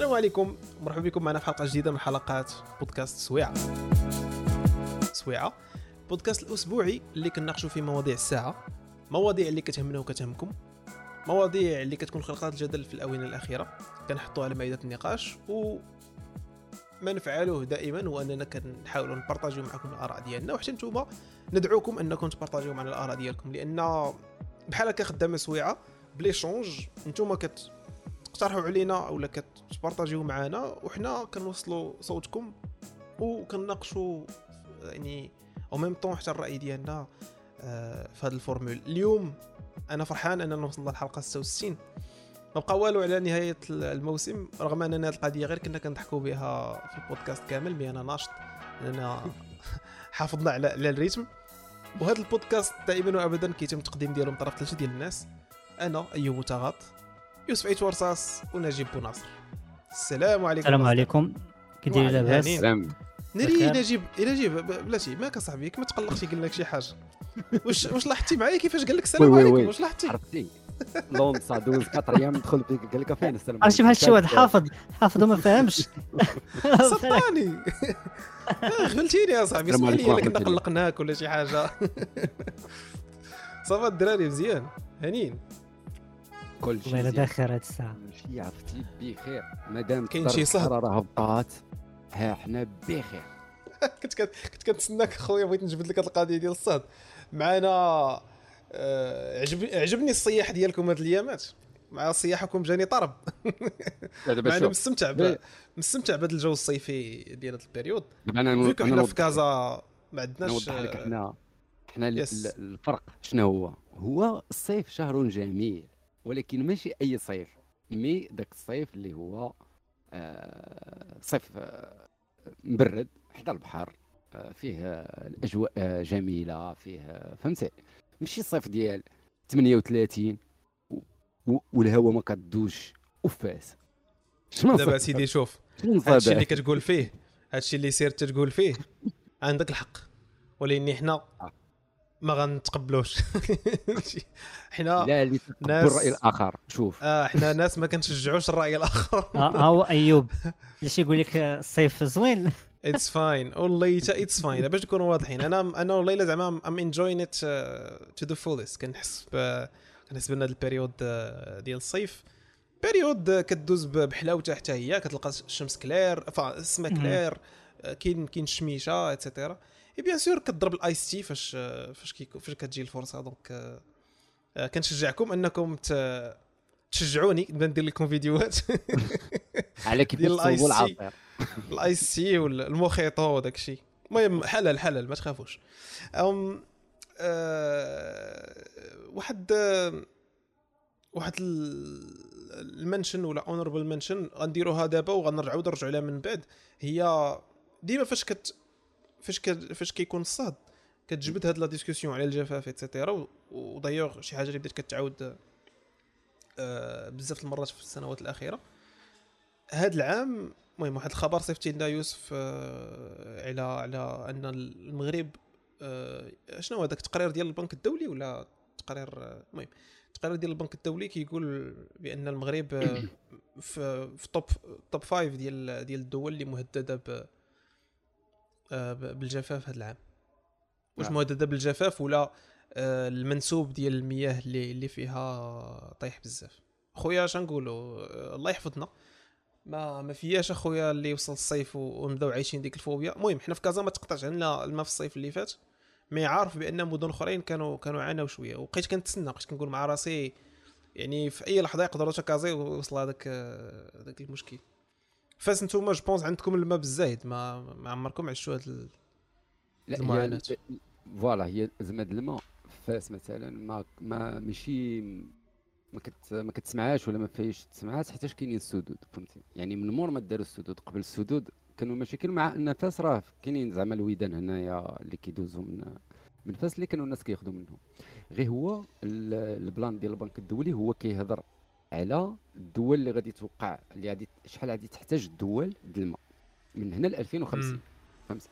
السلام عليكم. مرحبا بكم معنا في حلقة جديدة من حلقات بودكاست سويعة. سويعة. بودكاست الأسبوعي اللي كنناقشوا فيه مواضيع الساعة. مواضيع اللي كتهمنا وكتهمكم. مواضيع اللي كتكون خلقات الجدل في الاونه الأخيرة. كنحطوها على مائدة النقاش و ما نفعله دائما هو أننا كنحاولوا نبارطاجيو معكم الآراء ديالنا. وحتى نتوما ندعوكم أنكم تبارطاجيو معنا الآراء ديالكم. لأن بحال هكا خدامة سويعة بليشونج نتوما تقترحوا علينا اولا كتبارطاجيو معنا وحنا كنوصلوا صوتكم وكنناقشوا يعني au même temps حتى الرأي ديالنا آه، في هذا ال formule. اليوم أنا فرحان أننا وصلنا للحلقة 66 ما بقى والو على نهاية الموسم رغم أننا هذه القضية غير كنا كنضحكوا بها في البودكاست كامل mais أنا ناشط لاننا حافظنا على على ال rythme. وهذا البودكاست دائما وابدا كيتم التقديم ديالو من طرف ثلاثة ديال الناس. أنا أيوب متغاط يوسف عيت ورصاص ونجيب بوناصر السلام عليكم السلام عليكم. كي داير لاباس؟ سلام ناري. نجيب نجيب بلاتي ماك أصاحبي؟ ما تقلقش قال لك شي حاجة. واش واش لاحظتي معايا كيفاش قال لك السلام عليكم. واش لاحظتي؟ عرفتي. لونسا دوز 4 أيام دخل فيك قال لك فين السلام عرفتي بحال شي واحد حافظ حافظ وما فاهمش صدقني. آه، غفلتيني يا صاحبي. السلام اسمعني عليكم الا كنا. قلقناك ولا شي حاجة. صافا الدراري مزيان. هانين. كل شيء والله. بخير هاد الساعة؟ كل شيء عرفتي بخير. مادام كاين شي صهد. الحرارة هبطات ها حنا بخير. كنت كنت كنت كنتسناك خويا بغيت نجبد لك هاد القضية ديال الصهد معنا آه، عجب عجبني الصياح ديالكم هاد الأيامات. مع صياحكم جاني طرب. شوف. مستمتع ب... مستمتع بهذا الجو الصيفي ديال هذا ال période. دابا أنا أنا حنا في كازا ما أنا عندناش نوضح لك حنا حنا الفرق شنو هو؟ هو الصيف شهر جميل. ولكن ماشي أي صيف mais داك الصيف اللي هو آه، صيف آه، مبرد حدا البحر آه، فيه آه، الأجواء آه، جميلة فيه آه، فهمتي ماشي الصيف ديال 38 و- و- والهواء ما كدوش وفاس شنو دابا؟ سيدي شوف هادشي اللي؟ كتقول فيه هادشي اللي سير تتقول فيه عندك الحق ولكن حنا. ما غنتقبلوش. حنا لا ناس- الرأي الآخر شوف. آه حنا ناس ما كنشجعوش الرأي الآخر. ها هو أيوب. اللي يقول لك الصيف زوين. it's fine والله it's fine باش نكونوا واضحين أنا أنا والله إلا زعما I'm enjoying it to the fullest كنحس كنحس بأن هذا ال période آه، ديال الصيف période آه، كدوز ب- بحلاوتها حتى هي. كتلقى الشمس clair فا السما. clair آه، كاين كاين الشميشه et cetera et bien sûr كتضرب ال ice tea فاش فاش كيكو فاش كتجي الفرصة. donc آه، كنشجعكم أنكم ت- تشجعوني نبدا ندير لكم فيديوهات. على كيف تصوبوا العصير. ال ice tea والموخيطو وداك الشيء. المهم حلال حلال ما تخافوش. أم آه واحد واحد ال- ال mention ولا honorable mention غنديروها دابا وغنرجعوا نرجعوا لها من بعد. هي ديما فاش كت فاش فاش كيكون الصهد كتجبد هاد la discussion على الجفاف et cetera ود'ailleurs شي حاجة اللي بدات كتعاود آه بزاف المرات في السنوات الأخيرة. هاد العام المهم واحد الخبر صيفطي لنا يوسف آه، على على أن المغرب آه، شنو هو داك التقرير ديال البنك الدولي ولا تقرير المهم التقرير ديال البنك الدولي كيقول بأن المغرب في في top top five ديال ديال الدول اللي مهددة بالجفاف هذا العام. واش نعم. مهدده بالجفاف ولا آه، المنسوب ديال المياه اللي اللي فيها طايح بزاف. خويا اش نقولوا آه، الله يحفظنا. ما ما فياش اخويا اللي وصل الصيف ونبداو عايشين ديك الفوبيا. المهم حنا في كازا ما تقطعش عندنا الماء في الصيف اللي فات mais عارف بأن مدن أخرين كانوا كانوا عانوا شوية. وبقيت كنتسنى بقيت كنقول مع راسي يعني في أي لحظة يقدروا كازا يوصل هذاك آه، هذاك المشكل. فاس نتوما je pense عندكم الماء بالزايد ما ما عمركم عشتوا هاد ال- لا هي المعاناة. voilà هي زماد الماء فاس مثلا ما ما ماشي ما كت ما كتسمعهاش ولا ما فيهاش تسمعات حيتاش كاينين السدود فهمتي يعني من مور ما داروا السدود قبل السدود كانوا مشاكل مع أن فاس راه كاينين زعما الويدان هنايا اللي كيدوزوا من من فاس اللي كانوا الناس كياخذوا منهم غير هو ال- ال plan ديال البنك الدولي هو كيهضر على الدول اللي غادي توقع اللي غادي شحال غادي تحتاج الدول ديال الماء. من هنا ل 2050 مم. فهمت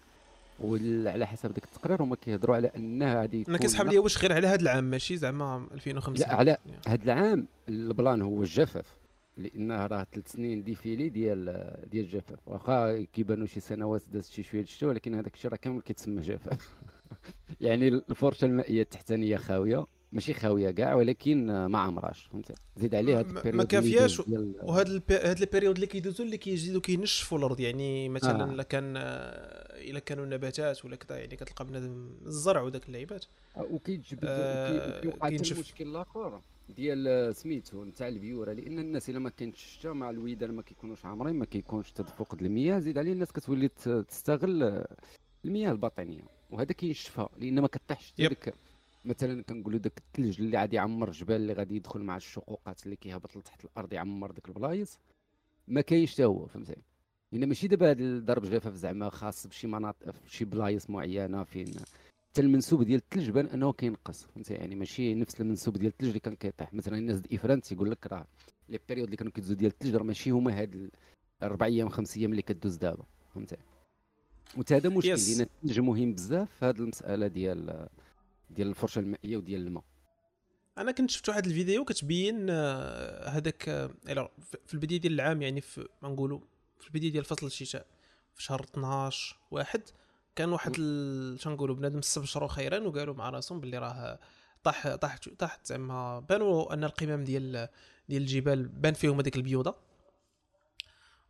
وعلى حسب داك التقرير هما كيهضروا على أنها غادي أنا يكون كنسحب ليا واش غير على هذا العام ماشي زعما 2050 لا على هذا العام ال plan هو الجفاف لانها راه ثلاث سنين d'affilée ديال ديال الجفاف. واخا كيبانوا شي سنوات دازت شي شوية الشتاء ولكن هذاك الشيء راه كامل كيتسمى جفاف. يعني الفرشة المائية التحتانية خاوية. ماشي خاوية كاع ولكن ما عمراش فهمتي زيد عليه هاد ما- كافياش وهاد البي... هاد ال période اللي كيدوزو اللي كيزيدو كينشفوا الأرض يعني مثلا آه. إلا كان إلا كانوا النباتات ولا كذا يعني كتلقى بنادم الزرع وداك اللعيبات وكيتجبد آه، حتى كينشف. المشكل الآخر ديال سميتو نتاع البيورة لأن الناس إلا ما كانتش الشتا مع الويدان ما كيكونوش عامرين ما كيكونش تدفق المياه زيد عليه الناس كتولي تستغل المياه الباطنية وهذا كينشفها لأن ما كطيحش. ديك مثلا كنقولوا داك الثلج اللي غادي يعمر الجبال اللي غادي يدخل مع الشقوقات اللي كيهبط لتحت الأرض يعمر ديك البلايص ما كاينش حتى هو فهمتي لأن ماشي دابا هذا الضرب جفاف زعما خاص بشي مناطق بشي بلايص معينة فين حتى المنسوب ديال الثلج بان أنه كينقص فهمتي يعني ماشي نفس المنسوب ديال الثلج اللي كان كيطيح. مثلا الناس ديال افران تيقول لك راه les périodes اللي كانوا كيدوزو ديال الثلج راه ماشي هما هاد الاربع أيام خمس أيام اللي كدوز دابا فهمتي وتا هذا مشكل Yes. لأن الثلج مهم بزاف في هذه المسألة ديال ديال الفرشة المائية وديال الماء. أنا كنت شفت واحد الفيديو كتبين آه، هذاك آه، في- البداية ديال العام يعني في ما نقولوا في البداية ديال فصل الشتاء في شهر 12 واحد كان واحد شنو نقولوا بنادم استبشروا خيرا وقالوا مع راسهم باللي راه طاح طاح طاحت زعما بانوا ان القمم ديال ديال الجبال بان فيهم هذيك البيوضة.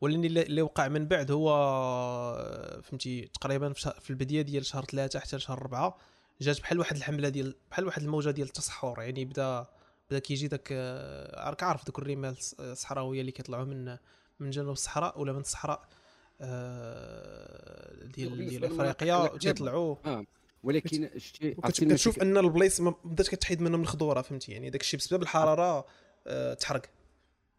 واللي اللي وقع من بعد هو آه، فهمتي تقريبا في البداية ديال شهر ثلاثة حتى لشهر أربعة جات بحال واحد الحملة ديال بحال واحد الموجة ديال التصحر يعني بدا بدا كيجي داك آه، راك عارف دوك الرمال الص- الصحراوية اللي كيطلعوا من من جنوب الصحراء ولا من الصحراء آه، ديال ديال أفريقيا. تيطلعوا آه ولكن شتي المشكل- أن البلايص ما بدات كتحيد منهم الخضورة فهمتي؟ يعني داك الشيء بسبب الحرارة آه، تحرق.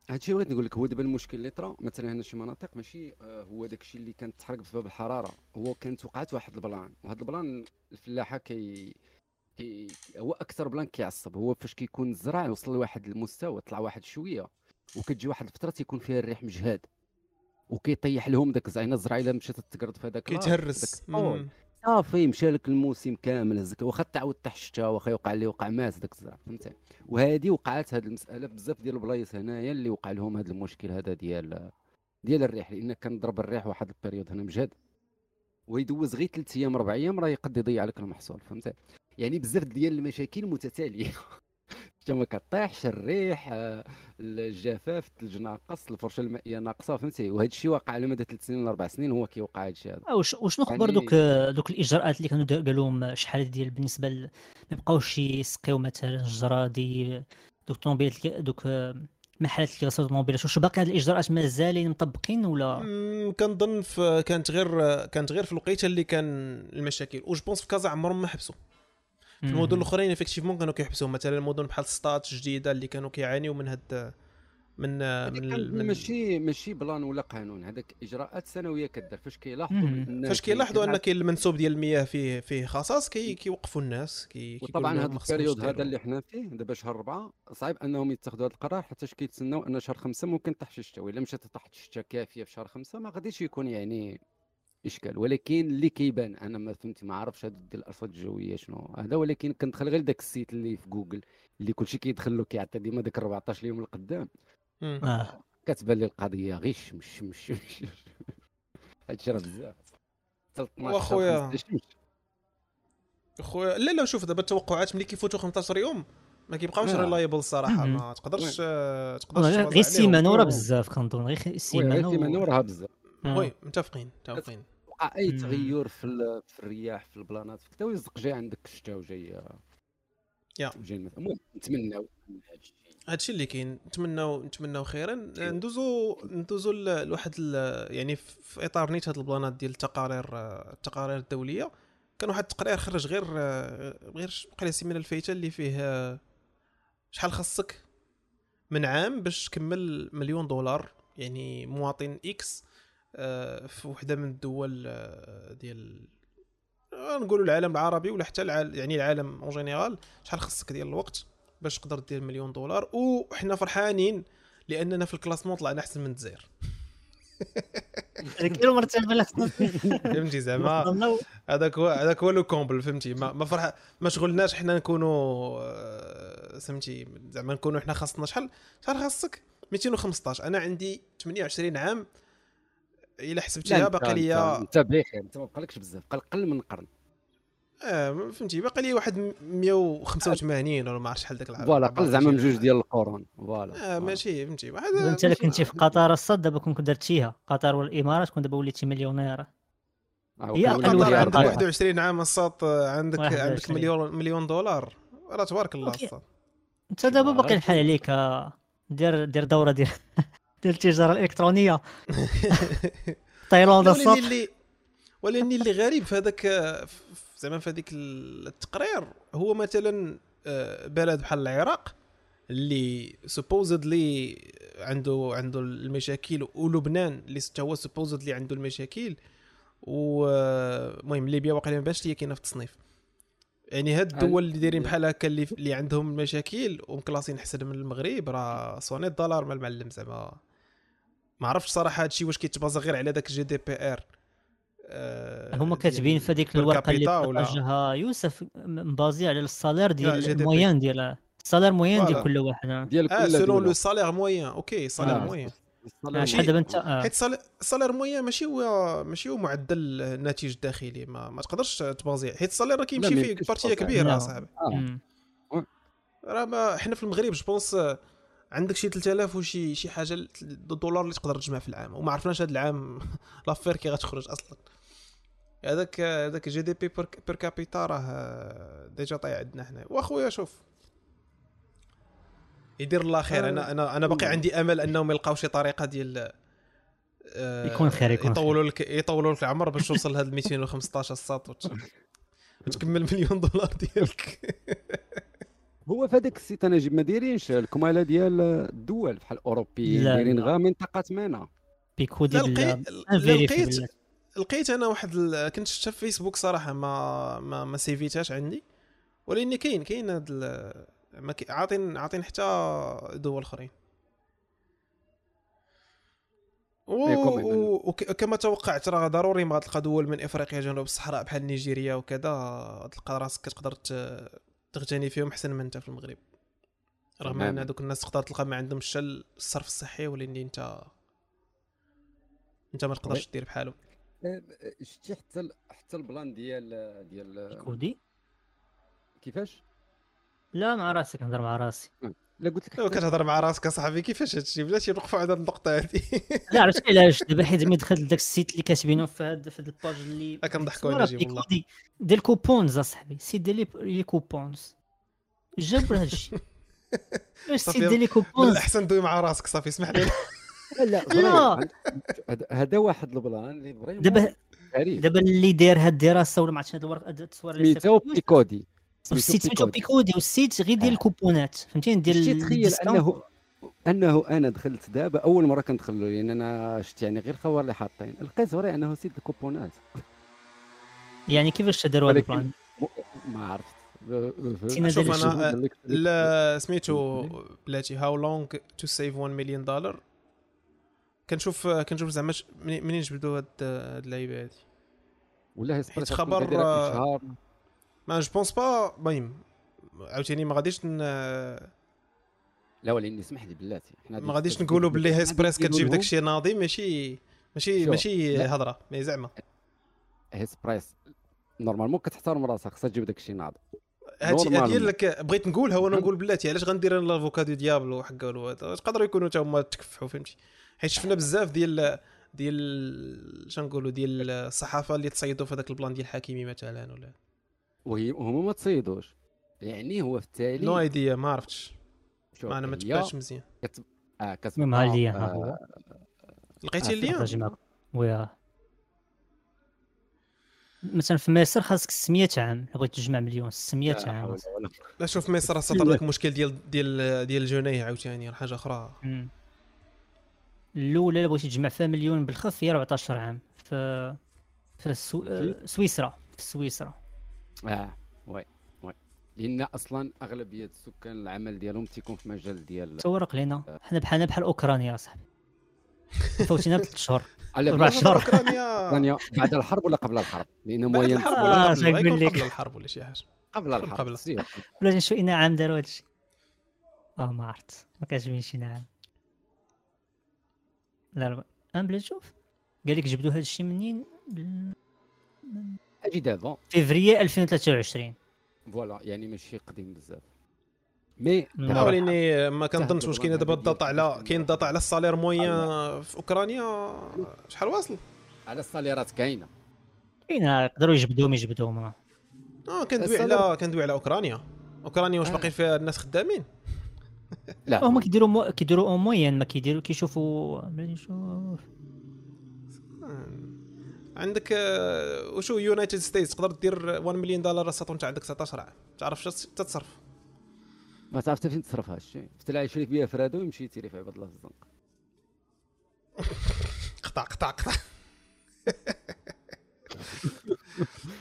هادشي بغيت نقول لك هو دابا المشكل اللي طرا مثلا هنا شي مناطق ماشي آه، هو داك الشيء اللي كانت تحرق بسبب الحرارة. هو كانت وقعت واحد البلان وهاد ال plan الفلاحة كي كي هو أكثر plan كيعصب. هو فاش كيكون الزرع يوصل لواحد المستوى طلع واحد شوية وكتجي واحد الفترة تيكون فيها الريح مجهاد وكيطيح لهم داك الزعينة الزرع إلا مشات تقرض في هذاك كيتهرس. صافي مشى لك الموسم كامل هزك واخا تعاود الشتاء واخا يوقع اللي وقع مات داك الزرع فهمتي وهذه وقعت هذه المسألة بزاف ديال البلايص هنايا اللي وقع لهم هذا المشكل هذا ديال ديال الريح لأن كان ضرب الريح واحد ال période هنا مجهد ويدوز غير ثلاث أيام أربع أيام راه يقد يضيع لك المحصول فهمتي يعني بزاف ديال المشاكل متتالية. ما كطيحش الريح آه، الجفاف الثلج ناقص الفرشه المائيه ناقصة فهمتي؟ وهذا الشيء واقع على مدى ثلاث سنين ولا أربع سنين هو كيوقع هذا. الشيء هذا وش وشنو خبر يعني- دوك دوك الإجراءات اللي كانوا دا- قالوهم شحال ديال بالنسبة ل... ما يبقاوش يسقيو مثلا الجرادي دوك الطوموبيلات اللي- دوك آه، محلات اللي كيغسلوا الطوموبيلات واش باقي هاد الإجراءات مازالين مطبقين ولا؟ كنظن كانت غير كانت غير في الوقيتة اللي كان المشاكل و je pense في كازا عمرهم ما حبسوا. في المدن الاخرين effectivement كانوا كيحبسوا مثلا مدن بحال سطات جديده اللي كانوا كيعانيو من هاد من من, من ماشي ماشي plan ولا قانون. هذاك إجراءات سنوية كدار فاش كيلاحظوا فاش اللي كيلاحظوا أن كاين المنسوب ديال المياه فيه فيه خصاص كي كيوقفوا الناس كي وطبعا هذا ال période هذا. اللي حنا فيه دابا شهر أربعة صعيب أنهم يتخذوا هذا القرار حتى كيتسناو أن شهر خمسة ممكن طيح شي شتا وإلا مشات طاحت الشتا كافية في شهر خمسة ما غاديش يكون يعني إشكال ولكن اللي كيبان أنا ما فهمت ما عرفتش هذا ديال الأرصاد الجوية شنو هذا ولكن كندخل غير داك ال site اللي في جوجل اللي كلشي كيدخل له كيعطي ديما داك 14 يوم القدام. آه كتبان لي القضية مش مش مش هادشي راه بزاف حتى 12 وأخويا. 15 مش خويا لا لا شوف دابا التوقعات ملي كيفوتوا 15 يوم ما كيبقاوش آه. reliable الصراحه مم. ما تقدرش. آه، تقدرش غير غير. السيمانة وراه و- بزاف كنظن غير السيمانه غير نورها بزاف آه. oui متفقين متفقين. وقع أي. تغير في في الرياح في البلانات؟ في كذا ويزق جاي عندك الشتا وجاي يا. وجاي المثل المهم نتمناو هادشي اللي كاين نتمناو نتمناو خيرا. ندوزو ندوزو لواحد ال- يعني في إطار نيت هاد البلانات ديال التقارير آه، التقارير الدولية. كان واحد التقرير خرج غير آه، غير بقى لي السيمانه الفايتة اللي فيه آه، شحال خصك من عام باش تكمل مليون دولار يعني مواطن X. آه، في وحدة من الدول آه، ديال آه، نقولوا العالم العربي ولا حتى العالم يعني العالم en général شحال خصك ديال الوقت باش تقدر دير مليون دولار؟ وحنا فرحانين لأننا في ال classement طلعنا أحسن من الجزائر. كيلو مرتبه فهمتي زعما؟ هذاك هو هذاك هو le comble فهمتي؟ ما ما فرح ما شغلناش حنا نكونوا آه، فهمتي زعما نكونوا حنا خاصنا شحال؟ شحال خاصك؟ 215 أنا عندي 28 عام إلا حسبتيها لا، باقي أنت- ليا انت بخير انت ما بقالكش بزاف بقى أقل من قرن. آه فهمتي باقي لي واحد 185 ولا ما عرفتش شحال داك العام voilà قل زعما من جوج ديال القرون voilà آه ماشي فهمتي واحد أنت الا كنتي في قطر الساط دابا كون درتيها قطر والإمارات كون دابا وليتي مليونير. آه، هي قطر ولا عندك أقل؟ 21 عام الساط عندك عندك 21. مليون مليون دولار. راه تبارك الله. الساط أنت دابا باقي؟ الحال عليك آه، دير دير دورة ديال ديال التجارة الإلكترونية. تايلاند ولكن الساط اللي ولكن اللي غريب في هذاك زعما في هذيك التقرير هو مثلا آه، بلد بحال العراق اللي supposé اللي عنده عنده المشاكل ولبنان اللي حتى هو supposé اللي عنده المشاكل ومهم ليبيا واقيلا ما بانش ليا كاينة في التصنيف. يعني هاد الدول اللي دايرين بحال هكا اللي, اللي عندهم المشاكل ومكلاسين احسن من المغرب راه صوني الدولار مع المعلم زعما ما عرفتش صراحة هادشي واش كيتبازا غير على داك ال GDP ار هما كاتبين في هذيك الورقة اللي بارطاجها يوسف مبازي على ال salaire لا، ديال GDP. ال moyen ديال ال salaire moyen ديال. كل واحد آه. ديال آه كل selon دولة. le salaire moyen OK salaire آه. moyen آه، شحال دابا انت آه. حيت ال salaire- ال salaire moyen ماشي هو ماشي هو معدل الناتج الداخلي ما, ما تقدرش تبازي حيت ال salaire راه كيمشي فيه partie. كبيرة. اصاحبي آه. مم. راه ما حنا في المغرب je pense عندك شي 3000 وشي شي حاجة دولار اللي تقدر تجمع في العام. وما عرفناش هذا العام l'affaire كي غتخرج أصلا. هذاك هذاك GDP per capita راه déjà طايح عندنا حنا واخويا شوف. يدير الله خير. أنا أنا أنا باقي عندي أمل أنهم يلقاو شي طريقة ديال آه، يكون خير، يكون يطولوا لك يطولوا لك العمر باش توصل لهاد 215 ساط وت- وتكمل مليون دولار ديالك. هو في هذاك ال site أنا جيب ما دايرينش الكمالة ديال الدول بحال الأوروبيين. لا، دايرين. غير منطقة MENA Pico ديال لقيت لقيت أنا واحد ال... كنت شفتها في فيسبوك صراحة ما ما, ما سيفيتهاش عندي. ولكن كاين كاين هاد ال... ما كي... عاطين عاطين حتى دول أخرين. وكما توقعت راه ضروري ما غتلقى دول من إفريقيا جنوب الصحراء بحال نيجيريا وكذا تلقى راسك كتقدر ت... تغتني فيهم أحسن من أنت في المغرب. رغم أن. هذوك الناس تقدر تلقى ما عندهمش حتى الصرف الصحي ولكن انت أنت ما تقدرش دير بحالهم آه، شتي حتى حتى ال plan ديال ديال Picodi كيفاش؟ لا مع راسك نهضر مع راسي. لا قلت لك كتهضر مع راسك أصاحبي كيفاش هادشي؟ بلاتي نوقفوا على النقطة هادي لا عرفت علاش؟ دابا حيت ملي دخلت لذاك ال site اللي كاتبينه في هاد في هاد ال page اللي آه، كنضحكوا صورة نجيب والله. دي ديال ال coupons أصاحبي site ديال les- coupons. جاب هذا الشيء واش site ديال les coupons؟ الاحسن دوي مع راسك صافي اسمح لي. لا لا. هذا- هذا واحد ال plan اللي vraiment دابا غريب دابا اللي داير هاد الدراسة ولا ما عرفتش هاد الورق هاد التصوير اللي سميتو Picodi. و ال site سميتو Picodi و ال site غير ديال. الكوبونات فهمتيني ديال تخيل. انه أنه أنا دخلت دابا أول مرة كندخل له لأن أنا شفت يعني غير الخبر اللي حاطين. لقيت vrai أنه site الكوبونات. يعني كيفاش داروا ولكن- ال plan؟ ما عرفت. شوف لا سميتو بلاتي how long to save 1 million dollar كنشوف كنشوف زعما منين جبدوا هاد هاد اللعيبة هادي. ولا هي حيت خبر- mais je pense pas المهم عاوتاني ما غاديش ن... لا ولكن اسمح لي بلاتي ما غاديش نقولوا باللي هيسبريس كتجيب داكشي ناضي ماشي ماشي ماشي. هضرة mais زعما. هيسبريس normalement كتحترم راسك خصها تجيب داكشي ناضي. هادشي. هادي لك بغيت نقولها وأنا نقول بلاتي علاش غندير أنا l'avocat du diable وحكا تقدروا يكونوا حتى هما تكفحوا فهمتي؟ حيت شفنا بزاف ديال ديال شنقولوا ديال الصحافة اللي تصيدوا في هذاك ال plan ديال الحكيمي مثلا ولا وهي هما ما تصيدوش. يعني هو في التالي no idea ما عرفتش. شوف، ما أنا ما تبعتش مزيان. كت... آه كتبقى المهم ها اللي ها آه، هو؟ لقيتي آه، معكم ويا. مثلا في مصر خاصك 600 عام بغيت تجمع مليون 600 لا عام. لا شوف مصر راه سطر لك مشكل ديال ديال ديال الجنيه عاوتاني حاجة أخرى. الأولى اللي بغيتي تجمع فيها مليون بالخف هي 14 عام. في في السو... آه، سويسرا. في سويسرا. آه وي وي. لأن أصلا أغلبية السكان العمل ديالهم تيكون في مجال ديال تورق لينا حنا بحالنا بحال أوكرانيا صاحبي. فوتينا بثلاث شهور. بلا- شهور. أوكرانيا. بعد الحرب ولا قبل الحرب؟ لأن موين الحرب. آه، قبل الحرب ولا شي حاجة. قبل الحرب قبل. ولا شنو اين عام داروا هادشي. آه ما عرفت. ما كيعجبنيش شي نعم لا لا. أنا بلا نشوف قال لك جبدوا هذا الشيء منين؟ أجي دابا فيفري 2023 voilà يعني ماشي قديم بزاف. mais وليني ما كنظنش واش كاينة دابا ال data على كاين داتا على ال salaire moyen في اوكرانيا شحال واصل على الصاليرات كاينة. كاين يقدروا يجبدوهم يجبدوهم. آه كندوي على كندوي على أوكرانيا. أوكرانيا واش آه. باقي فيها الناس خدامين؟ لا. هما كيديروا مو... كيديروا اون موين ما كيديروا كيشوفوا بلا نشوف آه. عندك آه، وشو United States تقدر دير 1 مليون دولار ساط وانت عندك 19 عام تعرف شو تتصرف. ما تعرف حتى فين تصرف هادشي حتى يشري بيها فرادو ويمشي يتيري في عباد الله في الزنقه قطع قطع قطع.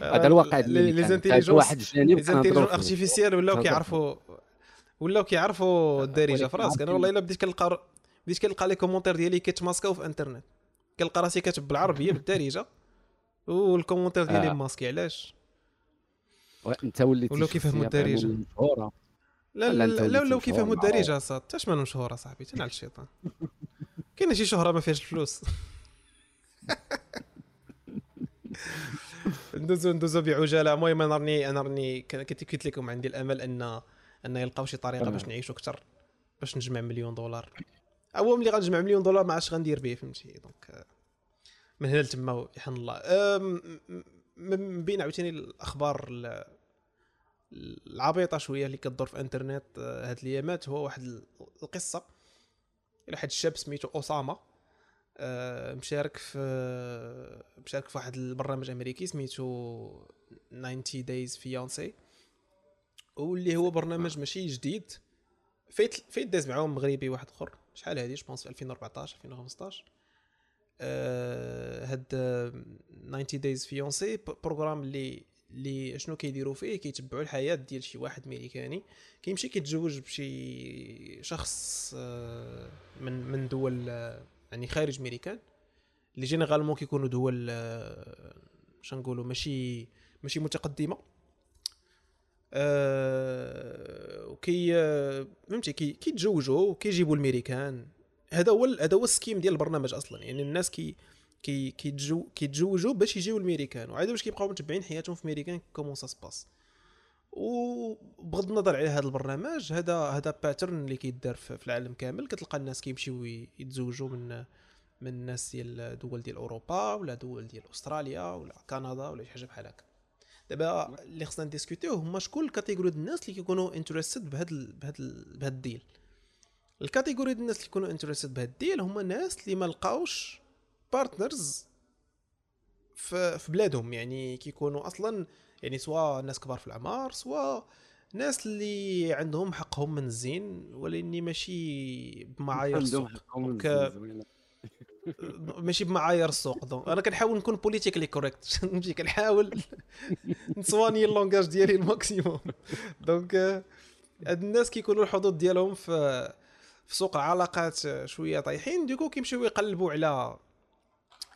هذا الواقع لي ديالي les. intelligences واحد جانب لي كنهضروا intelligences. artificielles ولاو كيعرفوا ولاو كيعرفوا الدارجة. في راسك أنا والله إلا بديت كنلقى بديت كنلقى les commentaires ديالي كيتماسكاو في انترنت كنلقى راسي كاتب بالعربية بالدارجة. وال commentaire ديالي آه. masqué علاش؟ و- انت وليتي ولاو كيفهموا مشهورة. لا لا، لا ولاو كيفهموا. الدارجة صاد حتى شمال مشهورة صاحبي؟ تنعل الشيطان. كاينة شي شهرة ما فيهاش الفلوس ندوزو ندوزو بعجالة. المهم أنا راني أنا راني قلت لكم عندي الأمل ان أن يلقاو شي طريقة. باش نعيشوا أكثر باش نجمع مليون دولار. هو ملي غنجمع مليون دولار ما عادش غندير به فهمتي؟ donc آه، من هنا لتما يحن الله. من بين عاوتاني الأخبار ال- العبيطة شوية اللي كدور في إنترنت آه، هاد الأيامات. هو واحد ال- القصة واحد الشاب سميتو اسامه آه، مشارك في مشارك في واحد البرنامج أمريكي سميتو 90 days fiancé واللي هو برنامج ماشي جديد. فايت فايت داز معاهم مغربي واحد آخر. شحال هادي؟ je pense في 2014 2015 آه، هاد آه، 90 days fiancé programme اللي اللي شنو كيديروا فيه كيتبعوا الحياة ديال شي واحد ميريكاني. كيمشي كيتزوج بشي شخص آه، من من دول آه، يعني خارج ميريكان اللي généralement كيكونوا دول آه، شنقولوا ماشي ماشي متقدمة. آه، وكي آه، فهمتي كي كيتزوجوا وكيجيبوا الميريكان. هذا هو هذا هو ال scheme ديال البرنامج أصلا. يعني الناس كي كي كيتزوجوا باش يجيو الميريكان. وعاد باش كيبقاو متبعين حياتهم في ميريكان comment ça se passe. وبغض النظر على هذا البرنامج هذا هذا pattern اللي كيدار في العالم كامل. كتلقى الناس كيمشيو يتزوجوا من من الناس ديال دول ديال أوروبا ولا دول ديال أستراليا ولا كندا ولا شي حاجة بحال هكا. دابا اللي خصنا نديسكوتيو هما شكون ال catégorie ديال الناس اللي كيكونوا interested بهذا بهذا بهذا ال deal؟ ال catégorie ديال الناس اللي كيكونوا interested بهذا ال deal هما الناس اللي ما لقاوش partners في بلادهم. يعني كيكونوا أصلا يعني سواء ناس كبار في العمر سواء ناس اللي عندهم حقهم من الزين ولأني ماشي بمعايير السوق. ماشي بمعايير السوق. donc أنا كنحاول نكون politically correct فهمتي؟ كنحاول نصواني ال langage ديالي ال maximum. donc هاد الناس كيكونوا الحدود ديالهم في في سوق العلاقات آه، شوية طايحين. du coup كيمشيو يقلبوا على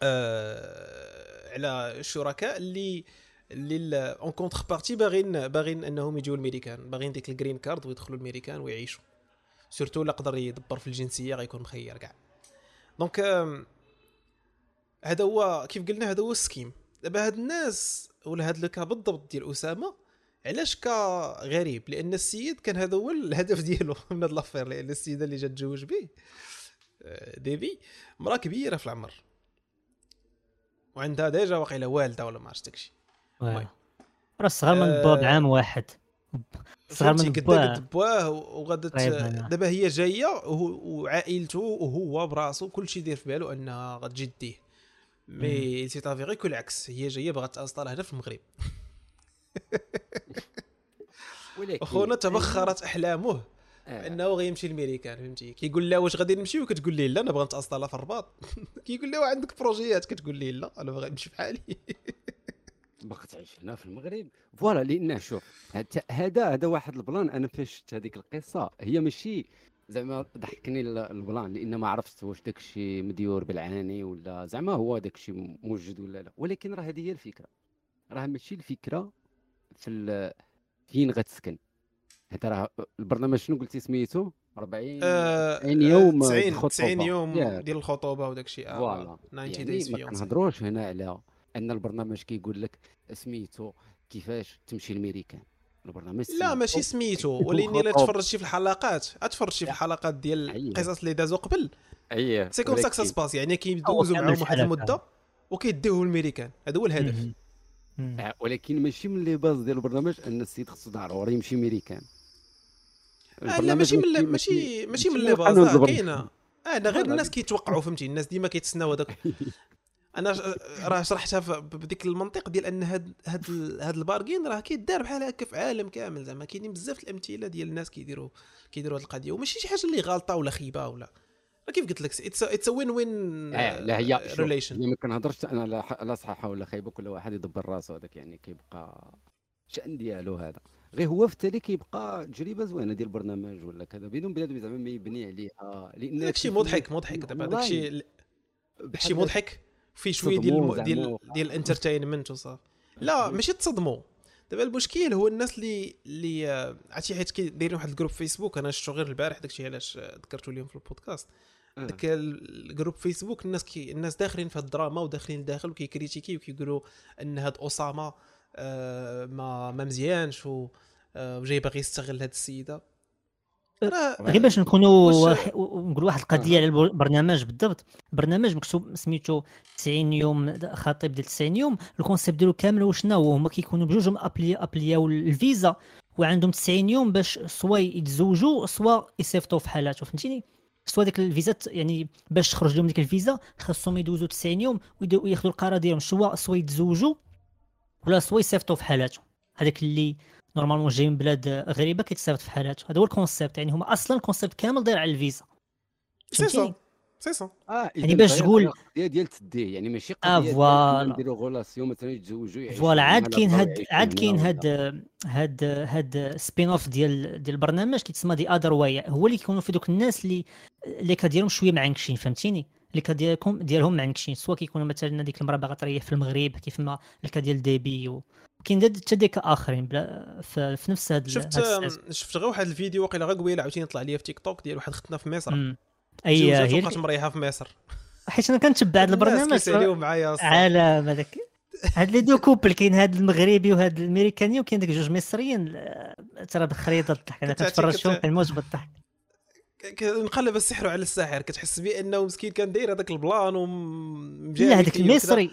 آه على الشركاء اللي اللي en contrepartie باغيين باغيين أنهم يجيو الميريكان باغيين ديك ال green card ويدخلوا الميريكان ويعيشوا. surtout لا قدر يدبر في الجنسية غيكون مخير كاع. donc هذا هو كيف قلنا هذا هو ال scheme. دابا هاد الناس ولا هاد le cas بالضبط ديال أسامة علاش cas غريب؟ لأن السيد كان هذا هو الهدف ديالو من هاد l'affaire لأن السيده اللي جات تزوج به آه، ديبي مرأة كبيرة في العمر. وعندها déjà واقيلا والدة ولا ما عرفتش داكشي. راه صغار من آه، بوا بعام واحد. صغار من بوا بواه وغادا. دابا هي جاية وعائلته وهو براسو كلشي يدير في بالو أنها غتجي ديه mais s'est avéré كل العكس هي جاية باغا تاصطال هنا في المغرب. ولكن أخونا تبخرت أحلامه. آه. إنه غيمشي للميريكان فهمتي؟ كيقول لها واش غادي نمشي؟ وكتقول ليه لا أنا باغا نتاصطال في الرباط. كيقول لها عندك بروجيات؟ كتقول ليه لا أنا باغي نمشي بحالي. باغي تعيش هنا في المغرب. voilà لأن شوف هذا هذا واحد ال plan. أنا فاش شفت هذيك القصة. هي ماشي زعما ضحكني ال- ال plan لأن ما عرفت واش داك الشيء مديور بالعاني ولا زعما هو داك الشيء موجد ولا لا. ولكن راه هذه هي الفكرة. راه ماشي الفكرة في ال- فين غتسكن هذا راه البرنامج شنو قلتي سميتو 40 آه، 90 يوم 90 الخطوبة. 90 يوم. ديال الخطوبة وداك الشيء آه، voilà 90 يعني days ما كنهضروش هنا على أن البرنامج كيقول لك سميتو كيفاش تمشي الميريكان البرنامج لا ماشي سميتو ولكن الا. تفرجتي في الحلقات تفرجتي في. الحلقات ديال أييه. القصص اللي دازو قبل اييه c'est comme ça se passe يعني كيدوزوا كامل معاهم واحد المدة وكيديوه الميريكان هذا هو الهدف. آه، ولكن ماشي من les bases ديال البرنامج أن السيد خصو ضروري يمشي ميريكان آه لا ماشي من ماشي ماشي من les bases. آه،. كاينة. آه لا غير. الناس كيتوقعوا فهمتي. الناس ديما كيتسناو هذاك. أنا راه شرحتها بديك المنطق ديال أن هاد هاد هاد ال pattern راه كيدار بحال هكا في عالم كامل زعما. كاينين بزاف الأمثلة ديال الناس كيديروا كيديروا هاد القضية. وماشي شي حاجة اللي غالطة ولا خيبة ولا كيف قلت لك؟ it's win-win آه لا هي شوف، relation هي ما كنهضرش أنا لا صحيحه ولا خايبه كل واحد يدبر راسو هذاك يعني كيبقى الشان ديالو هذا. غير هو في التالي كيبقى تجربه زوينه ديال البرنامج ولا كذا؟ بدون بنادم زعما ما يبني عليها. لأن داكشي مضحك مضحك. دابا داكشي داكشي مضحك فيه شوية ديال. ديال. ديال ال entertainment وصافي. لا ماشي تصدموا. دابا المشكل هو الناس اللي اللي آه، عرفتي حيت كي- دايرين واحد ال groupe Facebook أنا شفتو غير البارح داكشي علاش آه، ذكرتو اليوم في البودكاست. آه. داك ال- ال groupe Facebook الناس كي الناس داخلين في الدراما وداخلين لداخل وكيكريتيكي وكيقولوا أن هاد اسامه آه، ما ما مزيانش و آه، وجاي باغي يستغل هاد السيدة. راه غير باش نكونوا واش- نقولوا واحد القضية على البرنامج بالضبط. برنامج مكتوب سميتو 90 يوم خطيب ديال 90 يوم. ال concept ديالو كامل هو شنو هو هما كيكونوا بجوج apply ابلياو الفيزا. وعندهم 90 يوم باش سوا يتزوجوا سوا يصيفطوا في حالاتهم. فهمتيني؟ soit ديك الفيزات يعني باش تخرج لهم ديك الفيزا خاصهم يدوزوا 90 يوم وياخذوا القرار ديالهم سوا سوا يتزوجوا ولا سوا يصيفطوا في حالاتهم هذاك اللي normalement جاي من بلاد غريبة كيتصيفط في حالاتهم هذا هو ال concept يعني هما أصلا ال concept كامل داير على الفيزا. سي سي سا آه يعني باش تقول- ديال تديه يعني ماشي آه، قضيه. إننا نديروا غولاسيون مثلا يتزوجوا يعيشوا فوالا عاد كاين هاد عاد كاين هاد هاد هاد سبين اوف ديال ديال البرنامج كيتسمى دي اذر واي هو اللي كيكونوا في دوك الناس اللي اللي كديرهم شوية معنكشين فهمتيني اللي كديركم ديالهم معنكشين سواء كيكونوا مثلا هذيك المرأة باغا تريح في المغرب كيف ما الكا ديال ديبي و- وكاين دا- حتى ديك آخرين بلا في, في نفس هاد شفت هاد. شفت غير واحد الفيديو واقيلا غير قبيلة عاوتاني طلع لي في تيك توك ديال واحد ختنا في مصر. أي هي وبقات مريحه في مصر حيت أنا كنتبع الناس البرنامج. معايا. عالم هذاك هاد les deux couples كاين هاد المغربي وهاد الأمريكاني وكاين داك جوج مصريين. ترى بخريطه الضحك أنا كنتفرج كنت- فيهم كنموت بالضحك. انقلب السحر على الساحر. كتحس بأنه مسكين كان داير هذاك ال plan ومجاري لا هذاك. المصري.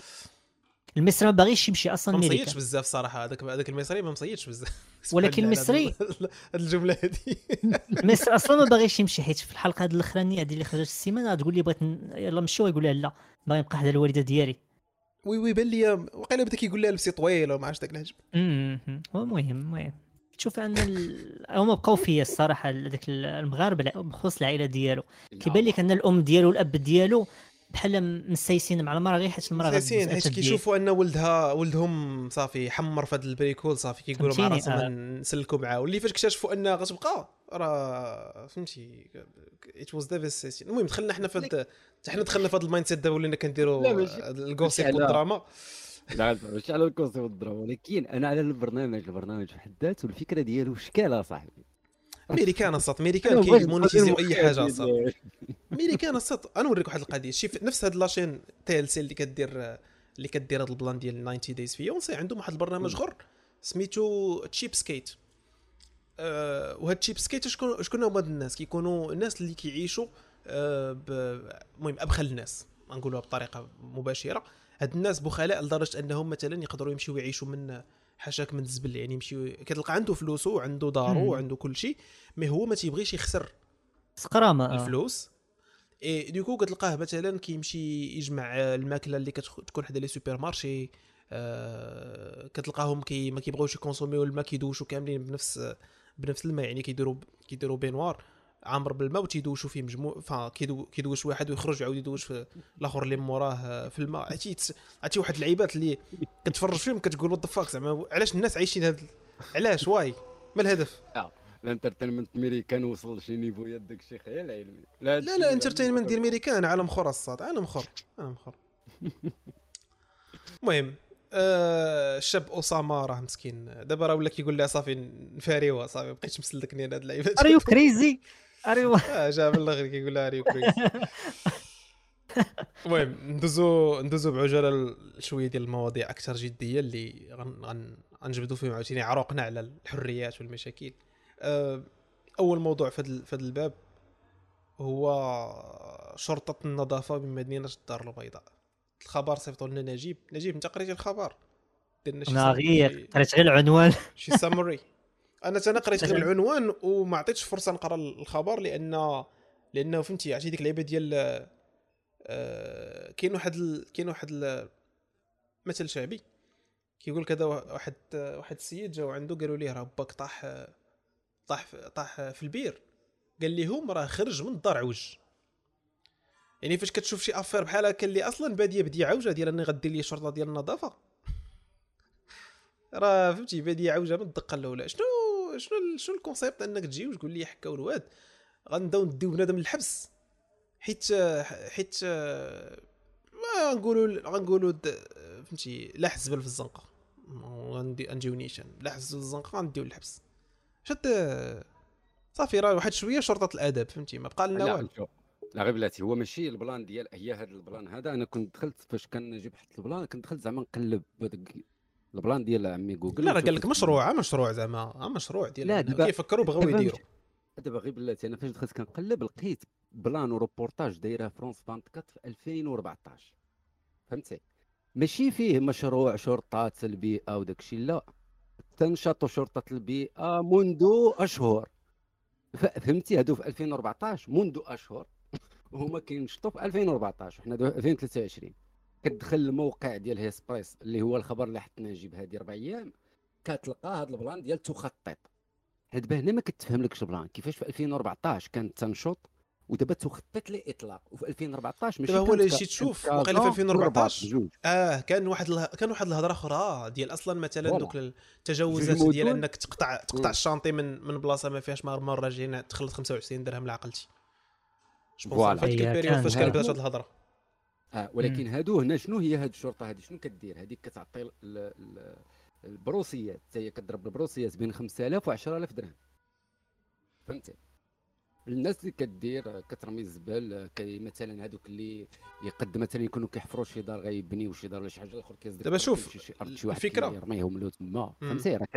المصري ما باغيش يمشي أصلا ما مصيدش بزاف صراحة هذاك هذاك المصري ما مصيدش بزاف. ولكن المصري- الجملة هذه. المصري أصلا ما باغيش يمشي حيت في الحلقة هاد الأخرانية هذه اللي خرجت السيمانة تقول لي بغيت يلا نمشيو يقول لها لا باغي نبقى حدا الوالدة ديالي. oui oui بان لي وقيلا بدا كيقول لها لبسي طويل وما عرفتش داك الهجم. أمم، هو المهم المهم. تشوف أن ال... هما بقاو فيا الصراحة داك المغاربة بخصوص العائلة ديالو. كيبان لك أن الأم ديالو والاب ديالو بحال مسيسين مع المراه غير حيت المراه غتدوز حيت كيشوفوا أن ولدها ولدهم صافي حمر في هذا البريكول صافي كيقولوا مع راسهم آه. نسلكوا معاه. واللي فاش اكتشفوا انها غتبقى راه فهمتي it was devastation المهم دخلنا حنا في هاد حنا دخلنا في هذا ال mindset دابا ولينا كنديروا على- والدراما لا ماشي على ال concept الدراما ولكن أنا على البرنامج البرنامج في حد ذاته الفكرة ديالو شكالها صاحبي امريكان الصاط بغيت كيمونيتيزيو أي حاجة الصاط امريكان الصاط أنا نوريك واحد القضية. شي نفس هاد la chaîne TLC اللي كدير اللي كدير هاد ال plan ديال 90 Days Fiancé عندهم واحد البرنامج اخر سميتو Cheapskate أه وهاد Cheapskate شكون شكون هما الناس؟ كيكونوا الناس اللي كيعيشوا أه ب- المهم أبخل الناس نقولوها بطريقة مباشرة. هاد الناس بخلاء لدرجة أنهم مثلا يقدروا يمشيو يعيشوا من حاشاك من الزبل يعني يمشيو كتلقى عنده فلوسه وعنده دارو. وعنده كل شيء mais هو ما تيبغيش يخسر سقرامة آه. الفلوس et du coup كتلقاه مثلا كيمشي يجمع الماكلة اللي كتكون حدا les supermarchés آه كتلقاهم كي ما كيبغيوش يكونسوميو الماء كيدوشوا كاملين بنفس بنفس الماء يعني كيديروا كيديروا baignoire عامر بالماء وتيدوشوا فيه مجموع فا كيدو كيدوش واحد ويخرج يعاود يدوش في الآخر اللي موراه في الماء. عرفتي تس- عرفتي واحد اللعيبات اللي كتفرج فيهم كتقول what fuck زعما. علاش الناس عايشين هاد علاش؟ why؟ ما الهدف؟ ال entertainment امريكان وصل لشي نيفويات داك الشيء خيال علمي. لا لا لا entertainment ديال ميريكان عالم أخر الصاط عالم أخر عالم أخر. المهم آه الشاب اسامه راه مسكين. دابا راه ولا كيقول لها صافي نفاريوها صافي بقيتش مسلكني أنا هاد اللعيبات are you crazy جا من الآخر كيقول لها كريس. المهم ندوزو ندوزو بعجالة لشويه ديال المواضيع أكثر جدية اللي غن- غن- غنجبدوا فيهم عاوتاني عروقنا على الحريات والمشاكل. آه، أول موضوع في هذا الباب هو شرطة النظافة بمدينه الدار البيضاء. الخبر صيفطوا لنا نجيب. نجيب انت قريتي الخبر. درنا شي أنا غير قريت غير العنوان. شي سامري أنا أنا قريت غير. العنوان وما عطيتش فرصة نقرا الخبر لأن لأنه فهمتي عرفتي ديك اللعيبة ديال آه، كاين واحد ال... كاين واحد ال... مثل شعبي كيقول كذا واحد واحد السيد جاو عنده قالوا ليه راه باك طاح طاح طاح في البير. قال لهم راه خرج من الدار عوج. يعني فاش كتشوف شي affaire بحال هكا اللي أصلا بادية بدي عوجة ديال أني غدير لي شرطة ديال النظافة. راه فهمتي بادية عوجة من الدقة الأولى. شنو شنو شنو ال concept انك تجي وتقول لي حكا والواد غنبداو نديو بنادم للحبس. حيت حيت ما غنقولوا غنقولوا فهمتي لاح زبل في الزنقة. غنجيو نيشان. لاح زبل في الزنقة غنديو للحبس. شد صافي راه واحد شوية شرطة الأدب فهمتي ما بقى لنا لا والو لا غير بلاتي هو ماشي ال plan ديال هي هذا ال plan هذا. أنا كنت دخلت فاش كنجي بحث ال plan كنت دخلت زعما نقلب ال plan ديال عمي جوجل لا راه قال لك مشروع مشروع زعما مشروع ديال لا، أنه دابا- كيفكروا بغاو يديروا. دابا غير بلاتي أنا فاش دخلت كنقلب لقيت بلان وروبورتاج دايره فرونس 24 في 2014 فهمتي؟ ماشي فيه مشروع شرطه البيئة وداك الشيء لا. تنشط شرطة البيئة منذ أشهر. فهمتي؟ هادو في 2014 منذ أشهر. وهما كينشطوا في 2014 وحنا دابا 2023 كتدخل الموقع ديال هيسبريس اللي هو الخبر اللي حطنا نجيب هذه أربع أيام كتلقى هذا ال plan ديال تخطط حيت دابا هنا ما كتفهم لكش ال plan كيفاش في 2014 كانت تنشط ودابا تخطط لإطلاق وفي 2014 ماشي هو اللي جيت تشوف وقيلا في كازا 2014 والرباط بجوج. آه كان واحد اله... كان واحد الهضرة أخرى ديال أصلا مثلا. دوك التجاوزات ديال. إنك تقطع تقطع. الشانطي من من بلاصة ما فيهاش مره مره جينا تخلص 25 درهم لعقلتي je pense la période كان فاش كان. بدات هاد الهضرة آه ولكن هادو هنا شنو هي هاد الشرطة؟ هادي شنو كدير؟ هذيك كتعطي ال- ال- ال procès يات حتى هي كضرب ال procès يات بين 5000 و 10000 درهم. فهمتي؟ الناس اللي كدير كترمي الزبال مثلا هادوك اللي يقد مثلا يكونوا كيحفروا شي دار غيبنيو شي دار ولا شي حاجة الآخر كيصدق دابا شوف، شي ارض شي واحد يرميهم له تما مم. فهمتي؟ راه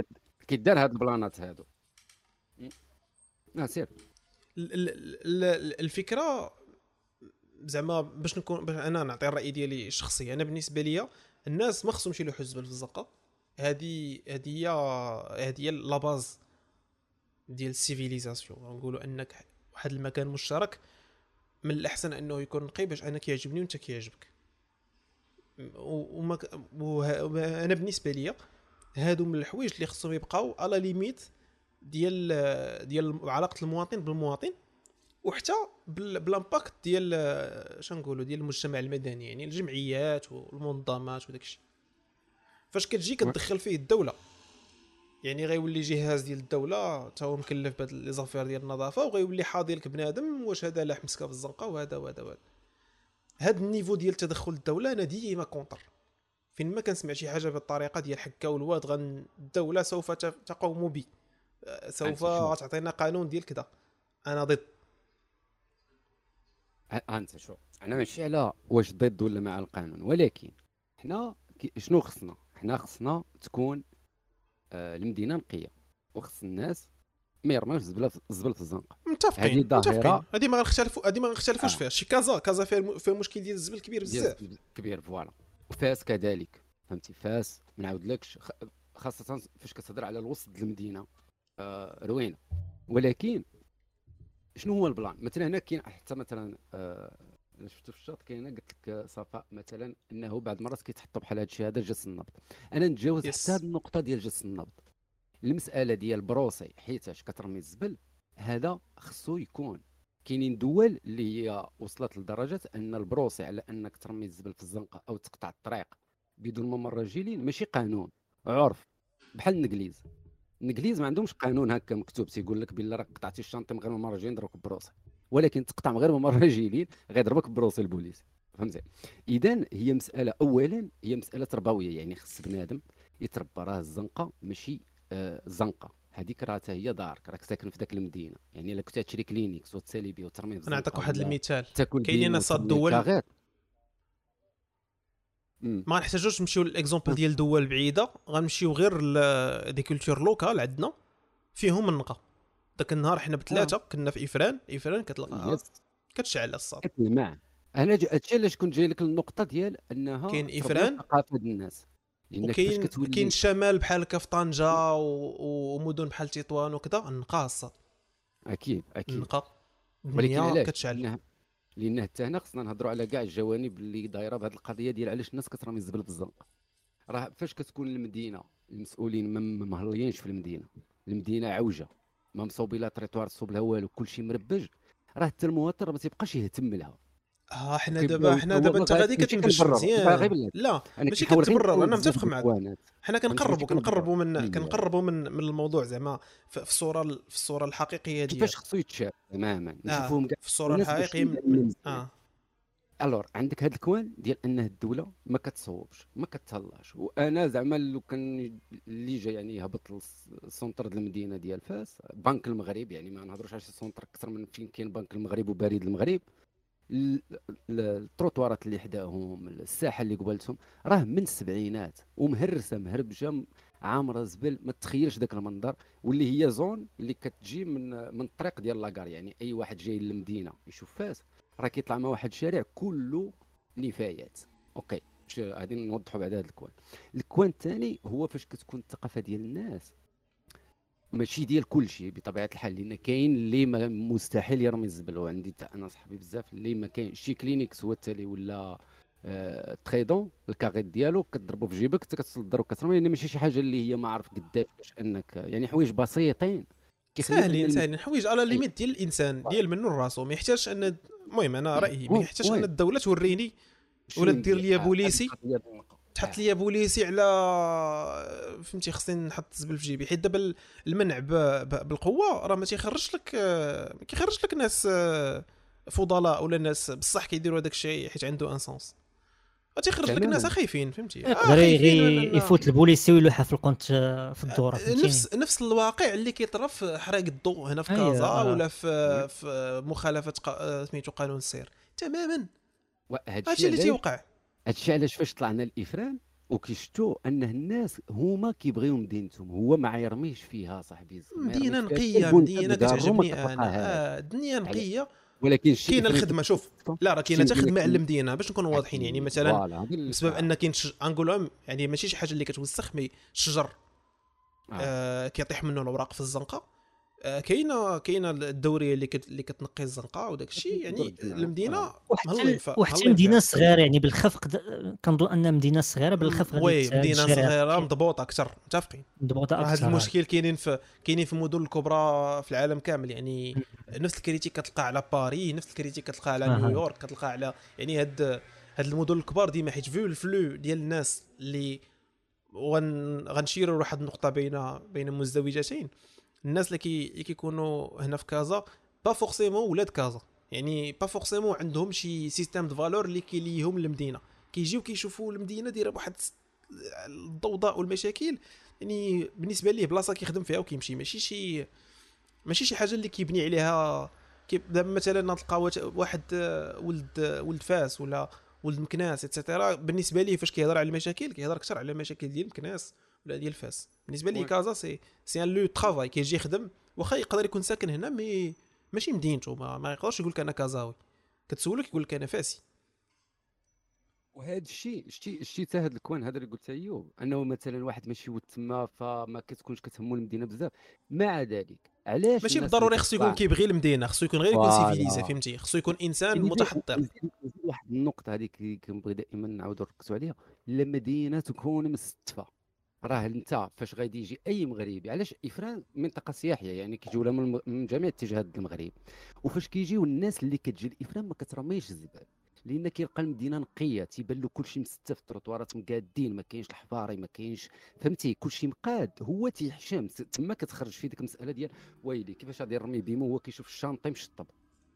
كيدار هاد ال plan ات هادو. مم. آه سير. ال- ال- ال- الفكرة زعما باش نكون باش أنا نعطي الرأي ديالي الشخصي. أنا بالنسبة لي الناس ما خصهمش يلوحوا الزبل في الزنقه هذه هذه هي هذه la base ديال ال civilisation نقولوا أنك واحد المكان مشترك من الأحسن أنه يكون نقي باش أنا كيعجبني وأنت كيعجبك. وما أنا بالنسبة لي هادو من الحوايج اللي خصهم يبقاو على limite ديال ديال علاقة المواطن بالمواطن. وحتى بال- بال impact ديال شنو نقولوا ديال المجتمع المدني يعني الجمعيات والمنظمات وداك الشيء. فاش كتجي كتدخل فيه الدولة. يعني غيولي جهاز ديال الدولة تا هو مكلف بهاد les affaires ديال النظافة وغيولي حاضي لك بنادم واش هذا لاح مسكة في الزنقة وهذا وهذا وهذا. هاد ال niveau ديال تدخل الدولة أنا ديما contre. فين ما كنسمع شي حاجة بالطريقة ديال حكا والواد غن الدولة سوف تقوم بي. أه، سوف أنت شوف. تعطينا قانون ديال كذا أنا ضد. أنت شوف أنا ماشي على واش ضد ولا مع القانون ولكن حنا شنو خصنا؟ حنا خصنا تكون آه المدينة نقية وخص الناس ما يرميوش الزبله الزبل في الزنقة. متفقين هذه متفقين. هذه ما غنختلفوا هذه ما غنختلفوش آه. فيها. شي كازا كازا فيها الم- فيها مشكل ديال الزبل كبير بزاف. كبير voilà. وفاس كذلك فهمتي؟ فاس ما نعاودلكش خ- خاصة فاش كتهضر على الوسط ديال المدينة آه روينة. ولكن شنو هو ال plan؟ مثلا هنا كاين حتى مثلا آه شفتو في الشاط كاينة قلت لك صفاء مثلا إنه بعض المرات كيتحطوا بحال هذا الشيء هذا جس النبض. أنا نتجاوز yes. حتى هذه النقطة ديال جس النبض. المسألة ديال procès حيتاش كترمي الزبل هذا خصو يكون. كاينين دول اللي هي وصلت لدرجة أن ال procès على أنك ترمي الزبل في الزنقة أو تقطع الطريق بدون ممر رجلين ماشي قانون عرف بحال الانجليز الإنجليز ما عندهمش قانون هكا مكتوب تيقول لك بلا راك قطعتي الشنطة من غير ممر رجلين ضربك procès ولكن تقطع من غير ممر رجلين غيضربك procès البوليس. فهمتي اذا هي مسألة اولا هي مسألة تربوية يعني خص بنادم يتربى راه الزنقة ماشي آه هذيك راه حتى هي دارك راك ساكن في ذاك المدينة. يعني إلا كنت تشري كلينيكس وتسالي بيه وترميه في نعطيك واحد المثال. كاينين بيه ناس وترميه الدول- كاغيط. مم. ما نحتاجوش نمشيو ل l'exemple ديال دول بعيدة غنمشيو غير des cultures locales عندنا فيهم النقا. ذاك النهار حنا بثلاثه كنا في إفران إفران كتلقى yes. كتشعل الصاد. كتلمع أنا هادشي علاش كنت جاي لك النقطة ديال أنها كاين إفران. ثقافة الناس. وكاين كتولي كاين الشمال بحال هكا في طنجه ومدن بحال تطوان وكذا النقا الصاد. أكيد أكيد. النقا. ولكن كتشعل. لأن حتى هنا خصنا نهضروا على كاع الجوانب اللي دايرة بهذه القضية ديال علاش الناس كترمي الزبل في الزنقه راه فاش كتكون المدينة المسؤولين ما مهليينش في المدينة. المدينة عوجة ما مصوبي لا تريتوار صوب لها والو كلشي مربج راه حتى المواطن ما تيبقاش يهتم لها. آه حنا دابا حنا دابا انت غادي كنبرر، مزيان. لا أنا ماشي كتبرر، بزاف متفق معك. حنا كنقربوا كنقربوا من. كنقربوا من من الموضوع زعما في الصورة ال- في الصورة الحقيقية ديالها كيفاش خصو يتشاف تماما نشوفوهم كاع في الصورة الحقيقية من-. آه alors عندك هذا ال coin ديال انه الدولة ما كتصوبش ما كتهلاش وأنا زعما لو كان اللي جا يعني يهبط للس- ال centre ديال المدينة ديال فاس بنك المغرب يعني ما نهضروش على شي centre أكثر من فين كاين بنك المغرب وبريد المغرب ال- ال- التروطوارات اللي حداهم الساحه اللي قبلتهم راه من السبعينات ومهرسة مهربجه عامرة زبل ما تخيلش ذاك المنظر واللي هي zone اللي كتجي من من الطريق ديال la gare يعني أي واحد جاي للمدينة يشوف فاس راه كيطلع مع واحد الشارع كله نفايات. okay غادي نوضحوا بعد هذا ال coin. ال coin الثاني هو فاش كتكون الثقافة ديال الناس. ماشي ديال كل شيء بطبيعة الحال لأن كاين اللي ما مستحيل يرمي الزبل وعندي أنا صاحبي بزاف اللي ما كاين شي كلينيكس هو التالي ولا آه تريدون الكاغيط ديالو كتضربو في جيبك حتى كتصدر وكترمي. لأن ماشي شي حاجة اللي هي ما عارف قداش باش أنك يعني حوايج بسيطين. ساهلين ساهلين حوايج على limite ديال الإنسان ديال منه لراسو ما يحتاجش أن المهم أنا رأيي ما يحتاجش. أن الدولة توريني ولا دير؟ ليا بوليسي. تحط ليا بوليسي على فهمتي خصني نحط الزبل في جيبي. حيت دابا ال- المنع ب- ب- بالقوة راه ما تيخرجش لك آه، ما كيخرج لك ناس آه، فضلاء ولا ناس بصح كيديروا هذاك الشيء حيت عنده un sens تيخرج لك. ناس خايفين فهمتي. آه، غير ولا- يفوت البوليسي ويلوحها في الكوان آه، في الدورة فهمتيني؟ نفس نفس الواقع اللي كيطرا في حرائق الضوء هنا في أيوة، كازا آه. ولا في في مخالفة آه، سميتو قانون السير. تماما. هادشي اللي تيوقع. هادشي علاش فاش طلعنا الإفران وكيشتو أنه الناس هما كيبغيو مدينتهم هو ما يرميش فيها صاحبي مدينه نقية مدينه كتعجبني أنا تطلقها آه، الدنيا نقية ولكن كاينة الخدمة شوف لا راه كاينة حتى خدمة على المدينة باش نكونوا واضحين يعني. مثلا بسبب. أن كاين. غنقولها يعني ماشي شي حاجة اللي كتوسخ mais الشجر آه. آه كيطيح منه الأوراق في الزنقة كاينة كاينة الدوريه اللي كت... اللي كتنقي الزنقة وداك الشيء يعني. المدينة آه. وحتى مدينة. صغيرة يعني بالخفق د- كنظن أن مدينة صغيرة بالخفق غادي oui مدينة صغيرة مضبوطة أكثر متفقين مضبوطة راه هذا أكثر المشكل كاينين في كاينين في المدن الكبرى في العالم كامل يعني نفس ال critiques كتلقى على باري نفس ال critiques كتلقى على. نيويورك كتلقى على يعني هاد هاد المدن الكبار ديما حيت فيو ال flux ديال الناس اللي غن غنشيروا لواحد النقطة بين بين مزدوجتين الناس اللي كي كيكونوا هنا في كازا pas forcément ولاد كازا. يعني pas forcément عندهم شي système de valeurs اللي كيليهم المدينة كيجيو كيشوفوا المدينة دايرة بواحد الضوضاء والمشاكل. يعني بالنسبة ليه بلاصة كيخدم فيها وكيمشي. ماشي شي ماشي شي حاجة اللي كيبني عليها. دابا مثلا تلقى واحد آه، ولد آه، ولد فاس ولا ولد مكناس et cetera بالنسبة ليه فاش كيهضر على المشاكل؟ كيهضر أكثر على المشاكل ديال مكناس. ولا ديال فاس. بالنسبة oui. كازا c'est c'est un lieu de travail كيجي يخدم واخا يقدر يكون ساكن هنا mais ماشي مدينته ما, ما يقدرش يقول لك أنا كازاوي كتسولك يقول لك أنا فاسي. وهذا الشيء الشيء الشيء تاع هذا ال coin هذا اللي قلت إيوب أنه مثلا واحد ماشي ود تما فما كتكونش كتهمو المدينة بزاف. مع ذلك علاش ماشي بالضروري خصو يكون كيبغي المدينة خصو يكون غير يكون. civilisé فهمتي؟ خصو يكون إنسان متحضر. واحد النقطة هذيك كنبغي دائما نعاودو نركزوا عليها المدينة تكون مستفة راه انت فاش غادي يجي اي مغربي علاش افران منطقة سياحية يعني كيجيو لها من جميع اتجاهات المغرب. وفاش كيجيو الناس اللي كتجي لافران ما كترميش الزبال. لأن كيلقى المدينة نقية تيبان له كلشي مستف ال trottoirات مقادين ما كاينش الحفاري ما كاينش فهمتي؟ كلشي مقاد هو تيحشم. تما كتخرج فيه ديك المسألة ديال ويلي كيفاش غادي يرمي بيمو؟ هو كيشوف الشانطي مشطب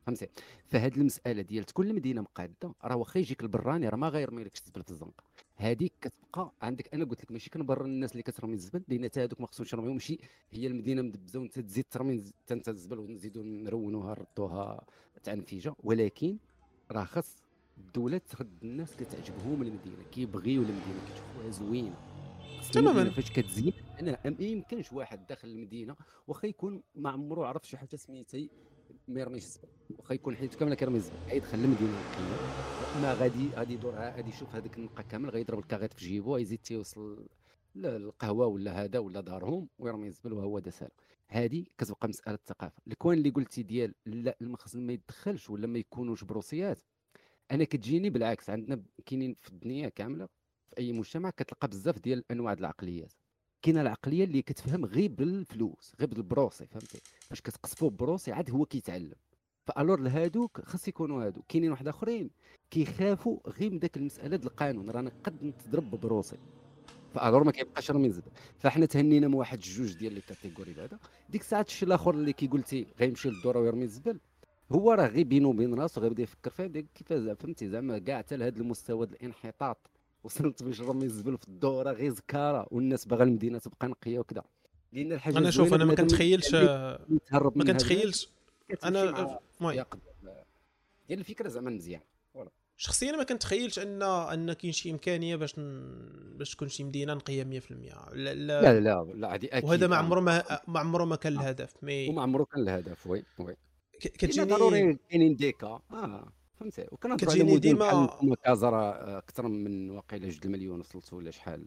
فهمتي؟ فهاد المسألة ديال تكون المدينة مقادة راه واخا يجيك البراني راه ما غيرمي لكش الزبل في الزنقة. هذيك كتبقى عندك أنا قلت لك ماشي كنبرر الناس اللي كترمي الزبل لأن حتى هذوك ما خصهمش يرميو ماشي هي المدينة مدبزة وانت تزيد ترمي حتى انت الزبل ونزيدو نرونوها نردوها تعنفيجة ولكن راه خص الدولة ترد الناس اللي تعجبهم المدينة كيبغيو المدينة كيشوفوها زوينة تماماً. فاش كتزين أنا ما يمكنش واحد داخل المدينة واخا يكون ما عمرو عرف شي حاجة سميتها ما يرميش الزبل واخا يكون حياته كاملة كيرمي الزبل غيدخل المدينة نقيه ما غادي غادي يدور غادي يشوف هذاك النقة كامل غيضرب الكاغيط في جيبو غيزيد تيوصل للقهوة ولا هذا ولا دارهم ويرمي الزبل وهو دا سالم هذه كتبقى مسألة ثقافه الكوان اللي قلتي ديال لا المخزن ما يدخلش ولا ما يكونوش بروسيات أنا كتجيني بالعكس. عندنا كاينين في الدنيا كاملة في أي مجتمع كتلقى بزاف ديال أنواع العقليات. كاينة العقلية اللي كتفهم غير بالفلوس غير بال procès فهمتي؟ فاش كتقصفوه ب procès عاد هو كيتعلم. فالور لهادوك خاص يكونوا هادو كاينين واحد آخرين كيخافوا غير من داك المسألة ديال القانون. رانا قد نتضرب ب procès. alors ما كيبقاش راه زبل فاحنا تهنينا من واحد جوج ديال لي catégories بعدا ديك الساعات الشيء الآخر اللي كي قلتي غيمشي للدوره ويرمي الزبل هو راه غير بينو وبين راسو غيبدا يفكر فيها كيفاش فهمتي؟ زعما كاع حتى لهذا المستوى ديال الانحطاط. وصلت باش نرمي الزبل في الدورة غير زكارة والناس باغا المدينة تبقى نقية وكذا لأن الحاجة أنا شوف أنا ما كنتخيلش ما كنتخيلش. أنا المهم. ديال الفكرة زعما مزيان. شخصيا ما كنتخيلش أن أن كاين شي إمكانية باش ن... باش تكون شي مدينة نقية 100% لا لا, لا لا لا هذه أكيد. وهذا ما آه. عمره ما ما عمره ما كان الهدف mais وما عمره كان الهدف oui oui. كتجيني ضروري كاينين déjà. آه. فهمتي وكنهضروا على مدن ديما- بحال كما كازا راه أكثر من واقيلا جوج المليون وصلتوا ولا شحال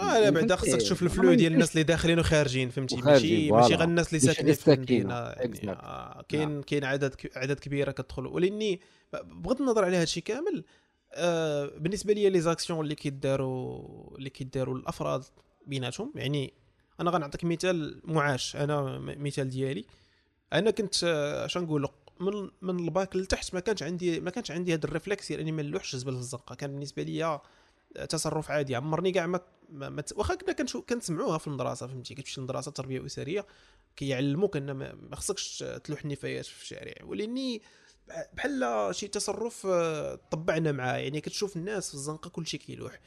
آه لا بعدا؟ خصك تشوف ال flux ديال. الناس اللي داخلين وخارجين فهمتي ماشي ماشي. غير الناس اللي ساكنين في. المدينة يعني. آه كاين كاين عدد عدد كبيرة كتدخل ولإني بغض النظر على هذا الشيء كامل آه بالنسبة لي les actions اللي كيداروا اللي كيداروا الأفراد بيناتهم يعني أنا غنعطيك مثال معاش أنا مثال ديالي أنا كنت آه، اش نقول لك من من الباك لتحت ما كانش عندي ما كانش عندي هذا ال réflexe ديال إني ما نلوحش الزبل في الزنقة. كان بالنسبة لي تصرف عادي. عمرني كاع ما واخا كنا كنسمعوها في المدرسة فهمتي؟ كتمشي للمدرسه التربية الأسرية كيعلموك إن ما خصكش تلوح النفايات في الشارع. ولأني بحال شي تصرف آه، طبعنا معاه يعني كتشوف الناس في الزنقة كلشي كيلوح.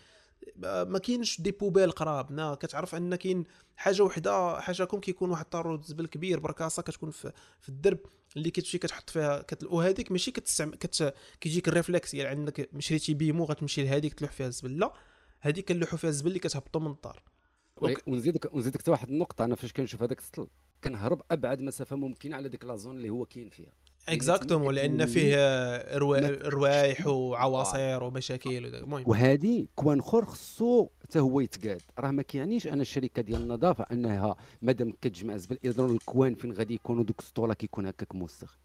ما كاينش des poubelles قراب. نا كتعرف أن كاين حاجة وحدة حاجة كيكون واحد طارو د زبل كبير بركاسة كتكون في, في الدرب. اللي كتمشي كتحط فيها كت... وهذيك ماشي كتستعمل كت... كيجيك ال réflexe يعني عندك مشريتي بيمو غتمشي لهذيك تلوح فيها الزبل لا هذيك كنلوحوا فيها الزبل اللي كتهبطوا من الدار. ونزيدك ونزيدك حتى واحد النقطة أنا فاش كنشوف هذاك السطل كنهرب أبعد مسافة ممكنة على ديك la zone اللي هو كاين فيها. exactement لأن فيه روايح وعواصر ومشاكل المهم. وهذا coin اخر خصو حتى هو يتقاد. راه ما كيعنيش أن الشركة ديال النظافة أنها مادام كتجمع زبل اذا ال coin فين غادي يكونوا دوك السطولة كيكون هكاك موسخ.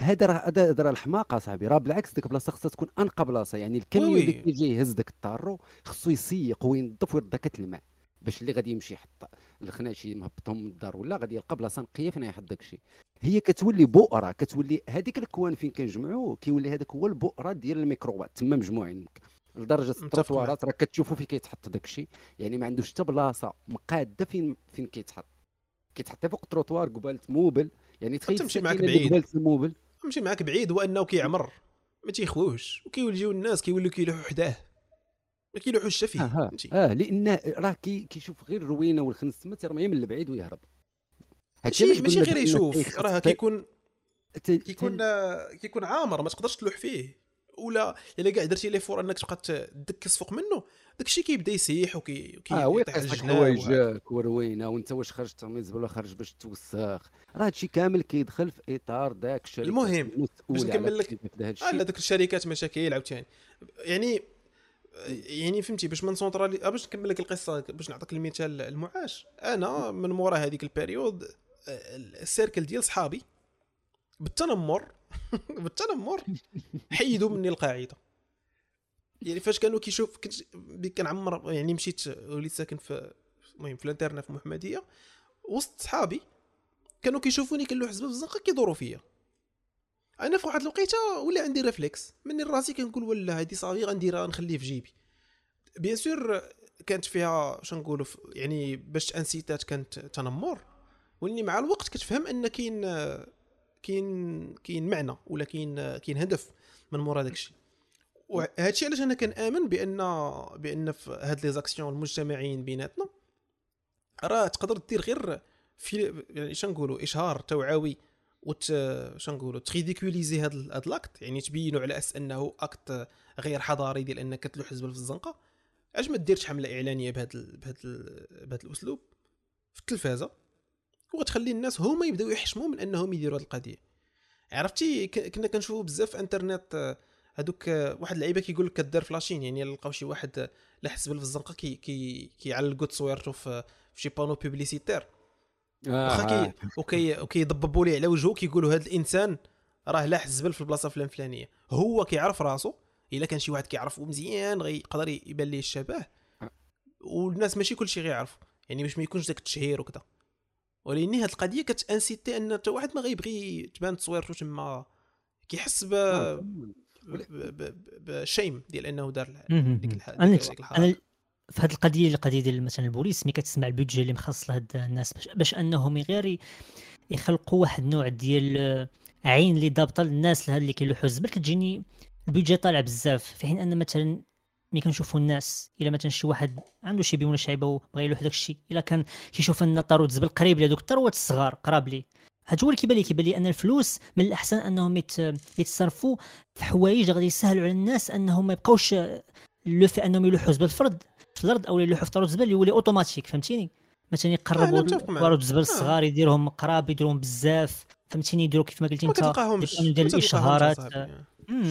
هذا راه هذا هذا راه الحماقة صاحبي راه بالعكس ديك البلاصه خصها تكون انقى بلاصه يعني ال camion oui. اللي كيجي يهز داك الطارو خصو يسيق وينظف ويرد كتلمع باش اللي غادي يمشي يحط. الخناشي مهبطهم من الدار ولا غادي يلقى بلاصة نقية فين يحط داك الشيء. هي كتولي بؤرة كتولي هذيك ال coin فين كنجمعوه كيولي هذاك هو البؤرة ديال الميكروبات تما مجموعين. لدرجة متفق ال trottoirات راه كتشوفوا فين كيتحط داك الشيء. يعني ما عندوش حتى بلاصة مقادة فين فين كيتحط. كيتحط فوق التروطوار قبالة immeuble. يعني تخيل تمشي معاك بعيد. قبالة ال immeuble ماشي معاك بعيد هو انه كيعمر. ما تيخووش وكيوليو الناس كيوليو كيلوحوا حداه. ما كيلوحوش حتى فيه آه. فهمتي؟ آه لأن راه كي كيشوف غير الروينة والخنز تما تيرميها من البعيد ويهرب. هادشي ماشي ماشي غير يشوف راه كيكون كيكون آه، كيكون عامر ما تقدرش تلوح فيه. ولا إلا كاع درتي l'effort أنك تبقى تدكس فوق منه داكشي كيبدا يسيح وكي آه oui. حوايجك وروينة وانت واش خرجت ترمي الزبله خرج باش توسخ. راه هادشي كامل كيدخل في إطار داك الشركة المهم، باش نكمل لك- آه الشيء لا دوك الشركات مشاكل عاوتاني. يعني يعني فهمتي باش ما نسونطرالي آه، باش نكمل لك القصة باش نعطيك المثال المعاش. أنا من مورا هذيك ال période آه، ال cercle ديال صحابي بالتنمر بالتنمر حيدوا مني القاعدة. يعني فاش كانوا كيشوف كنت كنعمر يعني مشيت وليت ساكن في المهم في ال internat في محمدية وسط صحابي كانوا كيشوفوني كنلوح في الزنقه كيدوروا فيا. أنا في واحد الوقيتة ولا عندي réflexe مني راسي كنقول ولا هادي صافي غنديرها نخليه في جيبي. bien sûr كانت فيها شنو نقولوا يعني باش تانسيتات كانت تنمر. ولاني مع الوقت كتفهم أن كاين كاين كاين معنى ولا كاين كاين هدف من مورا داكشي وهادشي علاش أنا كنآمن بأن بأن في هاد les actions المجتمعيين بيناتنا راه تقدر دير غير في يعني شنقولوا إشهار توعوي وت شنقولوا ت ridiculiser هاد هاد l'acte يعني تبينوا على أساس أنه acte غير حضاري ديال أنك تلوح الزبل في الزنقه علاش ما ديرش حملة إعلانية بهذا بهذا بهذا الأسلوب؟ في التلفازة. وغتخلي الناس هما يبداو يحشموا من أنهم يديروا هذه القضية. عرفتي؟ كنا كنشوفوا بزاف في إنترنت هذوك واحد اللعيبة كيقول لك كدار ف la Chine يعني لقاو شي واحد لاح في الزنقه كي كي كيعلقوا تصويرته في شي panneau publicitaire واخا كي وكي وكيضببوا ليه على وجهه كيقولوا هذا الإنسان راه لاح الزبل في البلاصة فلان فلانيه هو كيعرف راسو إلا كان شي واحد كيعرفو مزيان غيقدر يبان ليه الشبه. والناس ماشي كلشي غيعرف يعني باش ما يكونش داك التشهير وكذا ولكن هاد القضية كتأنسيتي أن حتى واحد ما غيبغي تبان تصويرته تما. كيحس ب بشيم ديال أنه دار ديك الحاجة أنا في هذه القضية القضية ديال مثلا البوليس ملي كتسمع البيدجي اللي مخصص لهاد الناس باش, باش أنهم غير يخلقوا واحد النوع ديال عين اللي ضابطة للناس اللي كيلوحوا الزبل كتجيني ال budget طالع بزاف في حين أن مثلا ملي كنشوفوا الناس إلا مثلا شي واحد عنده شي بيون شعيبة وبغى يلوح داك الشيء إلا كان كيشوف أن طارو د الزبل قريب لهذوك الطروات الصغار قراب ليه هاد هو اللي كيبان لي كيبان لي أن الفلوس من الأحسن أنهم يتصرفوا في حوايج غادي يسهلوا على الناس أنهم ما يبقاوش لو في أنهم يلوحوا زبل الأرض في الأرض أو يلوحوا في طارو د الزبل يولي أوتوماتيك فهمتيني؟ مثلا يقربوا طارو د الزبل الصغار يديرهم قراب يديرهم بزاف فهمتيني؟ يديروا كيف ما قلت أنت ديال الاشهارات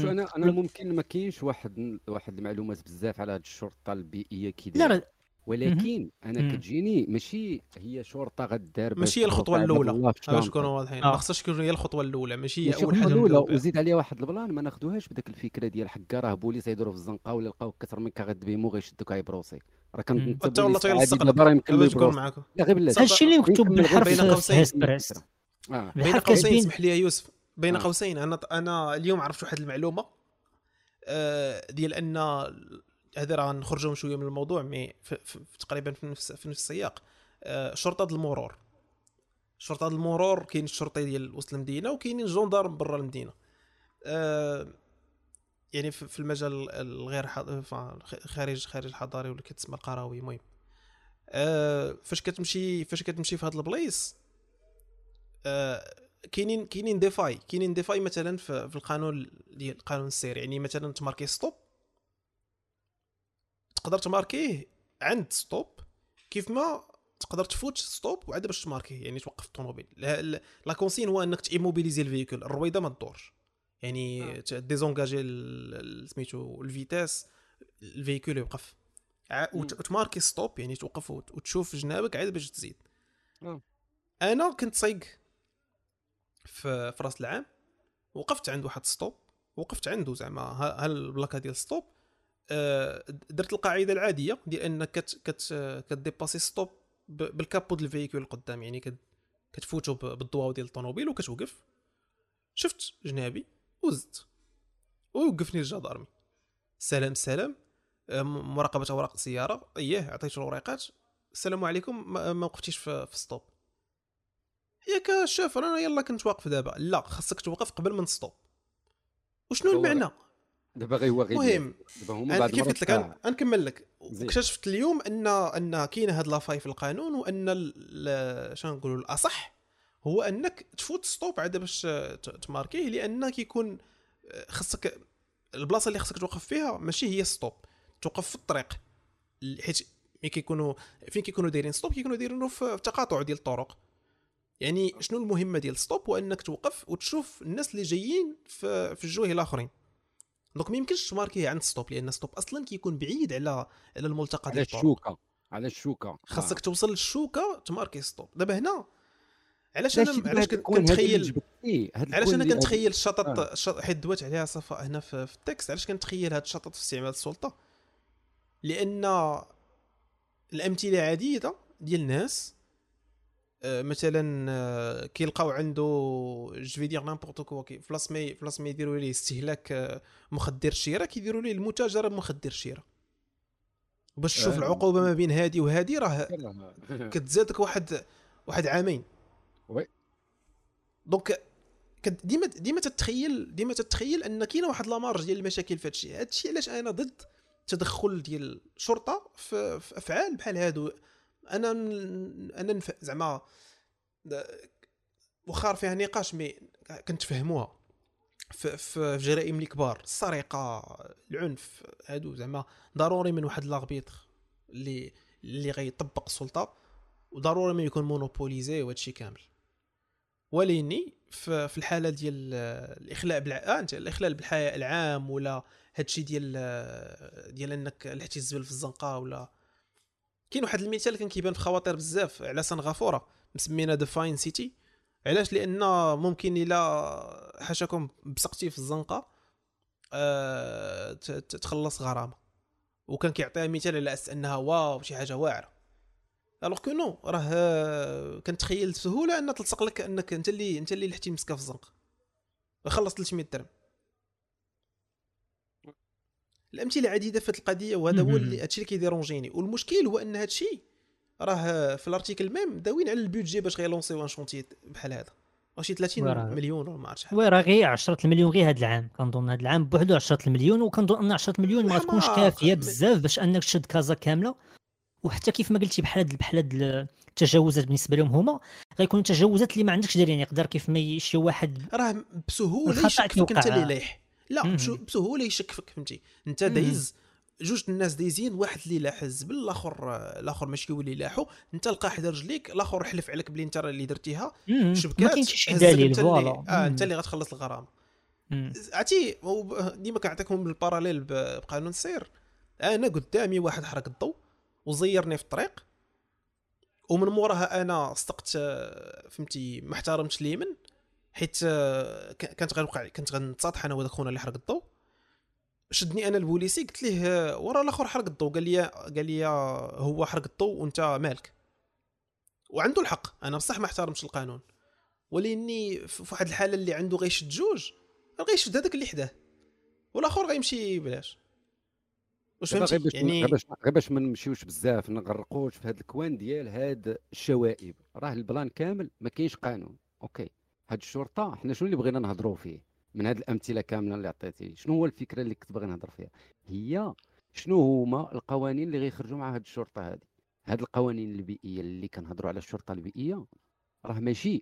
شو أنا أنا ممكن ما كاينش واحد واحد المعلومات بزاف على هذه الشرطة البيئية كي لا ولكن أنا كتجيني ماشي هي شرطة غدار ماشي هي الخطوة الأولى. باش نكونوا واضحين. ما خصهاش تكون هي الخطوة الأولى. ماشي هي أول حاجة الأولى. وزيد عليها واحد البلان ما ناخذوهاش بداك الفكرة ديال حكا راه بوليس يديروا في الزنقة ولا لقاو كثر من غد بيمو غيشدوك غيبروسي راه كان حتى والله دابا يمكن معاكم. لا غير بلاتي. هادشي اللي مكتوب بالحرف بين قوسين بين قوسين اسمح لي يا يوسف. بين قوسين. أنا أنا اليوم عرفت واحد المعلومة آه، ديال أن هذا راه نخرجوا شوية من الموضوع مي تقريبا في نفس في نفس السياق. آه، شرطة المرور. شرطة المرور كاين الشرطي ديال وسط المدينة وكاينين جوندارم برا المدينة. آه، يعني في المجال الغير خارج خارج الحضاري ولا كتسمى القروي المهم. فاش كتمشي فاش كتمشي في هاد البلايص كاينين كاينين des failles. كاينين des failles مثلا في القانون ديال القانون السير يعني مثلا ت marquer stop تقدر ت marquer يه عند stop كيف ما تقدر تفوت stop وعاد باش ت marquer يه يعني توقف الطوموبيل. la consigne هو انك ت immobiliser ال véhicule الرويدة ما تدورش. يعني آه. désengager سميتو ال vitesse ال véhicule يوقف. وت marquer stop يعني توقف وتشوف جنابك عاد باش تزيد. آه. أنا كنت سايق في, في رأس العام وقفت عند واحد stop وقفت عنده زعما ها البلاكة ديال stop؟ درت القاعدة العادية ديال انك كت كت ك dépasser stop بال capot ديال ال véhicule القدام يعني كتفوتو بالضواو ديال الطوموبيل وكتوقف. شفت جنابي وزدت. ووقفني الجدارمي سلام سلام. آه، مراقبة أوراق السيارة. اييه عطيته الوريقات. السلام عليكم. ما وقفتيش في, في stop. ياك شوف أنا يلا كنت واقف دابا. لا خاصك توقف قبل من stop. وشنو المعنى؟ دابا غير هو غير المهم دابا هما بعد كيف قلت لك؟ نكمل لك. اكتشفت اليوم ان أن كاينة هاد la faille في القانون وأن شنو نقولوا الأصح هو أنك تفوت stop عاد باش ت marquer يه لأن كيكون خاصك البلاصة اللي خاصك توقف فيها ماشي هي stop. توقف في الطريق. حيت ملي كيكونوا فين كيكونوا دايرين stop؟ كيكونوا دايرينه في تقاطع ديال الطرق. يعني شنو المهمة ديال stop؟ هو أنك توقف وتشوف الناس اللي جايين في, في الجويه الآخرين. donc ما يمكنش ت marquer يه عند stop لأن stop أصلا كيكون بعيد على على الملتقى ديال الشوكة على الشوكة. خاصك آه. توصل للشوكة ت marquer stop. دابا هنا علاش أنا علاش كنتخيل علاش أنا كنتخيل الشطط آه. حيت دوات عليها صفاء هنا في, في ال texte علاش كنتخيل هذا الشطط في استعمال السلطة؟ لأن الأمثلة عديدة ديال الناس مثلا آه، كيلقاو عنده je vais dire n'importe quoi كي فلاس مي فلاس مي يديروا ليه استهلاك آه، مخدر الشيره كيديروا ليه المتاجره بمخدر الشيره باش تشوف العقوبة ما بين هادي وهادي راه كتزادك واحد واحد عامين. oui. donc ديما ديما تتخيل ديما تتخيل أن كاينة واحد la marge ديال المشاكل في هذا الشيء. علاش أنا ضد التدخل ديال الشرطه في, في أفعال بحال هادو. أنا أنا. زعما واخا فيها نقاش mais كنتفهموها في, في جرائم اللي كبار السرقة العنف هادو زعما ضروري من واحد لاغبيتر اللي اللي غيطبق السلطة وضروري ما يكون مونوبوليزي وهادشي كامل وليني في, الحالة ديال الإخلاء بالع... آه أنت الاخلال بالحياء العام ولا هادشي ديال ديال إنك الزبل في الزنقة ولا كاين واحد المثال كان كيبان في خواطر بزاف على سنغافوره مسمينا ذا فاين سيتي علاش؟ لأن ممكن إلا حاشاكم بسقتي في الزنقة ت- تخلص غرامة. وكان كيعطيها مثال على أساس أنها واو شي حاجة واعرة. alors que non راه كنتخيل بسهولة أن تلصق لك أنك أنت اللي أنت اللي لحتي مسكة في الزنقة. وخلص 300 درهم. الأمثلة عديده في القضية وهذا هو هادشي اللي كي dérangeni والمشكل هو أن هادشي راه في l'article même داوين على ال budget باش غي lanceيو un chantier بحال هذا. واش شي 30 وراه. مليون ولا ما عرفتش شحال. oui راه غير 10 المليون غير هذا العام. كنظن هذا العام بوحدو 10 المليون وكنظن إن 10 مليون ما تكونش كافية بزاف باش أنك تشد كازا كاملة. وحتى كيف ما قلتي بحال هاد بحال هاد التجاوزات بالنسبة لهم هما غيكونوا تجاوزات اللي ما عندكش دليل يعني يقدر كيف ما شي واحد راه بسهولة يشك فيك. انت اللي لايح لا بسهوله يشك فيك فهمتي انت. دايز جوج الناس دايزين واحد اللي لاح الزبل الآخر الآخر ماشي هو اللي لاحو انت لقى حدا رجليك الآخر حلف عليك بلي انت اللي درتيها ؟شبكات ما كاينش شي دليل انت اللي voilà آه انت. اللي غتخلص الغرامه. عرفتي ديما كنعطيكم بال parallèle ب- بقانون السير أنا قدامي واحد حرق الضوء وزيرني في الطريق ومن موراها أنا صدقت آه، فهمتي ما احترمتش اليمن حيت آه، كانت غنوقع كنت غنتصاطح أنا وهذاك خونا اللي حرق الضوء شدني أنا البوليسي قلت ليه آه، ورا الآخر حرق الضوء قال لي قال لي آه، هو حرق الضوء وأنت مالك. وعنده الحق. أنا بصح ما احترمش القانون. ولأني في واحد الحالة اللي عنده غيشد جوج غيشد هذاك اللي حداه. والآخر غيمشي بلاش. واش فهمتي؟ باش يعني غير باش غير باش ما نمشيوش بزاف نغرقوش في هذا ال coin ديال هاد الشوائب. راه ال plan كامل ما كاينش قانون. ok. هاد الشرطة حنا شنو اللي بغينا نهضروا فيه؟ من هاد الأمثلة كاملة اللي عطيتي شنو هو الفكرة اللي كنت باغي نهضر فيها؟ هي شنو هما القوانين اللي غيخرجوا مع هاد الشرطة هذه هاد القوانين البيئيه اللي كنهضروا على الشرطة البيئيه راه ماشي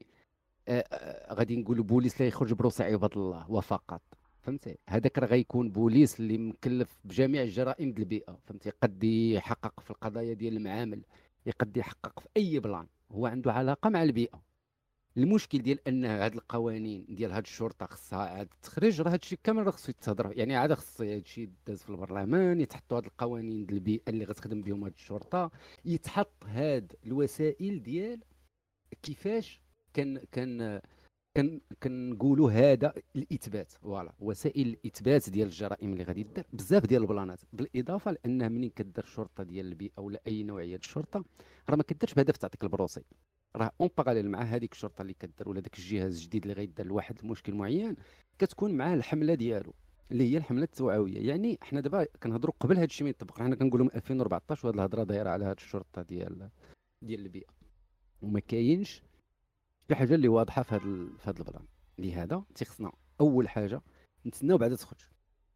آه، آه، غادي نقولوا بوليس لا يخرج بروسع عباد الله وفقط. فهمتي؟ هذاك راه غيكون بوليس اللي مكلف بجميع الجرائم ديال البيئة. فهمتي؟ قد يحقق في القضايا ديال المعامل يقد يحقق في أي بلان. هو عنده علاقة مع البيئة. المشكل ديال أن هاد القوانين ديال هاد الشرطة خصها عاد تخرج راه هادشي كامل راه خصو يتهضر. يعني عاد خص هادشي يداز في البرلمان يتحطوا هاد القوانين ديال البيئة اللي غتخدم بهم هاد الشرطة يتحط هاد الوسائل ديال كيفاش كان كان كان كنقولوا هذا الإثبات. voilà وسائل الإثبات ديال الجرائم اللي غادي دير. بزاف ديال ال planات. بالإضافة لأنه منين كدير الشرطة ديال البيئة ولا أي نوعيه الشرطة راه ما كديرش بهدف تعطيك ال procès. راه en parallèle مع هذيك الشرطة اللي كدير ولا داك الجهاز الجديد اللي غيدير لواحد المشكل معين كتكون معاه الحملة ديالو اللي هي الحملة التوعوية. يعني حنا دابا كنهضروا قبل هذا الشيء ما يطبق حنا كنقولوا من 2014 وهذه الهضرة دايرة على هذه الشرطة ديال ديال البيئة. وما كاينش شي حاجة اللي واضحة في ال- في هذا البلان. لهذا تيخصنا أول حاجة نتسناو بعدا تخرج.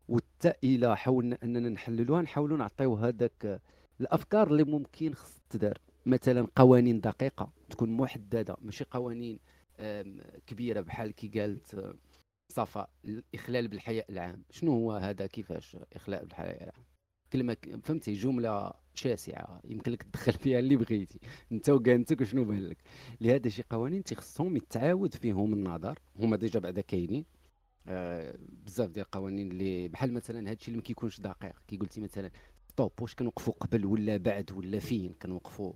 وحتى إلى حاولنا أننا نحللوها نحاولوا نعطيو هذاك الأفكار اللي ممكن خص تدار. مثلا قوانين دقيقة تكون محددة ماشي قوانين كبيرة بحال كي قالت صفاء الإخلال بالحياء العام. شنو هو هذا؟ كيفاش إخلاء بالحياء العام؟ كلمة فهمتي؟ جملة شاسعة. يمكن لك تدخل فيها اللي بغيتي. أنت وكانتك وشنو بان لك؟ لهذا شي قوانين تيخصهم يتعاود فيهم النظر. هما déjà بعدا كاينين. آه بزاف ديال القوانين اللي بحال مثلا هادشي اللي ما كيكونش دقيق. كي قلتي مثلا stop واش كنوقفوا قبل ولا بعد ولا فين كنوقفوا؟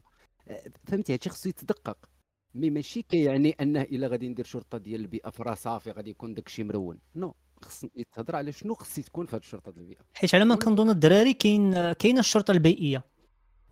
فهمتي؟ هادشي خصو يتدقق. mais ماشي كيعني أنه إلا غادي ندير شرطة ديال البيئة فرا صافي غادي يكون داكشي مرون. non خص يتهضر على شنو خص تكون في هاد الشرطة ديال البيئة. حيت على ما كنظن الدراري كاين كاينة الشرطة البيئية.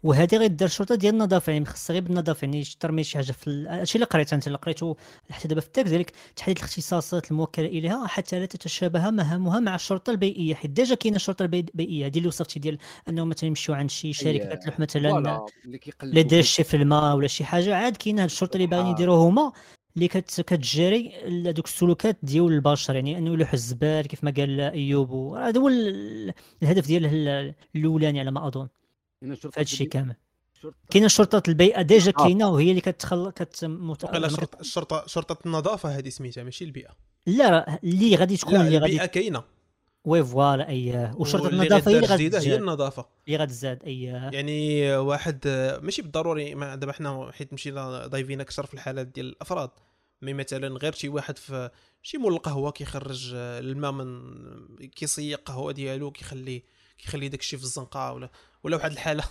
وهذه غيدير الشرطه ديال النظافة يعني خاصها غير بالنظافة يعني من شي حاجة في ال- هادشي اللي قريت أنت اللي قريته حتى دابا في ال texte ديالك تحديد الاختصاصات الموكلة إليها حتى لا تتشابه مهامها مع الشرطة البيئية حيت déjà كاينة الشرطة البي- البيئية هذه اللي وصفتي ديال أنهم مثلا يمشيو عند شي شركة أي- كتلوح مثلا لا في- شي في الماء ولا شي حاجة عاد كاين هاد الشرطة اللي باغيين آه. يديروه هما اللي كت كتجاري هذوك السلوكات ديال البشر يعني أنه يلوح الزبال كيف ما قال أيوب هذا هو ال- الهدف دياله ال- الأولاني على ما أظن هنا الشرطه في البيئية- كامل. كاينة شرطة البيئة déjà آه. كاينة وهي اللي كتخل كت شرطه الشرطه شرطة النظافة هذه سميتها ماشي البيئة. لا اللي غادي تكون اللي البيئة غادي كاينة. oui voilà اييه وشرطة النظافة هي اللي جديدة هي غتزاد. النظافة. اللي غتزاد اييه يعني واحد ماشي بالضروري ما دابا حنا حيت مشينا ضايفين أكثر في الحالات ديال الأفراد. mais مثلا غير شي واحد في شي مول القهوة كيخرج الماء من كيصيق القهوه ديالو كيخلي كيخلي داك الشيء في الزنقة ولا ولا واحد الحالة.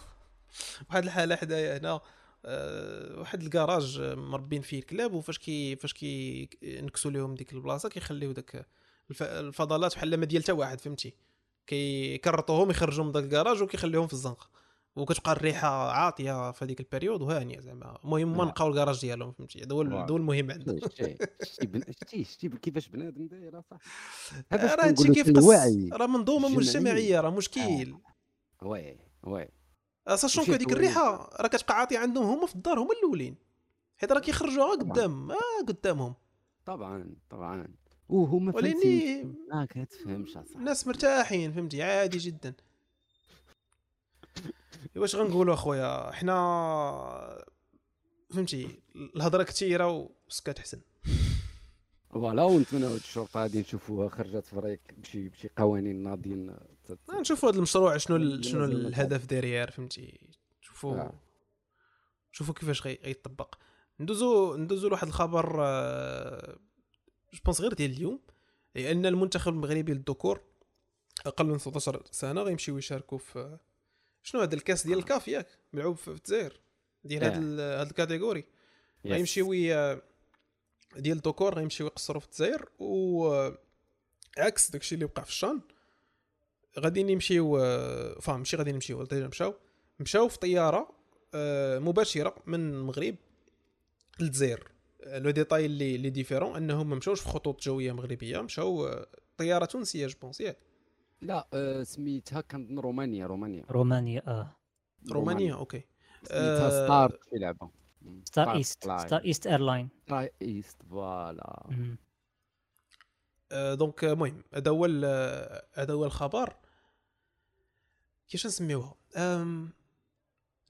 واحد الحالة حدايا هنا آه، واحد الكراج مربين فيه الكلاب وفاش كي فاش كي نكسوا لهم ديك البلاصة كيخليو داك الف- الفضلات بحال ما ديال حتى واحد فهمتي؟ كيكرطوهم يخرجوا من داك الكراج وكيخليهم في الزنقه وكتبقى الريحة عاطية في هذيك ال période وهانية زعما. المهم ما آه. نقاو الكراج ديالهم فهمتي؟ هذا هو واو. هذا هو المهم عندنا. شتي شتي كيفاش بنادم داير صح راه هادشي كيف الوعي. راه منظومة. مجتمعية راه مشكل. oui. oui أساسا ماشي هذيك الوعي. الريحة راه كتبقى عاطيه عندهم هما في الدار هما الأولين. حيت راه كيخرجوها. قدام آه قدامهم. طبعا طبعا. وهما ولاني فهمتي ما كتفهمش أصاحبي. الناس مرتاحين فهمتي؟ عادي جدا. واش غنقولوا أخويا؟ حنا فهمتي الهضرة كثيره وسكات حسن. فوالا ونتمنى هاد الشرطه غادي نشوفوها خرجت فريق بشي بشي قوانين ناضين نشوفوا هذا المشروع شنو ال- شنو الهدف ديريير فهمتي؟ شوفوا آه. شوفوا كيفاش غي- غيطبق. ندوزو ندوزو لواحد الخبر je pense غير ديال اليوم هي أن المنتخب المغربي للذكور أقل من 16 سنة غيمشيو يشاركوا في شنو هذا الكاس ديال الكاف ياك؟ ملعوب في الجزائر. ديال هاد آه. هاد ال catégorie. غيمشيو ديال الذكور غيمشيو يقصروا في الجزائر و عكس داكشي اللي وقع في الشان غادي يمشيو فا ماشي غادي نمشيو déjà مشاو مشاو في طيارة آه، مباشرة من المغرب للجزائر. le détail اللي اللي différent أنهم ما مشاوش في خطوط جوية مغربية مشاو آه، طيارة تونسية je pense ياك. لا آه، سميتها كنظن رومانيا رومانيا. رومانيا آه. رومانيا. OK. سميتها آه، ستار شي لعبة. ستار ايست ستار ايست airlines ستار ايست voilà آه، donc آه، المهم هذا هو آه، هذا هو الخبر. كيفاش نسميوها؟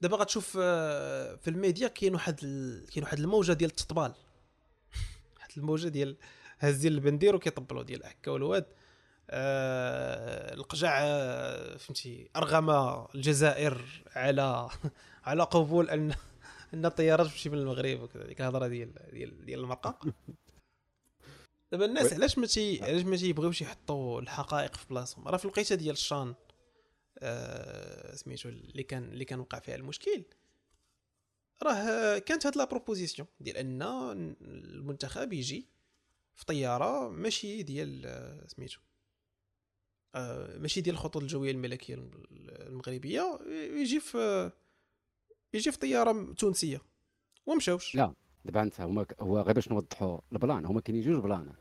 دابا غتشوف آه، في الميديا كاين واحد ال... كاين واحد الموجة ديال التطبال. واحد الموجة ديال هازين البندير وكيطبلوا ديال هكا والواد. آه القجع آه، فهمتي أرغم الجزائر على على قبول أن إن الطيارات تمشي من المغرب وكذا ديك الهضرة ديال ديال ديال المرقة دابا الناس. علاش ما تي علاش ما تيبغيوش يحطوا الحقائق في بلاصتهم راه في الوقيته ديال الشان آه سميتو اللي كان اللي كان وقع فيها المشكل راه كانت هاد la proposition ديال أن المنتخب يجي في طيارة ماشي ديال آه، سميتو آه، ماشي ديال الخطوط الجوية الملكية الم- المغربية يجي في يجي في طيارة تونسية. ومشاوش. لا. دابا انت هما هو غير باش نوضحوا ال plan هما كاينين جوج plans.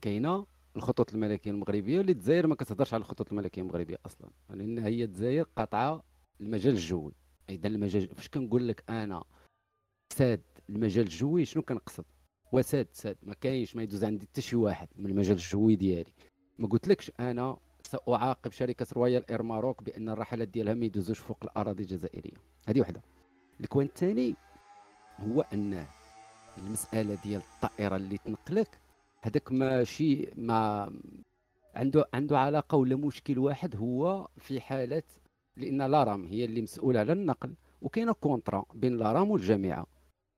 كاينة الخطوط الملكية المغربية اللي الجزائر ما كتهضرش على الخطوط الملكية المغربية أصلا لأن هي الجزائر قاطعة المجال الجوي. إذا المجال فاش كنقول لك أنا ساد المجال الجوي شنو كنقصد؟ وساد ساد ما كاينش ما يدوز عندي حتى شي واحد من المجال الجوي ديالي. ما قلت لكش أنا سأعاقب شركة رويال إير ماروك بأن الرحلات ديالها ما يدوزوش فوق الأراضي الجزائرية. هذه وحدة. الكوان الثاني هو انه المسألة ديال الطائرة اللي تنقلك هذاك ماشي ما عنده عنده علاقة ولا مشكل واحد هو في حالة لأن لارام هي اللي مسؤولة على النقل وكاينة contrat بين لارام والجامعة.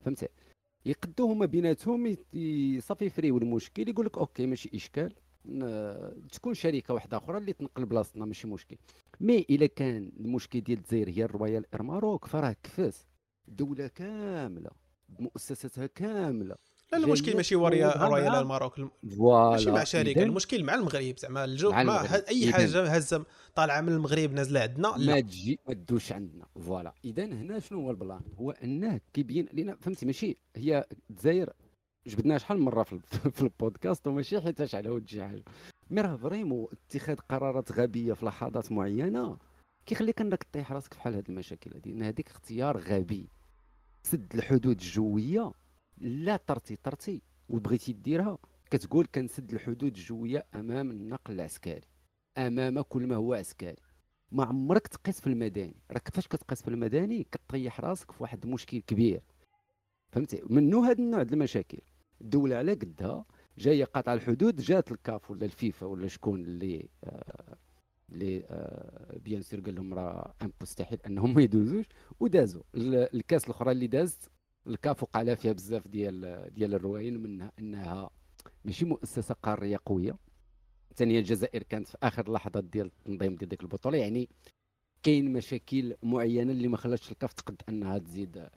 فهمتي؟ يقدوا هما بيناتهم صافي يفريو المشكل يقول لك OK ماشي إشكال. تكون شركة واحدة أخرى اللي تنقل بلاصتنا ماشي مشكل. mais إلا كان المشكل ديال الجزائر هي الرويال اير ماروك فراه كفاز. دولة كاملة بمؤسساتها كاملة. لا المشكل ماشي تفاوضها رويال اير ماروك ماشي مع شركة المشكل مع المغرب زعما. الجو. ه- أي حاجة هزه طالعة من المغرب نازلة عندنا ما تجي ما تدوزش عندنا. voilà. اذا هنا شنو هو ال plan؟ هو أنه كيبين لنا فهمتي ماشي هي الجزائر جبدناها شحال من مرة في, في البودكاست وماشي حيتاش على ود شي حاجة. mais راه vraiment اتخاذ قرارات غبية في لحظات معينة كيخليك انك طيح راسك في حال هذه المشاكل هذه ان هذيك اختيار غبي. سد الحدود الجوية لا طرتي طرتي وبغيتي ديرها كتقول كنسد الحدود الجوية أمام النقل العسكري أمام كل ما هو عسكري. ما عمرك تقيس في المدني راك فاش كتقيس في المدني كطيح راسك في واحد المشكل كبير. فهمتي؟ منه هذا النوع ديال المشاكل؟ الدولة على قدها جاية قاطعة الحدود جات الكاف ولا الفيفا ولا شكون اللي آه اللي آه bien sûr قال لهم راه مستحيل انهم ما يدوزوش ودازوا. ال cas الأخرى اللي دازت الكاف وقع فيها بزاف ديال ديال الروايين منها إنها ماشي مؤسسة قارية قوية. ثانيا الجزائر كانت في آخر لحظات ديال التنظيم ديال ديك البطولة يعني كاين مشاكل معينة اللي ما خلاتش الكاف تقد أنها تزيد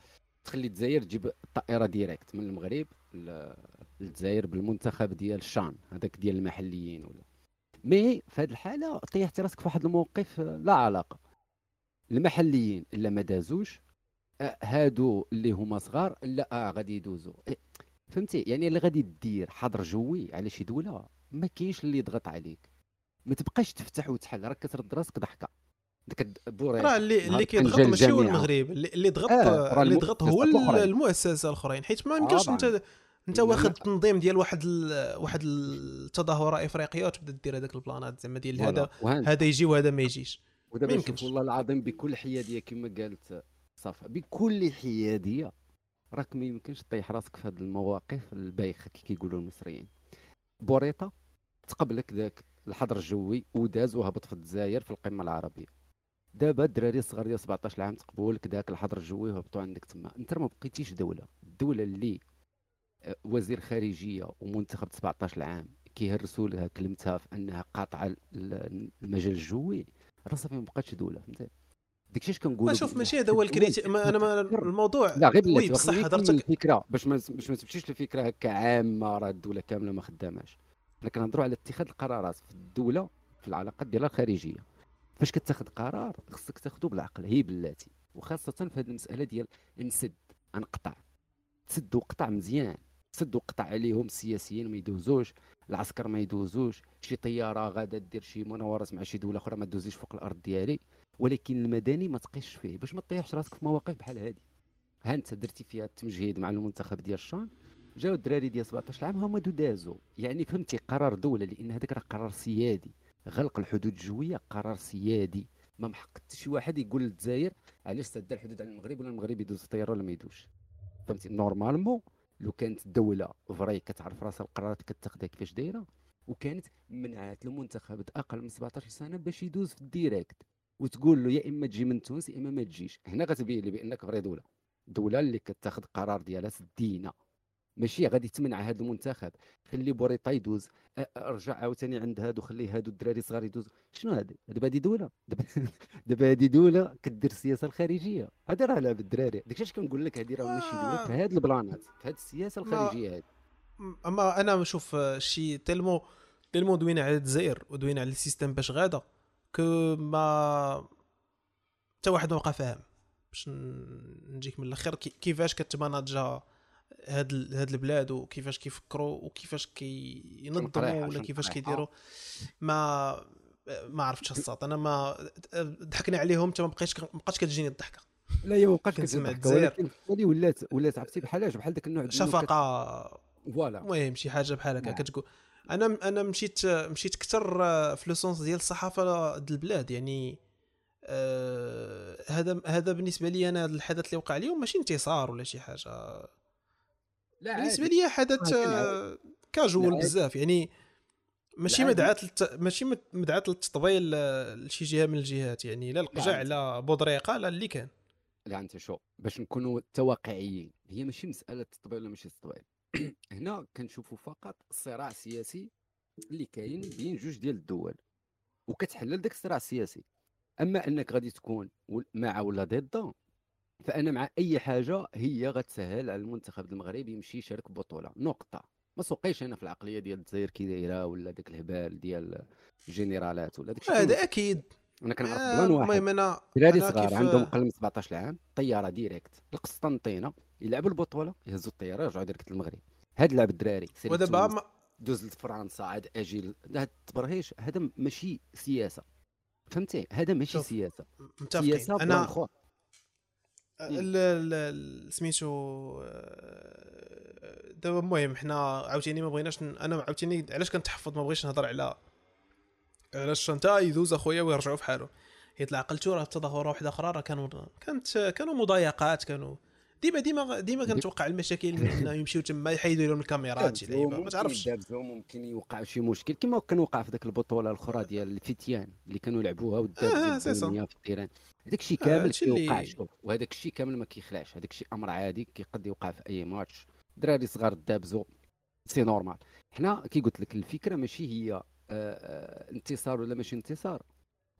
تخلي الجزائر تجيب الطائره direct من المغرب للجزائر بالمنتخب ديال الشان هذاك ديال المحليين ولا. mais في هذه الحالة طيحتي راسك في واحد الموقف لا علاقة. المحليين إلا ما دازوش آه، هادو اللي هما صغار لا آه غادي يدوزوا إيه، فهمتي؟ يعني اللي غادي دير حظر جوي على شي دولة ما كاينش اللي يضغط عليك. ما تبقاش تفتح وتحل راك كترد راسك ضحكة. ديك ال pression راه اللي اللي كيضغط ماشي هو المغرب اللي ضغط آه اللي ضغط هو المؤسسة الأخرين حيت ما يمكنش آه انت انت واخد التنظيم ديال واحد ال... واحد التظاهرة إفريقية وتبدأ دير هذاك البلانات زعما ديال هذا هذا يجي وهذا ما يجيش. ودابا يمكنش. والله العظيم بكل حيادية كما قالت صافا بكل حيادية راك ما يمكنش تطيح راسك في هذه المواقف البايخة كي كيقولوا المصريين. بوريطة تقبلك ذاك الحظر الجوي وداز وهبط في الجزائر في القمة العربية. دابا الدراري الصغار ديال 17 عام تقبلوا لك ذاك الحظر الجوي وهبطوا عندك تما. انت ما بقيتيش دولة. الدولة اللي آه، وزير خارجية ومنتخب 17 عام كيهرسوا لها كلمتها في أنها قاطعة المجال الجوي راه صافي ما بقاتش دولة فهمتي؟ ديك الشيء كنقول شوف ماشي هذا هو الكريتي أنا ما الموضوع لا غير وي بصح حضرتك الفكرة باش ما باش ما تمشيش الفكرة هكا عامة راه الدولة كاملة ما خداماش. حنا كنهضروا على اتخاذ القرارات في الدولة في العلاقات ديالها الخارجية. فاش كتاخذ قرار خصك تاخذه بالعقل هي بلاتي. وخاصة في هذه المسألة ديال نسد نقطع تسد وقطع مزيان. تسد وقطع عليهم السياسيين ما يدوزوش العسكر ما يدوزوش شي طيارة غادا دير شي مناورات مع شي دولة أخرى ما دوزيش فوق الأرض ديالي. ولكن المدني ما تقيش فيه باش ما تطيحش راسك في مواقف بحال هذه ها انت درتي فيها التمجيد مع المنتخب ديال الشان جاو الدراري ديال 17 عام هما دازوا يعني فهمتي قرار دولة لأن هذاك راه قرار سيادي. غلق الحدود الجويه قرار سيادي. ما من حق شي واحد يقول للجزائر علاش سد الحدود على المغرب ولا المغرب يدوز الطياره ولا ما يدوزش فهمتي؟ normalement لو كانت الدولة vraie كتعرف راسها القرارات كتاخذها كيفاش دايرة وكانت منعت المنتخب أقل من 17 سنة باش يدوز في ال direct. وتقول له يا إما تجي من تونس يا إما ما تجيش. هنا غتبين لي بأنك vraie دولة. دولة اللي كتاخذ قرار ديالها سدينا ماشي غادي تمنع هذا المنتخب. خلي بوريطا يدوز. رجع عاوتاني عند هادو خلي هادو الدراري الصغار يدوز شنو هذا دابا هذه دولة. دابا هذه دولة كدير السياسة الخارجية. هذا راه لعب الدراري. داكشي اش كنقول لك هذه راه ماشي دولة في هاد ال plan ات في هاد السياسة الخارجية هذه أما أنا نشوف شي tellement tellement دوينا على الجزائر ودوينا على ال système باش غادا que ما حتى واحد ما بقى فاهم. باش نجيك من الآخر كيفاش كتماناجا هاد هاد البلاد وكيفاش كيفكروا وكيفاش كينظموا ولا كيفاش كيديروا. ما ما عرفتش الساط أنا ما ضحكنا عليهم حتى ما بقيتش ما بقاتش كتجيني الضحكة. لا هي وقعت كتسمع ولكن هذه ولات ولات عرفتي بحال بحال داك النوع شفقة. voilà. المهم شي حاجة بحال هكا نعم. كتقول. أنا أنا مشيت مشيت أكثر في le sens ديال الصحافة د البلاد. يعني آه هذا هذا بالنسبة لي أنا الحدث اللي وقع اليوم ماشي انتصار ولا شي حاجة. لا بالنسبة لي حدث آه كاجوال بزاف يعني ماشي مدعاة للت... ماشي مدعاة للتطبيل لشي جهة من الجهات يعني لا القجع لا بودريقة لا اللي كان. لا انت شو باش نكونوا تواقعيين هي ماشي مسألة تطبيل ولا ماشي تطبيل هنا كنشوفوا فقط صراع سياسي اللي كاين بين جوج ديال الدول وكتحلل داك الصراع السياسي. أما أنك غادي تكون مع ولا ضد فأنا مع أي حاجة هي غتسهل على المنتخب المغربي يمشي يشارك بطوله نقطة. ما سوقيش أنا في العقلية ديال الجزائر كي دايرة ولا داك الهبال ديال الجنرالات ولا داك هذا أكيد. أنا كنعرف آه plan واحد. المهم أنا دراري صغار عندهم أقل من 17 عام طيارة direct لقسطنطينه يلعبوا البطولة يهزوا الطيارة يرجعوا direct للمغرب هاد لعب الدراري ودابا ما... دوز لفرنسا عاد أجي هاد التبرهيش هذا ماشي سياسة. فهمتي؟ هذا ماشي سياسة. متفقين. سياسة أنا سميتو آه، دابا المهم حنا عاوتاني ما بغيناش أنا عاوتاني علاش كنتحفظ ما بغيتش نهضر على علاش انت يدوز اخويا ويرجعوا في حاله؟ حيت العقلتو راه التظاهرة واحدة أخرى راه كانوا كانت كانوا مضايقات كانوا ديما ديما ديما كنتوقع المشاكل من يمشيو تما يحيدوا لهم الكاميرات شي لعيبه ما تعرفش. ممكن يوقع شي مشكل كما كان وقع في ذاك البطولة الأخرى ديال الفتيان اللي كانوا يلعبوها آه، سي سا. الدنيا في ال terrain هذاك الشيء آه، كامل اللي- كيوقع شوف وهذاك الشيء كامل ما كيخلعش هذاك الشيء أمر عادي كيقد يوقع في أي ماتش. دراري صغار دابزو c'est normal. حنا كي قلت لك الفكرة ماشي هي آه، آه، انتصار ولا ماشي انتصار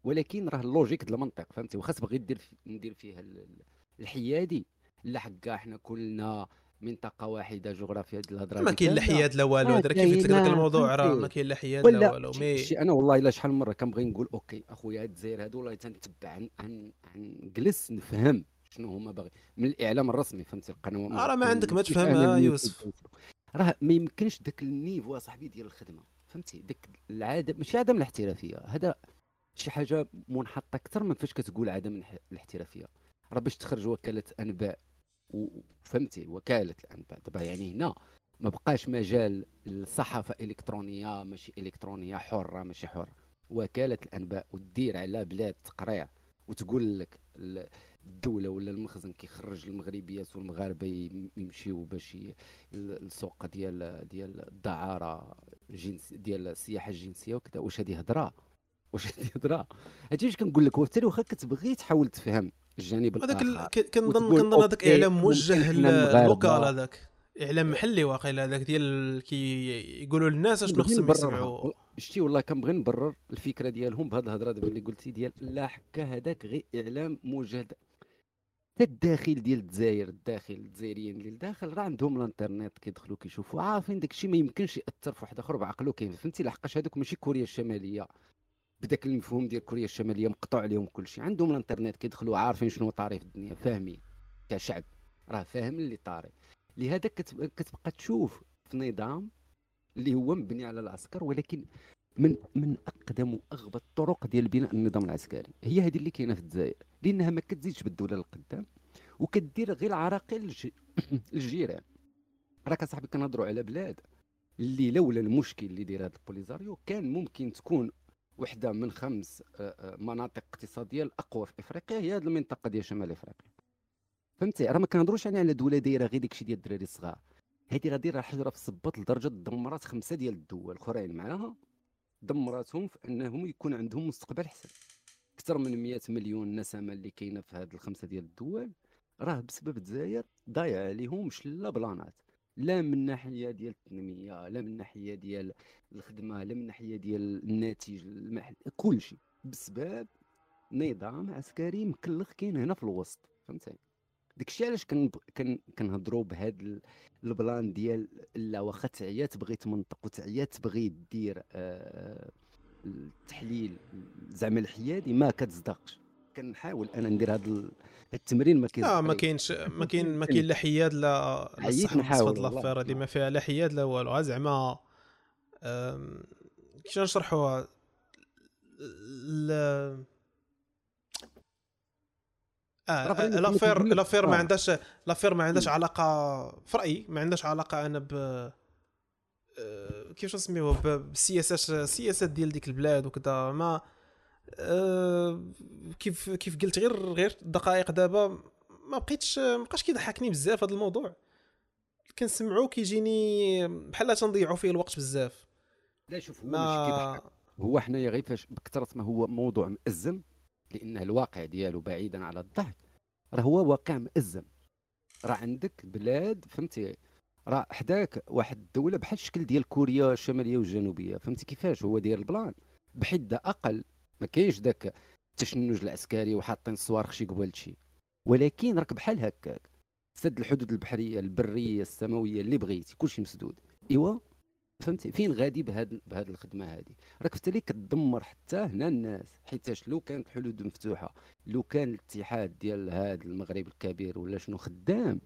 ولكن راه ال logique ديال المنطق فهمتي؟ واخا تبغي دير ندير فيها ال- ال- الحيادي. لا حكا حنا كلنا منطقة واحدة جغرافيا ديال الهضره ما كاين لا. حياد لا والو. هذا كيف قلت لك ذاك الموضوع؟ راه. ما كاين لا حياد لا والو. mais. أنا والله إلا شحال من مرة كنبغي نقول OK أخويا هاد الجزائر هادو والله تنتبع عن نجلس نفهم شنو هما باغي من الإعلام الرسمي فهمتي القنوات راه ما عندك ما تفهمها يوسف. راه ما يمكنش داك ال niveau صاحبي ديال الخدمة فهمتي؟ داك العدم ماشي عدم الاحترافية هذا شي حاجة منحطة أكثر من فاش كتقول عدم الاحترافية. راه باش تخرج وكالة أنباء. و- فهمتي وكالة الأنباء. دابا يعني هنا ما بقاش مجال الصحافه إلكترونية ماشي إلكترونية حرة ماشي حرة. وكالة الأنباء ودير على بلاد تقرير وتقول لك ال- الدولة ولا المخزن كيخرج المغربيات والمغاربه يم- يمشيو باش السوق ديال ديال الدعارة جنس ديال السياحة الجنسية وكذا. واش هذه هضره واش هذه هضره هادشي كنقول لك وبالتالي واخا كتبغي تحاول تفهم. الجانب الآخر. كنظن كنظن هذاك إعلام موجه. للوكال هذاك. إعلام محلي واقيلا هذاك ديال كي يقولوا للناس أشنو خصهم. يسمعوا. شتي والله كنبغي نبرر الفكرة ديالهم بهذه الهضرة دابا اللي قلتي ديال لا حكا هذاك غير إعلام موجه حتى الداخل ديال الجزائر الداخل الجزائريين اللي لداخل راه عندهم الإنترنت كيدخلوا كيشوفوا. عارفين داك الشيء ما يمكنش يأثر في واحد آخر بعقله كاين فهمتي؟ لحقاش هذوك ماشي كوريا الشمالية. بداك المفهوم ديال كوريا الشمالية مقطوع عليهم كل شيء عندهم الانترنت كيدخلوا عارفين شنو طاري في الدنيا فاهمين كشعب. راه فاهم اللي طاري. لهذا كتب- كتبقى تشوف في نظام اللي هو مبني على العسكر ولكن من من أقدم وأغبى الطرق ديال بناء النظام العسكري. هي هذه اللي كاينة في الجزائر. لأنها ما كتزيدش بالدولة للقدام وكدير غير العراقيل الج- الجيران راك صاحبي كنهضروا على بلاد اللي لولا المشكل اللي داير هذا البوليزاريو كان ممكن تكون وحدة من خمس آه، آه، مناطق اقتصادية الأقوى في إفريقيا هي هذه المنطقة ديال شمال إفريقيا. فهمتي؟ راه ما كنهضروش يعني على دولة دايرة غير داكشي ديال الدراري الصغار. هذه راه حجرة في الصباط لدرجة دمرات خمسة ديال الدول. الاخرين معاها دمراتهم في أنهم يكون عندهم مستقبل احسن أكثر من 100 مليون نسمة اللي كاينة في هذه الخمسة ديال الدول. راه بسبب الجزائر ضايع عليهم شلا بلانات. لا من ناحية ديال التنمية لا من ناحية ديال الخدمة لا من ناحية ديال الناتج المحلي كل شيء بسبب نظام عسكري مكلخ كاين هنا في الوسط فهمتي؟ داكشي علاش كن كن كنهضروا بهذا ال- ال plan ديال لا واخا تعيا تبغي تمنطق وتعيا تبغي دير آه، التحليل زعما الحيادي ما كتصدقش كنحاول أنا ندير هذا ال- التمرين ما لا ما كيصدقليش. كاينش ما كاين ما كاين لا حياد لا الصح نحاول. l'affaire هادي ما فيها لا حياد لا والو غا زعما كيفاش نشرحوها راه آه l'affaire l'affaire ما آه. عندهاش l'affaire ما عندهاش. علاقة في رأيي ما عندهاش علاقة أنا ب آه، كيفاش نسميوها بالسياسات السياسات ديال ديك البلاد وكذا ما آه، كيف كيف قلت غير غير دقائق دابا ما بقيتش ما بقاش كيضحكني بزاف هذا الموضوع. كنسمعو كيجيني بحال تنضيعوا فيه الوقت بزاف. لا شوف هو ماشي كيضحك. ما هو حنايا غير فاش بكثرة ما هو موضوع مأزم لأن الواقع ديالو بعيدا على الضحك. راه هو واقع مأزم. راه عندك بلاد فهمتي؟ راه حداك واحد الدولة بحال الشكل ديال كوريا الشمالية والجنوبية فهمتي كيفاش؟ هو داير البلان بحدة أقل. ما كاينش داك التشنج العسكري وحاطين الصواريخ شي قبال شي. ولكن راك بحال هكاك سد الحدود البحرية البرية السماوية اللي بغيتي كلشي مسدود. إيوا فهمتي؟ فين غادي بهاد بهاد الخدمة هادي؟ راك فالتالي كتدمر حتى هنا الناس حيتاش لو كانت الحدود مفتوحة لو كان الاتحاد ديال هاد المغرب الكبير ولا شنو خدام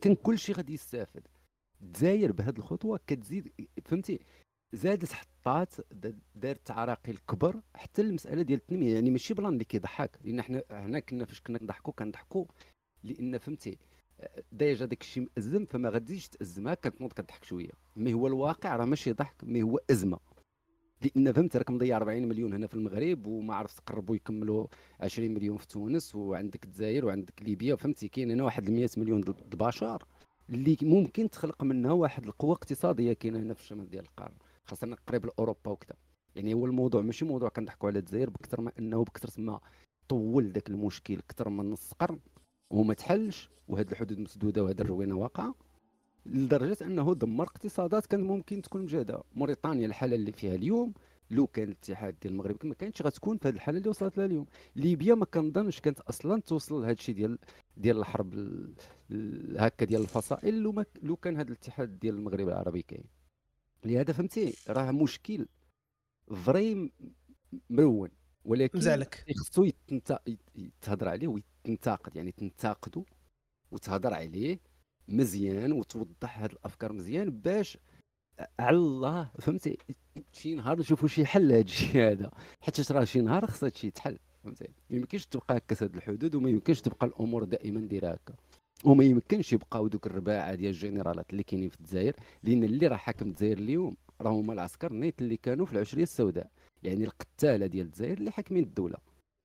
كان كل شيء غادي يستافد. الجزائر بهاد الخطوة كتزيد فهمتي؟ زادت حطات دارت عراقيل كبر حتى المسألة ديال التنمية. يعني ماشي plan اللي كيضحك. لأن حنا هنا كنا فاش كنا كنضحكوا كنضحكوا لأن فهمتي déjà داك الشيء مأزم فما غاديش تأزمها كتنوض كضحك شوية. mais هو الواقع راه ماشي ضحك mais هو أزمة. لأن فهمت راك مضيع 40 مليون هنا في المغرب وما عرفت تقربوا يكملوا 20 مليون في تونس وعندك الجزائر وعندك ليبيا. فهمتي كاين هنا واحد 100 مليون د البشر اللي ممكن تخلق منها واحد القوة اقتصادية. كاينة هنا في الشمال ديال القارة. خاصة قريب لأوروبا وكذا. يعني هو الموضوع ماشي موضوع كنضحكوا على الجزائر بكثر ما إنه بكثر ما طول ذاك المشكل أكثر من نص قرن وما تحلش وهاد الحدود مسدودة وهاد الروينة واقعة لدرجة إنه دمر اقتصادات كان ممكن تكون مجهدة. موريتانيا الحالة اللي فيها اليوم لو كان الاتحاد ديال المغرب ما كانتش غتكون في هذه الحالة اللي وصلت لها اليوم. ليبيا ما كنظنش كانت أصلا توصل لهذا الشيء ديال ديال الحرب هكا ديال الفصائل لو كان هذا الاتحاد ديال المغرب العربي كاين. لهذا فهمتي؟ راه مشكل فري مرون ولكن مزعلك. خصو يتهضر عليه ويتنتقد يعني تنتقدو وتهضر عليه مزيان وتوضح هاد الأفكار مزيان باش على الله فهمتي؟ شي نهار نشوفوا شي حل لهذا الشيء هذا حيت راه شي نهار خصها شي تحل فهمتي؟ ما يمكنش تبقى هكا هاد الحدود وما يمكنش تبقى الأمور دائما دايره هكا. وما يمكنش يبقاو دوك الرباعة ديال الجنرالات اللي كاينين في الجزائر لأن اللي راه حاكم الجزائر اليوم راه هما العسكر نيت اللي كانوا في العشرية السوداء يعني القتالة ديال الجزائر اللي حاكمين الدولة.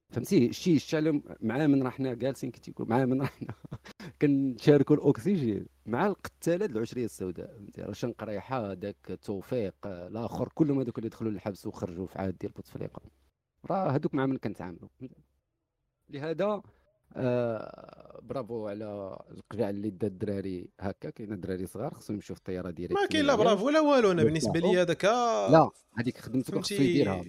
فهمتي؟ شي الشعل مع من رحنا جالسين كي مع من رحنا كنشاركوا الأكسجين مع القتالة العشرية السوداء. فهمتي؟ راه شنقريحة داك توفيق الآخر كلهم هذوك اللي دخلوا للحبس وخرجوا في عهد ديال بوتفليقة. راه هذوك مع من كنتعاملوا. لهذا آه برافو على لقجع اللي دا الدراري هكا. كاين دراري صغار خصهم يمشيو في الطيارة direct ما كاين لا برافو لا والو أنا بالنسبة لي هذاك لا هذيك خدمته خصو يديرها.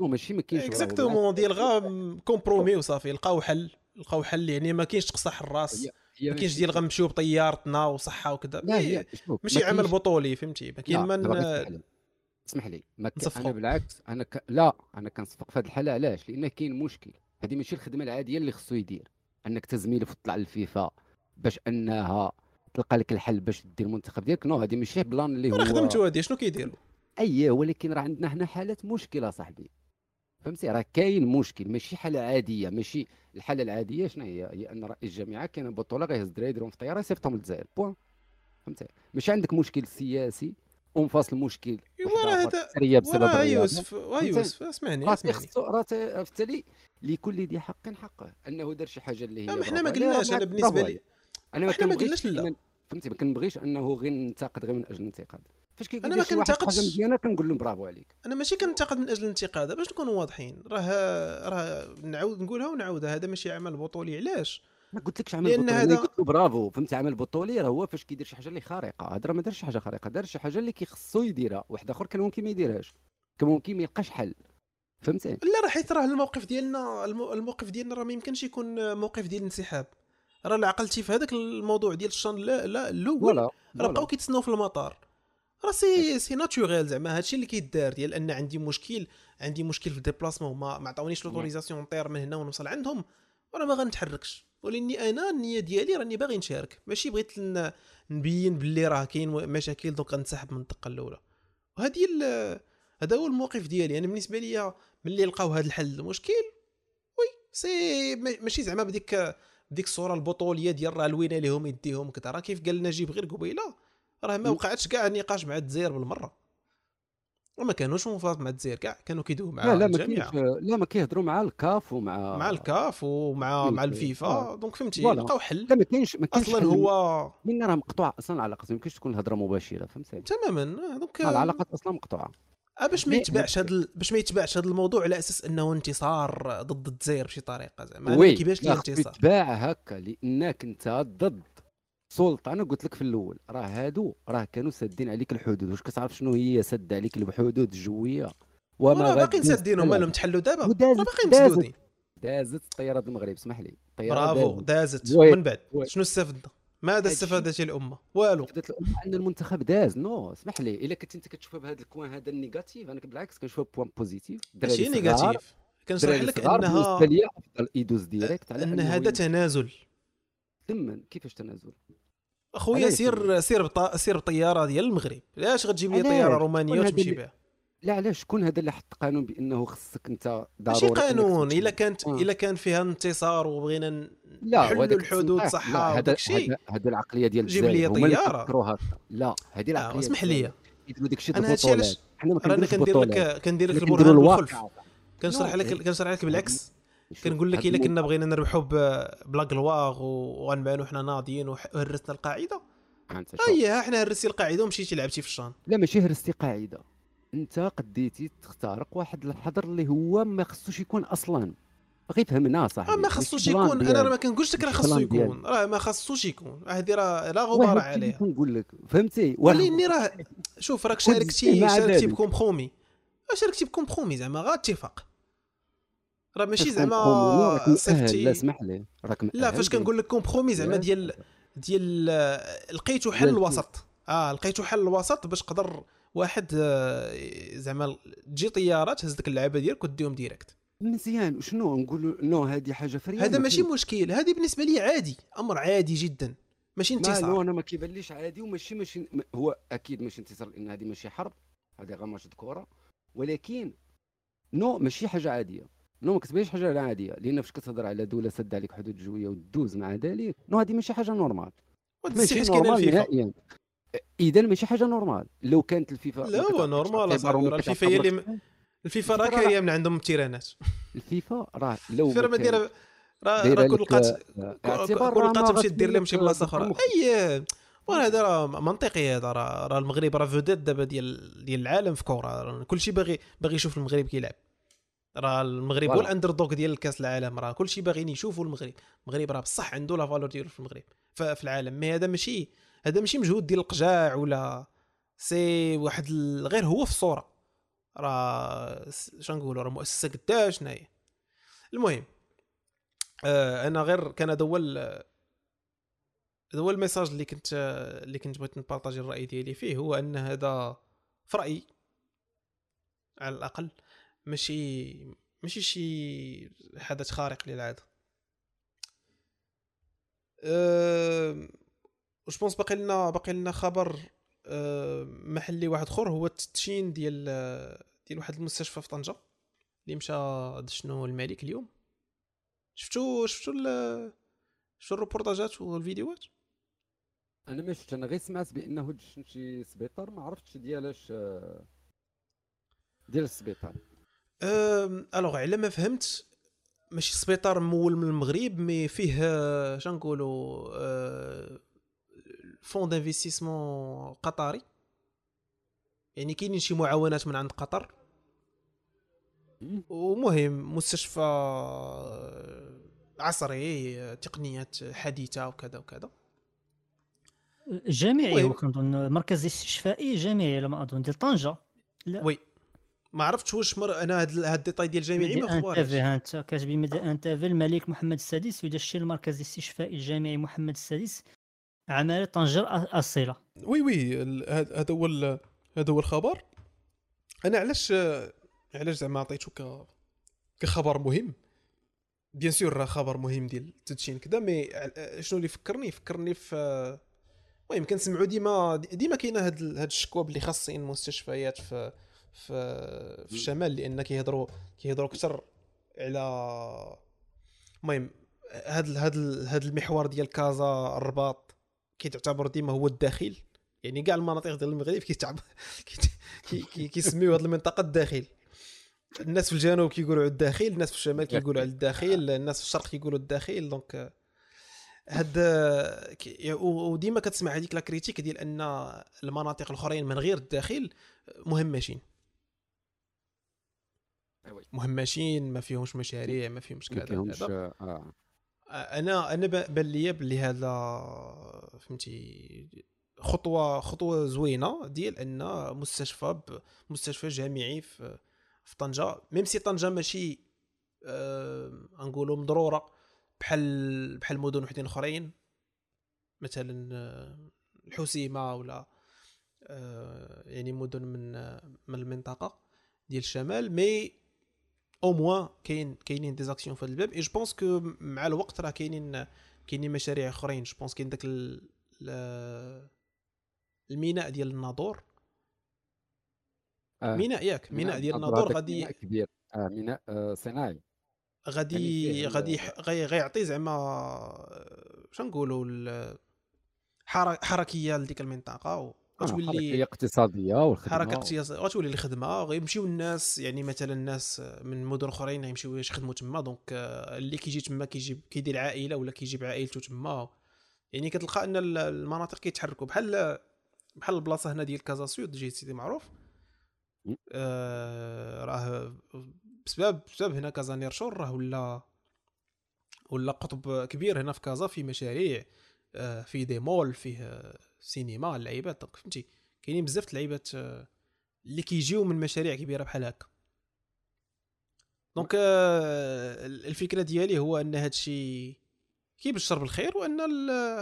non ماشي ما كاينش exactement ديال غا compromis وصافي لقاو حل لقاو حل يعني ما كاينش تقصح الراس. ما كاينش ديال غنمشيو بطيارتنا وصحة وكذا. ماشي عمل بطولي فهمتي؟ ما كاين من اسمح لي. ما أنا بالعكس أنا ك... لا أنا كنصفق في هذه الحالة علاش؟ لأن كاين مشكل. هذه ماشي الخدمة العادية اللي خصو يدير. انك تزميل تطلع للفيفا باش انها تلقى لك الحل باش دير المنتخب ديالك. non هذه ماشي plan اللي هو خدمته هذه شنو كيديروا؟ اييه ولكن راه عندنا هنا حالات مشكلة صاحبي. فهمتي؟ راه كاين مشكل ماشي حالة عادية ماشي الحالة العادية شنو هي؟ هي أن رئيس الجامعة كاين بطولة غيهز الدراري يديرهم في الطياره يصيفطهم للجزائر. point. فهمتي؟ ماشي عندك مشكل سياسي ومفاصل مشكل. أيوا راه هذا بسبب يوسف يوسف اسمعني اسمعني. راه بالتالي لكل ذي حق. حقه. أنه دار شي حاجة اللي هي إحنا ما قلناش أنا بالنسبة لي. أنا ما قلناش لا. فهمتي ما كنبغيش أنه غير ننتقد غير من أجل الانتقاد. فاش كيقول أنا ما كنتقدش مزيانة كنقول لهم برافو عليك. أنا ماشي كنتقد من أجل الانتقاد باش نكونوا واضحين. راه راه نعاود نقولها ونعاودها. هذا ماشي عمل بطولي علاش؟ ما قلت لكش عمل بطولي. هذا قلت له برافو. فهمت عمل بطولي راه هو فاش كيدير شي حاجة اللي خارقة. هذا راه ما دارش شي حاجة خارقة. دار شي حاجة اللي كيخصو يديرها. واحد آخر كان ممكن ما يديرهاش. كان ممكن ما يلقاش حل. فهمتي لا راه حيت راه الموقف ديالنا الموقف ديالنا راه ما يمكنش يكون موقف ديال الانسحاب راه عقلتي في هذاك الموضوع ديال الشان لا لا الأول راه بقاو كيتسناو في المطار. راه c'est c'est naturel زعما هادشي اللي كيدار ديال أن عندي مشكل عندي مشكل في ال déplacement ما ما عطاونيش l'autorisation نطير من هنا ونوصل عندهم وأنا ما غنتحركش. ولأني أنا النية ديالي راني باغي نشارك. ماشي بغيت نبين باللي راه كاين مشاكل دوك غنسحب من الدقه الاولى وهذه هذا هو الموقف ديالي. أنا يعني بالنسبة لي ملي لقاو هذا الحل المشكل oui c'est ماشي زعما بديك بديك الصورة البطولية ديال راه لوينا لهم يديهم كذا. راه كيف قال نجيب غير قبيلة؟ راه ما وقعتش كاع نقاش مع الجزائر بالمرة. وما كانوش مفاوضات مع الجزائر كاع كانوا كيدويو مع لا لا ما لا ما كيهضروا مع الكاف ومع مع الكاف ومع مع الفيفا. donc فهمتي لقاو حل. لا ما كاينش ما كاينش أصلا هو من راه مقطوع أصلا العلاقة ما يمكنش تكون الهضرة مباشرة فهمتي تماما. donc العلاقات أصلا مقطوعة. باش ما يتباعش هذا باش ما يتباعش هذا الموضوع على أساس إنه انتصار ضد الجزائر بشي طريقة زعما. كيفاش الانتصار تباع هكا لأنك أنت ضد سلطة. أنا قلت لك في الأول راه هادو راه كانوا سادين عليك الحدود. واش كتعرف شنو هي سد عليك الحدود؟ الجويه وما باقيين سادينهم مالهم تحلوا دابا؟ باقيين مسدودين. دازت طيارة المغرب اسمح لي. برافو دازت. ومن بعد؟ شنو استفدنا ماذا استفادت الأمة؟ والو. استفادت الأمة أن المنتخب داز. non اسمح لي. إلا كنت أنت كتشوفها بهذا ال coin هذا ال négatif أنا بالعكس كنشوفها point positif. ماشي négatif. كنشرح لك أنها يدوز direct على ان هذا تنازل. ثمن كيفاش تنازل؟ أخويا سير سير. سير بطياره ديال المغرب. علاش غتجيب لي طيارة رومانية وتمشي بها؟ لا علاش؟ شكون هذا اللي حط قانون بأنه خصك أنت ضروري ماشي قانون إلا كانت آه. إلا كان فيها انتصار وبغينا لا حلوا وهذاك الحدود صح هذا- هذا العقلية ديال جيب لي هكا لا هذه العقلية اسمح لي. داك الشيء أنا هادشي علاش حنا ما رانا كندير لك كندير لك البرهان بالخلف. كنشرح لك كنشرح لك بالعكس. كنقول لك إلا كنا بغينا نربحوا بلا كلواغ وغنبانوا حنا ناضيين وهرسنا القاعدة. أنت شوف. اي حنا هرستي القاعدة ومشيتي لعبتي في الشان. لا ماشي هرستي قاعدة. انت قديتي تخترق واحد الحظر اللي هو ما خصوش يكون أصلا. غير فهمنا صاحبي آه، ما خصوش يكون. أنا. راه ما كنقولش لك راه خصو. يكون. راه ما خصوش يكون. هذه راه لا غبار عليها. كنقول لك فهمتي؟ ولأني راه شوف راك شاركتي شاركتي. ب compromis شاركتي ب compromis زعما غير اتفاق. راه ماشي زعما مأهل، لا اسمح لي. راك لا فاش كنقول لك compromis زعما يا ديال ديال آه، لقيتو حل الوسط. آه لقيتو حل الوسط باش قدر واحد آه، زعما تجي طيارة تهز ديك اللعبة ديالك وديهم direct. مزيان. وشنو نقولوا؟ non هذه حاجة فريدة. هذا ما ماشي مشكل. هذه بالنسبة لي عادي. أمر عادي جدا. ماشي انتصار. أنا ما كيبانليش عادي. وماشي ماشي هو أكيد ماشي انتصار لأن هذه ماشي حرب. هذه غير ماتش كرة ولكن non ماشي حاجة عادية. non ما كتبانش حاجة عادية. لأن فاش كتهضر على دولة سد عليك حدود جوية وتدوز مع ذلك non هذه ماشي حاجة normal. ماشي normal نهائيا. إذا ماشي حاجة normal. لو كانت الفيفا لا، هو normal الفيفا هي اللي. الفيفا راه كاينة من عندهم التيرانات الفيفا راه لو الفيفا ما ما دايرة راه راه كل لقات آه، كل لقات تمشي دير لهم شي بلاصة أخرى. أي وهذا راه منطقي هذا راه راه المغرب راه فوديت دابا ديال ديال العالم في كره كلشي باغي باغي يشوف المغرب كيلعب. راه المغرب هو. الاندر دوغ ديال كأس العالم. راه كلشي باغيين يشوفوا المغرب. المغرب راه بصح عنده لا فالور ديالو في المغرب في العالم. مي هذا ماشي هذا ماشي مجهود ديال القجاع ولا سي واحد غير هو في الصورة. راه شنقولوا راه مؤسسة قداش ناهي المهم آه أنا غير كان هذا هو هذا هو ال message اللي كنت اللي كنت بغيت نبارطاجي الرأي ديالي فيه. هو أن هذا في رأيي على الأقل ماشي ماشي شي حدث خارق للعادة. أه... je pense باقي لنا باقي لنا خبر أه... محلي واحد اخر هو التدشين ديال ديال واحد المستشفى في طنجة اللي مشى دشنو الملك اليوم. شفتوا ال... شفتوا الروبورتاجات والفيديوهات؟ أنا ما شفت أنا غير سمعت بأنه دشن شي سبيطار ما عرفتش ديالاش آه، ديال السبيطار. alors على ما فهمت ماشي سبيطار مول من المغرب mais فيه آه، شنقولوا آه، fonds d'investissement قطري. يعني كاينين شي معاونات من عند قطر. ومهم مستشفى عصري تقنيات حديثة وكذا وكذا. جامعي كنظن مركز استشفائي جامعي على ما أظن. ديال طنجة. لا. وي. ما عرفتش واش مر... أنا هاد هاد الديتاي ديال جامعي ميدي ما ها أنت كاتبين ميدي ان تافي الملك محمد السادس يدشن المركز الاستشفائي الجامعي محمد السادس. عمالة طنجة الأصيلة oui oui ال- هاد- هذا هو هذا هو الخبر. أنا علاش علاش زعما عطيتو ك كخبر مهم؟ bien sûr راه خبر مهم ديال التدشين كذا mais شنو اللي فكرني فكرني في المهم كنسمعوا ديما ديما كاينة هاد هاد الشكوى بلي خاصين مستشفيات في في في الشمال لأن كيهضروا كيهضروا أكثر على المهم هاد هاد هاد المحور ديال كازا الرباط كيتعتبر ديما هو الداخل. يعني كاع المناطق ديال المغرب كيتعب كي- كي- كي- كيسميو هاد المنطقة الداخل. الناس في الجنوب كيقولوا على الداخل الناس في الشمال كيقولوا على الداخل الناس في الشرق كيقولوا الداخل. donc آه، هاد آه، وديما كتسمع هذيك la critique ديال أن المناطق الأخرين من غير الداخل مهمشين. أيوة. مهمشين ما فيهمش مشاريع ما فيهمش ما كذا كيهمش كذا آه. أنا أنا ليا بلي هذا فهمتي خطوة خطوة زوينة ديال أن مستشفى مستشفى جامعي في في طنجة. ميم سي طنجة ماشي آه نقولوا مضرورة بحال بحال مدن وحدين أخرين. مثلا آه، الحسيمه ولا آه يعني مدن من من المنطقة ديال الشمال. mais au moins كاين كاينين des actions في هذا الباب. اي je pense que مع الوقت راه كاينين كاينين مشاريع أخرين. je pense كاين داك ال- ال- الميناء ديال الناظور. آه. ميناء ياك. ميناء ديال الناظور غادي ميناء كبير. آه ميناء آه صناعي. غادي ال- غادي غي- غيعطي زعما آه، شنو نقولوا حركية لديك المنطقة و- آه، غتولي اقتصادية والخدمة. حركة اقتصاديه غتولي الخدمة. غيمشيو الناس يعني مثلا الناس من مدن أخرين غيمشيو يخدموا تما. donc آه، اللي كيجي تما كيجيب كيدير عائلة ولا كيجيب عائلته تما. يعني كتلقى أن ال- المناطق كيتحركوا بحال بحال البلاصة هنا ديال Casa Sud جهة سيدي معروف. آه راه بسبب بسبب هنا Casa Nearshore راه ولا ولا قطب كبير هنا في كازا في مشاريع. آه، فيه des malls فيه آه، سينما اللعيبات donc فهمتي؟ كاينين بزاف اللعيبات آه، اللي كيجيو من مشاريع كبيرة بحال هكا. donc آه، الفكرة ديالي هو أن هادشي كيبشر بالخير وأن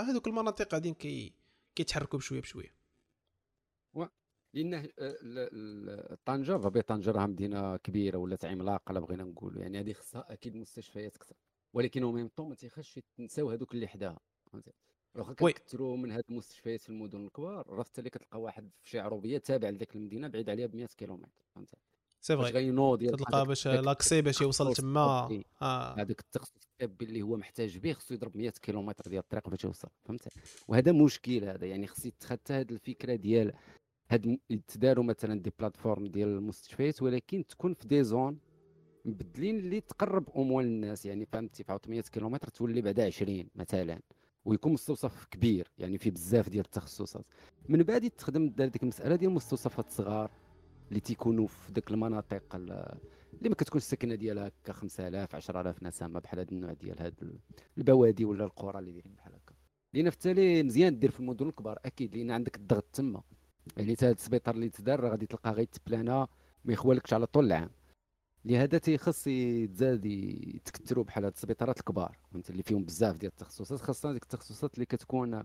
هذوك المناطق غاديين كي كيتحركوا بشوية بشوية. لأن ال- ال- طنجه ربي طنجة راه مدينة كبيرة ولات عملاقة لا بغينا نقولوا يعني هذه خصها أكيد مستشفيات أكثر ولكن au même temps ما تيخش تنساو هذوك اللي حداها. فهمتي؟ واخا oui. كنكثروا من هاد المستشفيات في المدن الكبار راه حتى اللي كتلقى واحد في شي عروبية تابع لذيك المدينة بعيد عليها ب 100 كيلومتر فهمتي c'est vrai غينوض تلقى باش لاكسي باش يوصل التخصص تما هذاك التخصص الطبي اللي هو محتاج به خصو يضرب 100 كيلومتر ديال الطريق باش يوصل فهمت؟ وهذا مشكل هذا يعني خص يتخذ هذه الفكرة ديال هاد يتداروا مثلا des plateformes ديال المستشفيات ولكن تكون في des zones مبدلين اللي تقرب أموال الناس يعني فهمتي؟ في 100 كيلومتر تولي بعد 20 مثلا. ويكون مستوصف كبير يعني فيه بزاف ديال التخصصات. من بعد تخدم ديك المسألة ديال المستوصفات صغار اللي تيكونوا في ديك المناطق ال- اللي ما كتكونش السكنه ديالها هكا 5000 10000 نسمة بحال هذا النوع ديال هاد ال- البوادي ولا القرى اللي دايرين بحال هكا. لأن في التالي مزيان دير في المدن الكبار أكيد لأن عندك الضغط تما. يعني هاد السبيطار اللي تدار غادي تلقاه غيتبلانا ما يخوالكش على طول العام. لهذا تيخص يتزاد يتكثروا بحال هاد السبيطارات الكبار فهمت؟ اللي فيهم بزاف ديال التخصصات خاصة ديك التخصصات اللي كتكون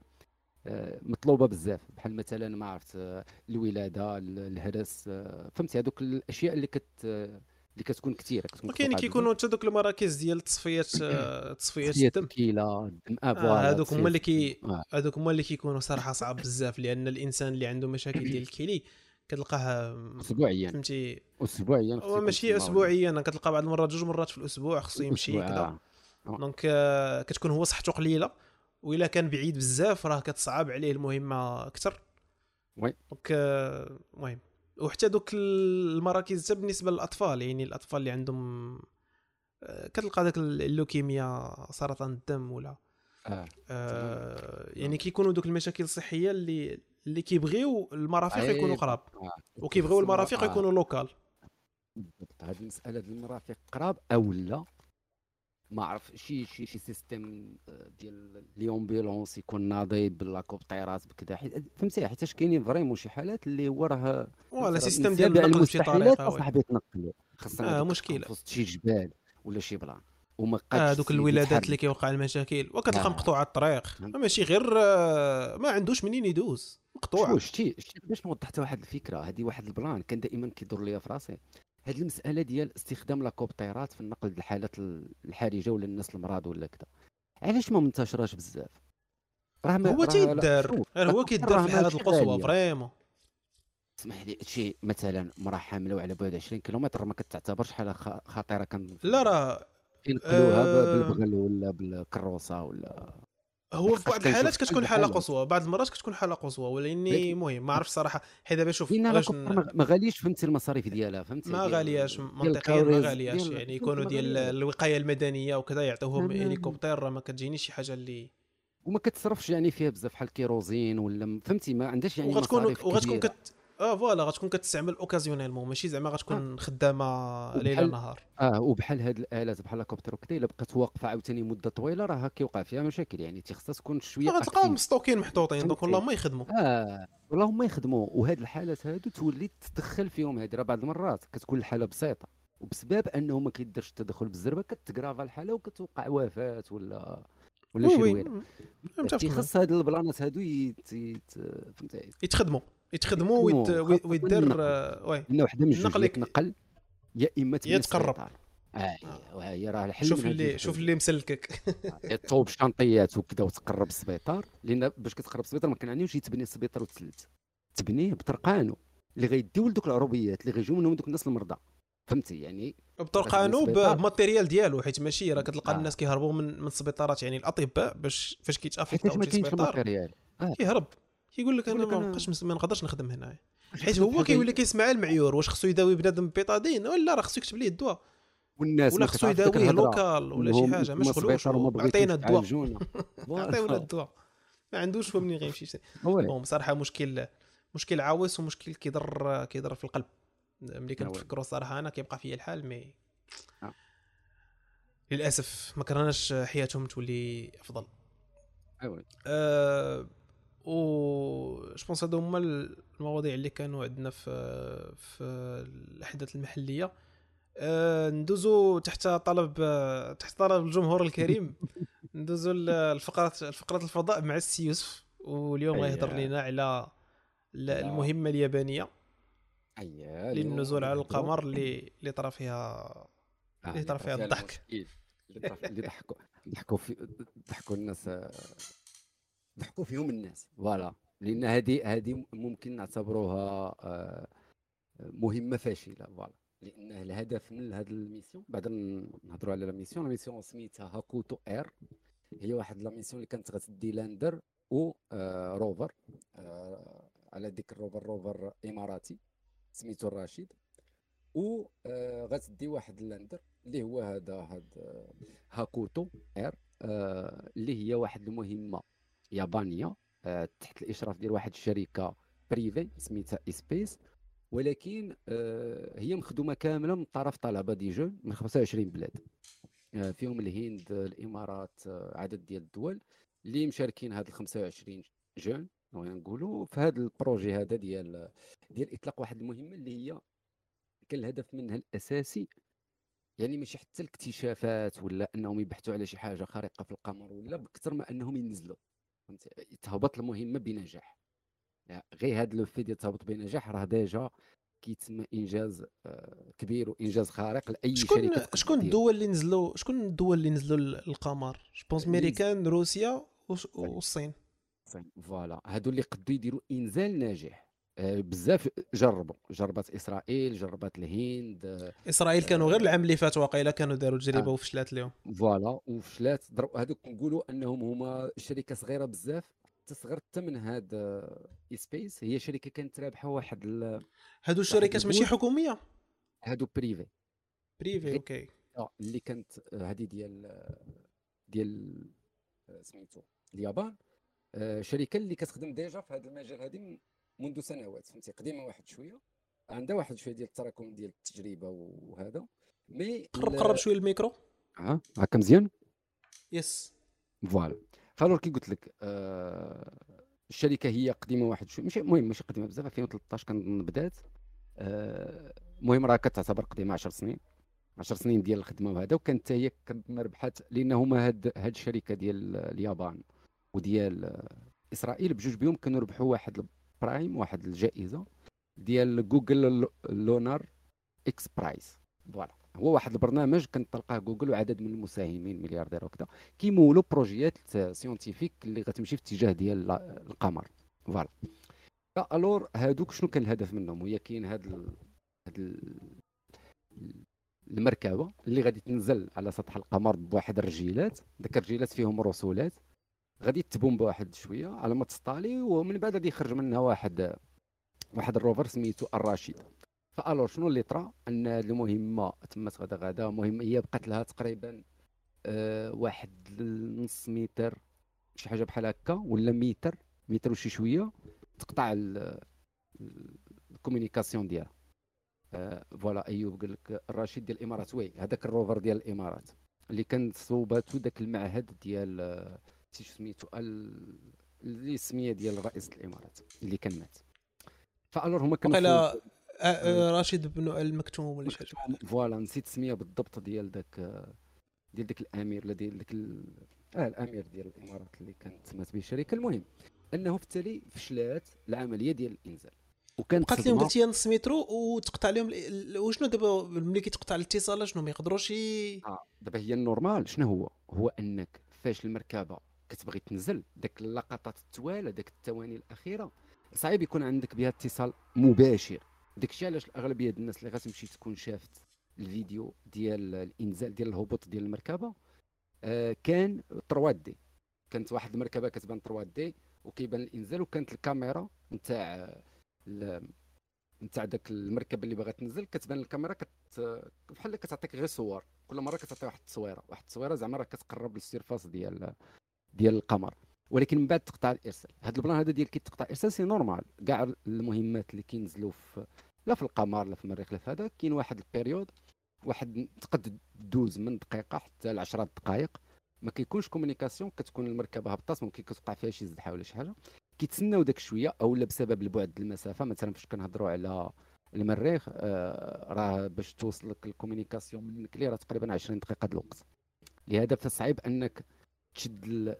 آه، مطلوبة بزاف. بحال مثلا ما عرفت آه، الولادة ال- الهرس آه، فهمتي؟ هذوك الأشياء اللي كت اللي كتكون كثيره كتكون مطلوبة كيكونوا حتى دوك المراكز ديال تصفيات تصفية الدم. الكلى الدم آه، هادوك هما اللي كي. هادوك هما اللي كيكونوا صراحة صعب بزاف لأن الإنسان اللي عنده مشاكل ديال الكلي كتلقاه اسبوعيا. فهمتي؟ اسبوعيا هو ماشي اسبوعيا كتلقى بعض المرات جوج مرات في الأسبوع خصو يمشي كذا آه. donc آه، كتكون هو صحته قليلة وإلا كان بعيد بزاف راه كتصعب عليه المهمة أكثر oui. donc آه، المهم. وحتى دوك المراكز حتى بالنسبة للأطفال يعني الأطفال اللي عندهم آه، كتلقى داك ال leucémie سرطان الدم ولا آه. آه، يعني كيكونوا دوك المشاكل الصحية اللي اللي كيبغيو المرافق يكونوا قراب. وكيبغيو المرافق. يكونوا locaux بالضبط هذه المساله ديال المرافق قراب أو لا ما عرف شي شي شي système آه، ديال les ambulances يكون ناضي بال hélicoptères بكذا حيت فهمتي حيتاش كاينين vraiment شي حالات اللي هو راه ولا système ديال النقل بشي طريقة. اصاحبي تنقلوا خاصنا آه، مشكلة. في وسط شي جبال ولا شي plan وما آه دوك ي- الولادات. اللي كيوقع المشاكل وكتلقى آه. مقطوعه الطريق. فهمت. ماشي غير آه، ما عندوش منين يدوز. مقطوعه شوف شتي شتي باش نوضح حتى واحد الفكرة. هذه واحد ال plan كان دائما كيدور ليا في راسي. هذه المسألة ديال استخدام les hélicoptères في النقل الحالات ال- الحرجة ولا الناس المرض ولا كذا علاش ما منتشراش بزاف؟ راه هو تيدار غير هو كيدار في الحالات القصوى. vraiment. اسمح لي شي مثلا مراه حاملة وعلى بعد 20 كيلومتر ما كتعتبرش حاله خطيرة كان لا راه ينقلوها آه. بالبغل ولا بالكروسة ولا هو في بعض الحالات كتكون حاله. قصوى بعض المرات كتكون حاله قصوى ولاني المهم ما عرفتش صراحة حيت دابا شوف لأن باش l'hélicoptère ن- ما- غاليش فهمتي المصاريف ديالها فهمتي ما غالياش منطقيا ما غالياش يعني يكونوا ديال. الوقاية المدنية وكذا يعطوهم لا، لا. hélicoptère ما كتجينيش شي حاجة اللي وما كتصرفش يعني فيها بزاف بحال ال kérosène ولا فهمتي ما عندهاش يعني وغتكون وغتكون. كت آه voilà غتكون كتستعمل occasionnellement ماشي زعما غتكون خدامة ليل نهار. آه وبحال هاد الآلات بحال hélicoptère وكذا إلا بقات واقفة عاوتاني مدة طويلة راه كيوقع فيها مشاكل. يعني تيخصها تكون شوية active. مستوكيين محطوطين donc. اللهم يخدموا. آه والله هما يخدموا. وهاد الحالات هادو تولي تدخل فيهم هادي راه بعض المرات. كتكون الحالة بسيطة. وبسبب أنه ما كيديرش التدخل بالزربة كت grave الحالة وكتوقع وفاة ولا ولا شي oui. تيخص هاد ال plans هادو يت... يت... يتخدموا. يتخدموا ويت- يتخدموا، oui- ويدير النقل. آه، oui وحدة من جوج النقل يا إما يتقرب. السبيطار. آه وهي راه الحل شوف اللي. شوف اللي مسلكك تصوب شنطيات وكذا وتقرب السبيطار لأن باش كتقرب السبيطار ما كنعنيوش يتبني السبيطار وتسلت تبنيه بطرقانو اللي غيديو لدوك العربيات اللي غيجيو منهم دوك الناس المرضى فهمتي يعني بطرقانو. بماتيريال ديالو حيت ماشي راه كتلقى آه. الناس كيهربوا من من السبيطارات يعني الأطباء باش فاش كيتأفق حيتاش ما شي كاينش سبيطار الماتيريال آه كيهرب كيقول لك أنا ما أنا- بقاش مس- ما نقدرش نخدم هنا حيت هو كيولي كيسمع المعيور واش خصو يداوي بنادم ببيطادين ولا راه خصو يكتب ليه الدواء والناس ولا خصو يداويه. لوكال ولا شي حاجة ما شغلوش عطينا الدواء. عطيونا. الدواء ما عندوش فهم منين غيمشي. bon بصراحه مشكل مشكل عاوس ومشكل كيضر كيضر في القلب ملي. كنتفكروا الصراحه أنا كيبقى فيا الحال mais آه. للأسف ما كرهناش حياتهم تولي أفضل ايوا أه و je pense هادو هما المواضيع اللي كانوا عندنا في في الأحداث المحلية أه ندوزو تحت طلب تحت طلب الجمهور الكريم ندوزو الفقرة الفقرة الفضاء مع السي يوسف واليوم. غيهضر لنا على ال- لا. المهمة اليابانية اييه للنزول على القمر اللي اللي طرا فيها آه، اللي طرا فيها الضحك. اللي ضحكوا ضحكوا في ضحكوا الناس آه، ضحكوا فيهم الناس. voilà. لأن هذه هذه ممكن نعتبروها آه، مهمة فاشلة voilà. لأن الهدف من هذه la mission بعد نهضروا على la mission la mission سميتها Hakuto-R. هي واحد la mission اللي كانت غتدي lander و آه، rover آه، على ديك ال rover rover إماراتي سميتو الرشيد. و غتدي واحد ال lander اللي هو هذا هاد Hakuto-R اللي هي واحد المهمة يابانية آه، تحت الإشراف ديال واحد الشركة privée سميتها ispace ولكن آه، هي مخدومة كاملة من طرف طلبة des jeunes من 25 بلاد. آه، فيهم الهند الإمارات عدد ديال الدول اللي مشاركين هاد ال 25 jeunes نقولوا في هذا ال projet هذا ديال ديال إطلاق واحد المهمة اللي هي كان الهدف منها الأساسي. يعني ماشي حتى الاكتشافات ولا أنهم يبحثوا على شي حاجة خارقة في القمر ولا بكثر ما أنهم ينزلوا. فهمتي؟ تهبط المهمه بنجاح. يعني غير هذا le fait ديال تهبط بنجاح راه déjà كيتسمى إنجاز آه، كبير وانجاز خارق لأي شكون شركة شكون. الدول اللي نزلوا شكون الدول اللي نزلوا للقمر je pense اللي امريكان روسيا والصين. voilà هادو اللي قدوا يديروا إنزال ناجح. بزاف جربوا جربت إسرائيل جربت الهند آه، إسرائيل كانوا غير العام اللي فات واقيلا كانوا داروا تجربة آه. وفشلات لهم voilà وفشلات هذوك نقولوا أنهم هما شركة صغيرة بزاف تصغر حتى من هاد ispace هي شركة كانت رابحة واحد ال- هادو الشركات ماشي. حكومية؟ هادو privé privé OK. آه اللي كانت آه، هذه ديال آه، ديال آه، سميتو اليابان. آه، شركة اللي كتخدم déjà في هذا المجال هذه منذ سنوات فهمتي؟ قديمة واحد شوية. عندها واحد شوية ديال التراكم ديال التجربة وهذا. mais قرب قرب شوية الميكرو. آه هكا مزيان؟ yes voilà. ف alors كي قلت لك آه الشركة هي قديمة واحد شوية. ماشي المهم ماشي قديمة بزاف 2013 كنظن بدات. آه، المهم راه كتعتبر قديمة 10 سنين. 10 سنين ديال الخدمة وهذا وكانت هي كنظن ربحت لأن هما هاد هاد الشركة ديال اليابان وديال آه، إسرائيل بجوج بهم كانوا ربحوا واحد ال prime واحد الجائزة ديال Google Lunar X Prize voilà هو واحد البرنامج كنطلقه جوجل وعدد من المساهمين ملياردير وكذا كيمولوا بروجيات scientifiques اللي غتمشي في اتجاه ديال القمر. voilà alors هادوك شنو كان الهدف منهم؟ هي كاين هاد ال... هاد ال... المركبة اللي غادي تنزل على سطح القمر بواحد الرجيلات. داك الرجيلات فيهم ressorات. غادي تبوم بواحد شوية على ما تسطالي ومن بعد غادي يخرج منها واحد واحد ال rover سميتو الرشيد ف alors شنو اللي طرا؟ أن المهمة تمت غدا غدا مهمة هي بقات لها تقريبا آه واحد نص متر شي حاجة بحال هكا ولا متر متر وشي شوية تقطع ال- ال- ال communication ديالها. آه voilà أيوب قال لك الرشيد ديال الإمارات oui هذاك ال rover ديال الإمارات اللي كان صوباتو داك المعهد ديال آه، نسيت سميتو ال- اللي السميه ديال رئيس الإمارات اللي كان مات. ف alors هما كانوا وقيلا راشد بن المكتوم ولا شي حاجة. voilà نسيت السميه بالضبط ديال داك ديال داك الأمير ولا ديال داك ال... آه الأمير ديال الإمارات اللي كانت مات به الشركة المهم أنه في التالي فشلات العملية ديال الإنزال. وكانت بقات لهم قلتي نص مترو وتقطع لهم وشنو دابا ملي كيتقطع الاتصال؟ شنو ما يقدروش آه دابا هي ال normal. شنو هو؟ هو أنك فاش المركبة كتبغي تنزل داك اللقطات التوالا داك الثواني الأخيرة صعيب يكون عندك بها اتصال مباشر. داكشي علاش الاغلبيه الناس اللي غتمشي تكون شافت الفيديو ديال الإنزال ديال الهبوط ديال المركبة آه كان 3D. كانت واحد المركبة كتبان 3D وكيبان الإنزال وكانت الكاميرا نتاع نتاع داك المركبة اللي باغا تنزل كتبان الكاميرا كت بحال كتعطيك غير صور. كل مرة كتعطي واحد التصويرة. واحد التصويرة زعما راه كتقرب لل surface ديال ديال القمر. ولكن من بعد تقطع الإرسال. هذا ال plan هذا ديال كي تقطع الإرسال c'est normal. كاع المهمات اللي كينزلوا في لا في القمر لا في المريخ لا في هذا كاين واحد ال période واحد تقد دوز من دقيقة حتى ل 10 دقائق ما كيكونش communication كتكون المركبة هبطات ممكن كتوقع فيها شي زدحه ولا شي حاجة. كيتسناو داك شوية أو لا بسبب البعد المسافة. مثلا فاش كنهضروا على المريخ آه راه باش توصل لك ال communication من كلي راه تقريبا 20 دقيقة د الوقت. لهذا فصعيب أنك تشد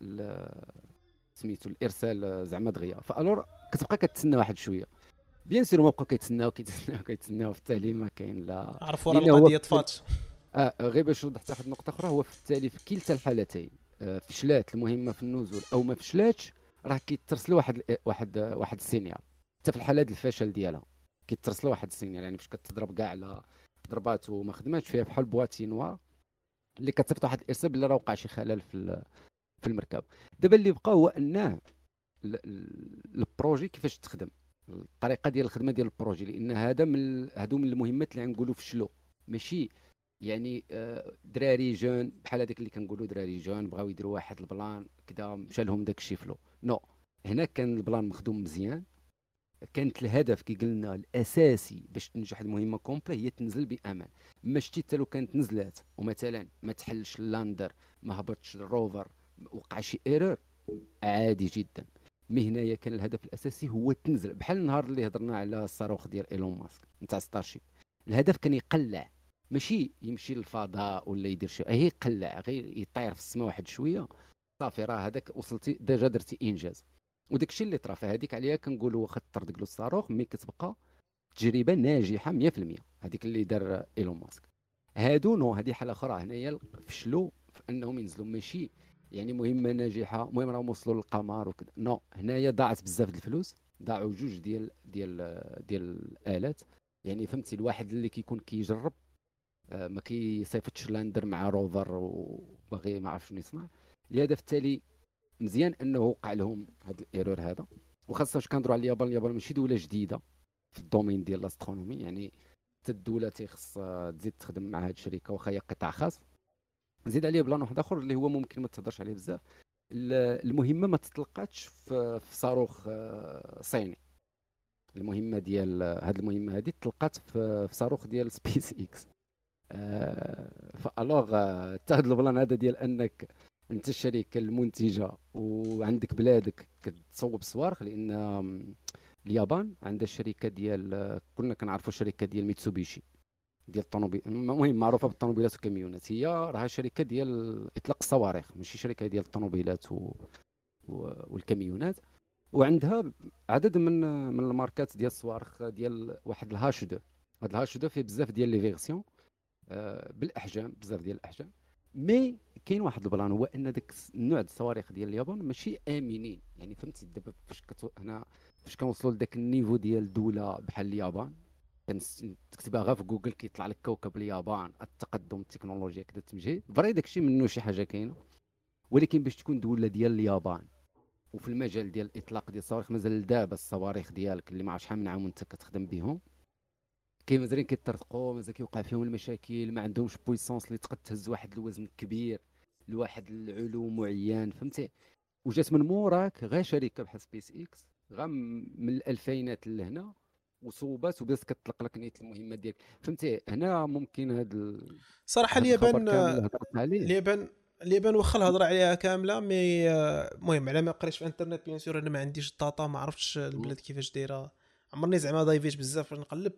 سميتو الإرسال زعما دغيا. ف alors كتبقى كتسنى واحد شوية. bien sûr ما بقاو كيتسناو كيتسناو كيتسناو في التالي ما كاين لا. عرفوا راه القضية طفات آه غير باش نوضح حتى واحد النقطة أخرى هو في التالي في كلتا الحالتين آه فشلات المهمة في النزول أو ما فشلاتش راه كيترسل واحد واحد واحد ال signal حتى في الحاله ديال الفشل ديالها كيترسل واحد ال signal يعني باش كتضرب كاع على ضربات وما خدماتش فيها بحال boîte noire. اللي كتصيفط واحد الإرسال بلي راه وقع شي خلل في في المركب. دابا اللي بقى هو انه ال projet كيفاش تخدم؟ الطريقة ديال الخدمة ديال ال projet لأن هذا من هادو من المهمات اللي غنقولوا فشلوا ماشي يعني آه، دراري jeunes بحال هذاك اللي كنقولوا دراري jeunes بغاو يديروا واحد ال plan كذا مشى لهم داك الشيء فلو non هنا كان ال plan مخدوم مزيان. كانت الهدف كي قلنا الأساسي باش تنجح المهمة complet هي تنزل بأمان. ما شتي حتى لو كانت نزلات ومثلا ما تحلش ال lander ما هبطش ال rover وقع شي error عادي جدا. mais هنايا كان الهدف الأساسي هو تنزل. بحال النهار اللي هضرنا على الصاروخ ديال إيلون ماسك نتاع Starship الهدف كان يقلع. ماشي يمشي للفضاء ولا يدير شي هي يقلع غير يطير في السماء واحد شوية. صافي راه هذاك وصلتي déjà درتي إنجاز. وداك الشيء اللي طرا فهذيك عليها كنقولوا واخا تطردق له الصاروخ mais كتبقى تجربة ناجحة 100% هذيك اللي دار إيلون ماسك. هادو non هذه حالة أخرى. هنايا فشلوا في أنهم ينزلوا ماشي يعني مهمة ناجحة المهم راهم وصلوا للقمر وكذا. non هنايا ضاعت بزاف الفلوس ضاعوا جوج ديال ديال ديال الآلات. يعني فهمتي الواحد اللي كيكون كيجرب آه، ما كيصيفطش lander مع rover وباغي ما عرف شنو يصنع. لهذا في التالي مزيان انه وقع لهم هذا ال error هذا. وخاصة واش كنهضروا على اليابان اليابان ماشي دولة جديدة في ال domaine ديال ال astronomie. يعني حتى الدولة تيخص تزيد تخدم مع هذه الشركة واخا هي قطاع خاص. نزيد عليه plan واحد آخر اللي هو ممكن ما تهضرش عليه بزاف. المهمة ما تطلقاتش في, صاروخ آه، صيني. المهمة ديال هذه المهمة هذه تطلقات في, صاروخ ديال سبيس إكس. آه في alors آه، حتى هذا البلان هذا ديال أنك انت الشركة المنتجه وعندك بلادك كتصوب صواريخ لأن اليابان عندها الشركة ديال كلنا كنعرفوا الشركة ديال ميتسوبيشي ديال الطوموبيل المهم معروفة بالطوموبيلات والكاميونات هي راها شركة ديال إطلاق الصواريخ ماشي شركة ديال الطوموبيلات و... و... والكاميونات وعندها عدد من من الماركات ديال الصواريخ ديال واحد ال H2 هاد ال H2 فيه بزاف ديال les versions آه بالأحجام بزاف ديال الأحجام mais كاين واحد البلان هو إن داك النوع الصواريخ ديال اليابان ماشي آمنين. يعني فهمتي دابا فاش كتو... هنا فاش كنوصلوا لذاك ال niveau ديال دوله بحال اليابان تكتبها غير في جوجل كيطلع لك كوكب اليابان التقدم التكنولوجيا كذا تمشي vrai داكشي منه شي حاجة كاينة. ولكن باش تكون دولة ديال اليابان وفي المجال ديال الإطلاق ديال الصواريخ مازال دابا الصواريخ ديالك اللي ما عرفت شحال من عام وانت كتخدم بهم كاين مازالين كيطرقوا مازال كيوقع فيهم المشاكل ما عندهمش puissance اللي تقد تهز واحد الوزن كبير. لواحد العلو معين فهمتي؟ وجات من موراك غير شركة بحال سبيس إكس غير من الألفينات لهنا وصوبات وبدات كتطلق لك نية المهمة ديالك. فهمتي؟ هنا ممكن هذا ال... صراحة اليابان اليابان اليابان واخا الهضرة عليها كاملة mais المهم على ما قريت في الإنترنت bien sûr أنا ما عنديش les détails ما عرفتش البلاد كيفاش دايرة. عمرني زعما ضايفيت بزاف باش نقلب.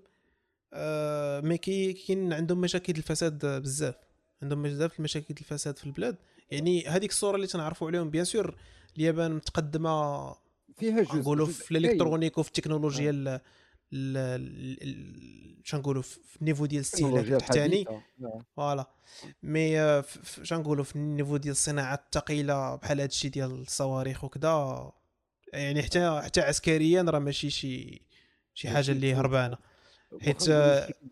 آه mais كاين عندهم مشاكل الفساد بزاف. عندهم بزاف المشاكل الفساد في البلاد. يعني هذيك الصورة اللي تنعرفوا عليهم bien sûr اليابان متقدمة فيها جزء نقولوا في ال électronique وفي التكنولوجيا شنقولوا في ال niveau ديال الاستهلاك التحتاني voilà. mais شنقولوا في ال niveau ديال الصناعة الثقيلة بحال هذا الشيء ديال الصواريخ وكذا يعني حتى حتى عسكريا راه ماشي شي شي حاجة اللي هربانة. حيت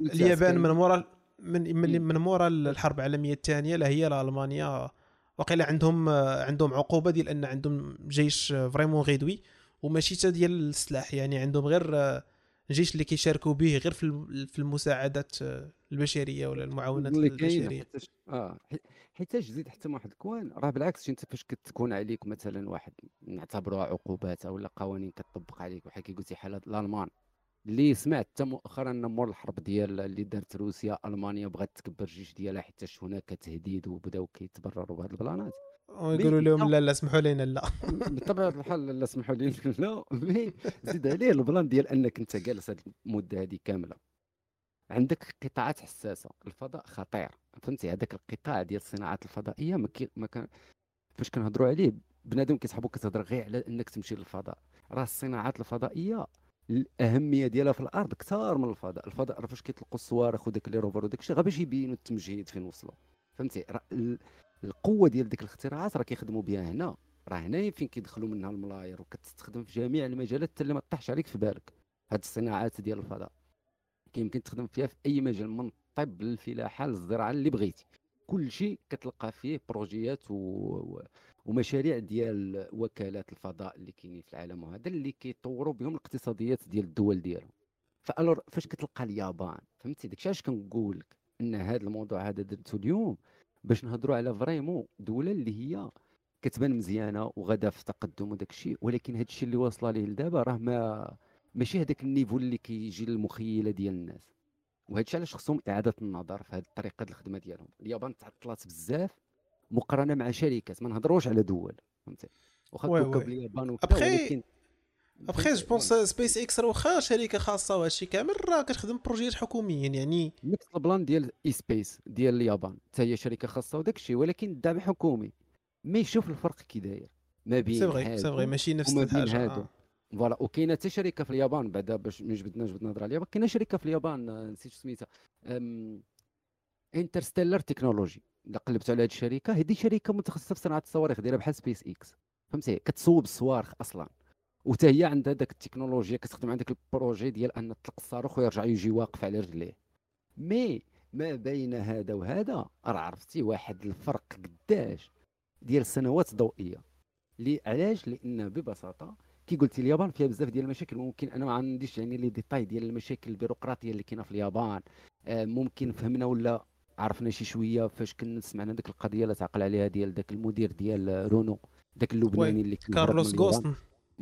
اليابان من مورا من من, من مورا الحرب العالمية الثانية لا هي لا ألمانيا. وقيلا عندهم عندهم عقوبة ديال أن عندهم جيش فريمون غيدوي وماشي حتى ديال السلاح يعني عندهم غير الجيش اللي كيشاركوا به غير في المساعدات البشرية ولا المعاونات البشرية. آه حيتاش زيد حتى واحد الكوان؟ راه بالعكس انت فاش كتكون عليك مثلا واحد نعتبروها عقوبات ولا قوانين كتطبق عليك بحال كي قلتي حال الألمان. اللي سمعت حتى مؤخرا مور الحرب ديال اللي دارت روسيا ألمانيا بغات تكبر الجيش ديالها حتى هناك تهديد وبداو كيتبرروا بهذه البلانات. ويقولوا لهم لا لا سمحوا لنا لا. بطبيعة الحال لا سمحوا لنا لا. mais زيد عليه البلان ديال إنك أنت جالس هذه المدة هذه كاملة. عندك قطاعات حساسة. الفضاء خطير. فهمتي؟ هذاك القطاع ديال الصناعات الفضائية ما, كي ما كان فاش كنهضروا عليه بنادم كيصحابو كتهضر غير على إنك تمشي للفضاء. راه الصناعات الفضائية الأهمية ديالها في الأرض كثار من الفضاء. الفضاء راه فاش كيطلقوا الصواريخ وداك لي روفر وداك الشيء غير باش يبينوا التمجيد فين وصلوا. فهمتي؟ القوة ديال ديك الاختراعات راه كيخدموا بها هنا. راه هنا فين كيدخلوا منها الملاير وكتستخدم في جميع المجالات حتى اللي ما طيحش عليك في بالك. هاد الصناعات ديال الفضاء. كيمكن تخدم فيها في أي مجال من الطب للفلاحة للزراعة اللي بغيتي. كل شيء كتلقى فيه projet يات و... ومشاريع ديال وكالات الفضاء اللي كاينين في العالم وهذا اللي كيطوروا بهم الاقتصاديات ديال الدول ديالهم. فالور فاش كتلقى اليابان فهمتي؟ داكشي علاش كنقول لك إن هذا الموضوع هذا درتو اليوم باش نهضروا على vraiment دولة اللي هي كتبان مزيانة وغدا في تقدم وداك الشيء ولكن هذا الشيء اللي واصلة ليه لدابا راه ما ماشي هذاك ال niveau اللي كيجي للمخيلة ديال الناس. وهذا الشيء علاش خصهم إعادة النظر في هذه الطريقة الخدمة ديالهم. اليابان تعطلات بزاف مقارنة مع شركات ما نهضروش على دول فهمتي؟ واخا كوكب اليابان ولكن ابخي جو بونس سبيس إكس راه واخا شركة خاصة وهادشي كامل راه كتخدم بروجيات حكوميين يعني نفس البلان ديال اي سبيس ديال اليابان. حتى هي شركة خاصة وداك الشيء ولكن الدعم حكومي. مي شوف الفرق كي داير. ما بين سي فغي سي فغي ماشي نفس الحاجة آه. voilà وكاينة حتى شركة في اليابان بعدا باش ما جبدناش بدنا نهضر اليابان كاينة شركة في اليابان آه، نسيت سميتها. Interstellar Technologies الا قلبت على هذه الشركة هذه شركة متخصصة في صناعة الصواريخ دايرة بحال سبيس إكس فهمتي؟ كتصوب الصواريخ أصلا. وتا هي عندها داك التكنولوجيا كتخدم عندك ال projet ديال أن تطلق الصاروخ ويرجع يجي واقف على رجليه. mais ما بين هذا وهذا راه عرفتي واحد الفرق قداش ديال السنوات الضوئية. لي علاش؟ لأن ببساطة كي قلتي اليابان فيها بزاف ديال المشاكل. ممكن أنا ما عنديش يعني les détails ديال المشاكل البيروقراطية اللي كاينة في اليابان. آه، ممكن فهمنا ولا عرفنا شي شوية فاش كنا سمعنا ديك القضية اللي تعقل عليها ديال داك المدير ديال رونو داك اللبناني اللي كان كارلوس غصن.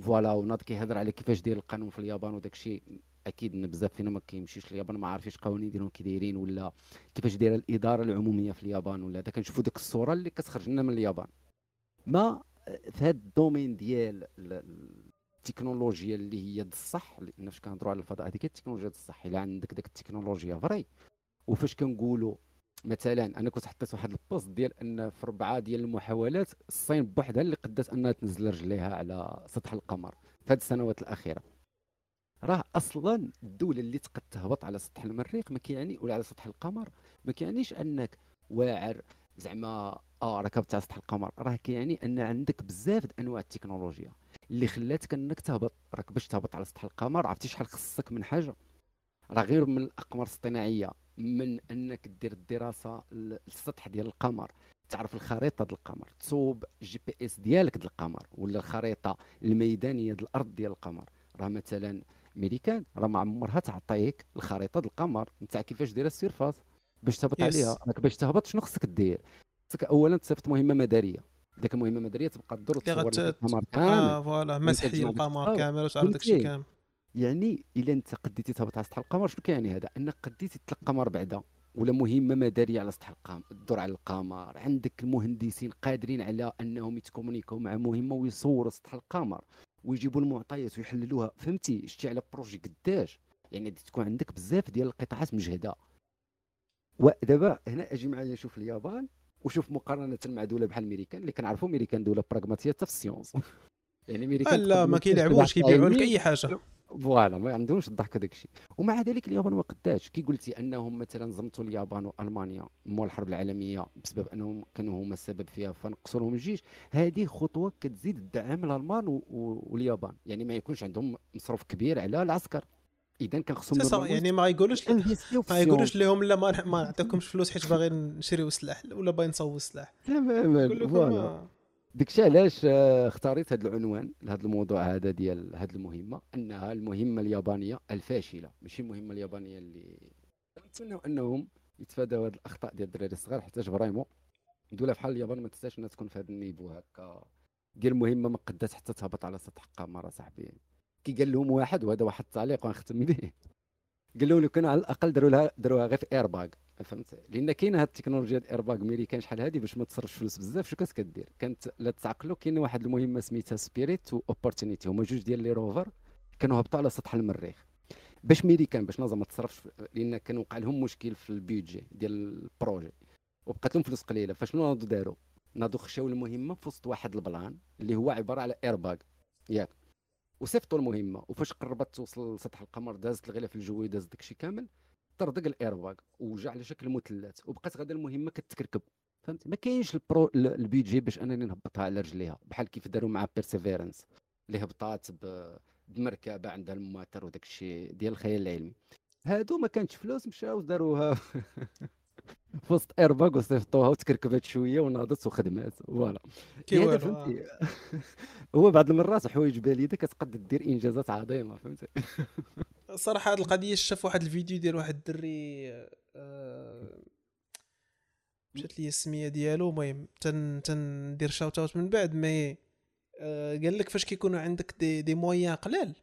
voilà وناض كيهضر على كيفاش داير القانون في اليابان وداك الشيء. أكيد إن بزاف فينا ما كيمشيش اليابان ما عارفينش القوانين ديالهم كي دايرين ولا كيفاش دايرة الإدارة العمومية في اليابان ولا. هذا كنشوفوا ديك الصورة اللي كتخرج لنا من اليابان. mais في هذا ال domaine ديال التكنولوجيا اللي هي الصح لأن فاش كنهضروا على الفضاء هذيك التكنولوجيا الصح. إلا عندك ديك التكنولوجيا vrai. وفاش كنقولوا مثلا أنا كنت حطيت واحد ال post ديال أن في اربعه ديال المحاولات الصين بوحدها اللي قدات أنها تنزل رجليها على سطح القمر في هذه السنوات الأخيرة. راه أصلا الدولة اللي تقد تهبط على سطح المريخ ما كيعني ولا على سطح القمر ما كيعنيش أنك واعر زعما آه ركبت على سطح القمر. راه كيعني أن عندك بزاف أنواع التكنولوجيا اللي خلاتك أنك تهبط. راك باش تهبط على سطح القمر عرفتي شحال خصك من حاجة؟ راه غير من الأقمار الاصطناعيه من أنك دير الدراسة للسطح ديال القمر. تعرف الخريطة ديال القمر. تصوب GPS ديالك ديال القمر ولا الخريطة الميدانية ديال الأرض ديال القمر. راه مثلا ميريكان راه ما عمرها تعطيك الخريطة ديال القمر. نتاع كيفاش دايره ال surface؟ باش تهبط عليها. راك باش تهبط شنو خصك دير؟ خصك اولا تصيفط مهمة مدارية. ديك المهمة المدارية تبقى تدور تصور القمر كامل. آه voilà مسح القمر كامل وتعرف داكشي كامل. يعني إلا أنت قديتي تهبط على سطح القمر شنو كيعني هذا؟ أنك قديتي تطلق قمر بعدا ولا مهمة مداريه على سطح القمر الدور على القمر عندك المهندسين قادرين على أنهم يت communiqu او مع مهمة ويصوروا سطح القمر ويجيبوا المعطيات ويحللوها. فهمتي؟ شتي على projet قداش؟ يعني تكون عندك بزاف ديال القطاعات مجهده ودابا هنا أجي معايا نشوف اليابان وشوف مقارنة مع دولة بحال الميريكان اللي كنعرفوا ميريكان دولة براغماتيه حتى في ال science يعني ميريكان لا ما كيلعبوش كيبيعوا لك أي حاجة. voilà ما عندهمش الضحك هذاك الشيء. ومع ذلك اليابان ما قداش. كي قلتي أنهم مثلا زمتوا اليابان وألمانيا مول الحرب العالمية بسبب أنهم كانوا هما السبب فيها فنقصوا لهم الجيش هذه خطوة كتزيد الدعم الالمان واليابان. يعني ما يكونش عندهم مصروف كبير على العسكر. اذا كان خصهم يعني ما يقولوش ما يقولوش. لهم لا ما نعطيكمش فلوس حيت باغي نشريو السلاح ولا باغي نصوبوا السلاح تماما voilà. داكشي علاش آه، اختاريت هذا العنوان لهذا الموضوع هذا ديال هذه المهمة؟ أنها المهمة اليابانية الفاشلة ماشي المهمة اليابانية اللي نتمنوا أنهم يتفادوا هذه الأخطاء ديال الدراري الصغار حيت vraiment دوله بحال اليابان ما تستاهلش إنها تكون في هذا ال niveau هكا ديال المهمة ما قدات حتى تهبط على سطح قمر صاحبي كي قال لهم واحد وهذا واحد التعليق وغنختم به. قال لهم لو كانوا على الأقل داروا لها داروها غير في ايرباغ فهمت؟ لأن كاينة هاد التكنولوجيا ديال ايرباغ ميريكان شحال هادي باش ما تصرفش فلوس بزاف شو كانت كدير؟ كانت لا تعقلوا كاين واحد المهمة سميتها Spirit و Opportunity هما جوج ديال les rovers كانوا هبطوا على سطح المريخ. باش ميريكان باش نظام ما تصرفش لأن كان وقع لهم مشكل في ال budget ديال ال projet. وبقات لهم فلوس قليلة فشنو ناضوا داروا ناضوا خشاو المهمة في وسط واحد ال plan اللي هو عبارة على ايرباغ ياك. وصيفطوا المهمة وفاش قربت توصل لسطح القمر دازت الغلاف الجوي داز داكشي كامل طردق الايرباغ وجا على شكل مثلث وبقات غادا المهمه كتكركب. فهمت ما كاينش البرو ال- ال budget باش انني نهبطها على رجليها بحال كيف داروا مع Perseverance اللي هبطات بمركبة عندها المواتر وداك الشيء ديال الخيال العلمي. هادو ما كانتش فلوس مشاو داروها في وسط ايرباغ وصيفطوها وتكركبت شوية وناضت وخدمات. voilà. هذا. فهمتي؟ هو بعض المرات حوايج باليده كتقد دير إنجازات عظيمة فهمتي؟ صراحة هذه القضية شاف واحد الفيديو ديال واحد الدري آه، مشات لي السمية ديالو المهم تن تندير shout out من بعد mais آه، قال لك فاش كيكونوا عندك des, des moyens قلال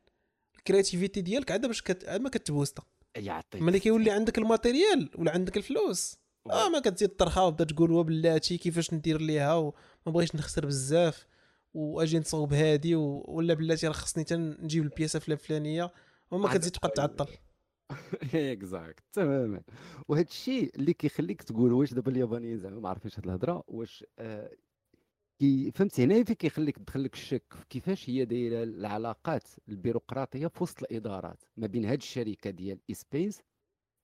ال créativité ديالك عاد باش كت... ما كتبوستا. يعطيك ملي كيولي عندك ال matériel ولا عندك الفلوس آه ما كتزيد ترخى وتبدا تقول وبلاتي كيفاش ندير ليها وما بغيتش نخسر بزاف واجي نصوب هادي و... ولا بلاتي راه خصني تنجيب البياسة فلان فلانية وما كتزيد تبقى تعطل. exact تماما. وهذا الشيء اللي كيخليك تقول واش دابا اليابانيين زعما ما عارفينش هاد الهضرة واش آه كي فهمتي هنا فين كيخليك تدخلك الشك؟ في كيفاش هي دايرة العلاقات البيروقراطية في وسط الإدارات ما بين هاد الشركة ديال ispace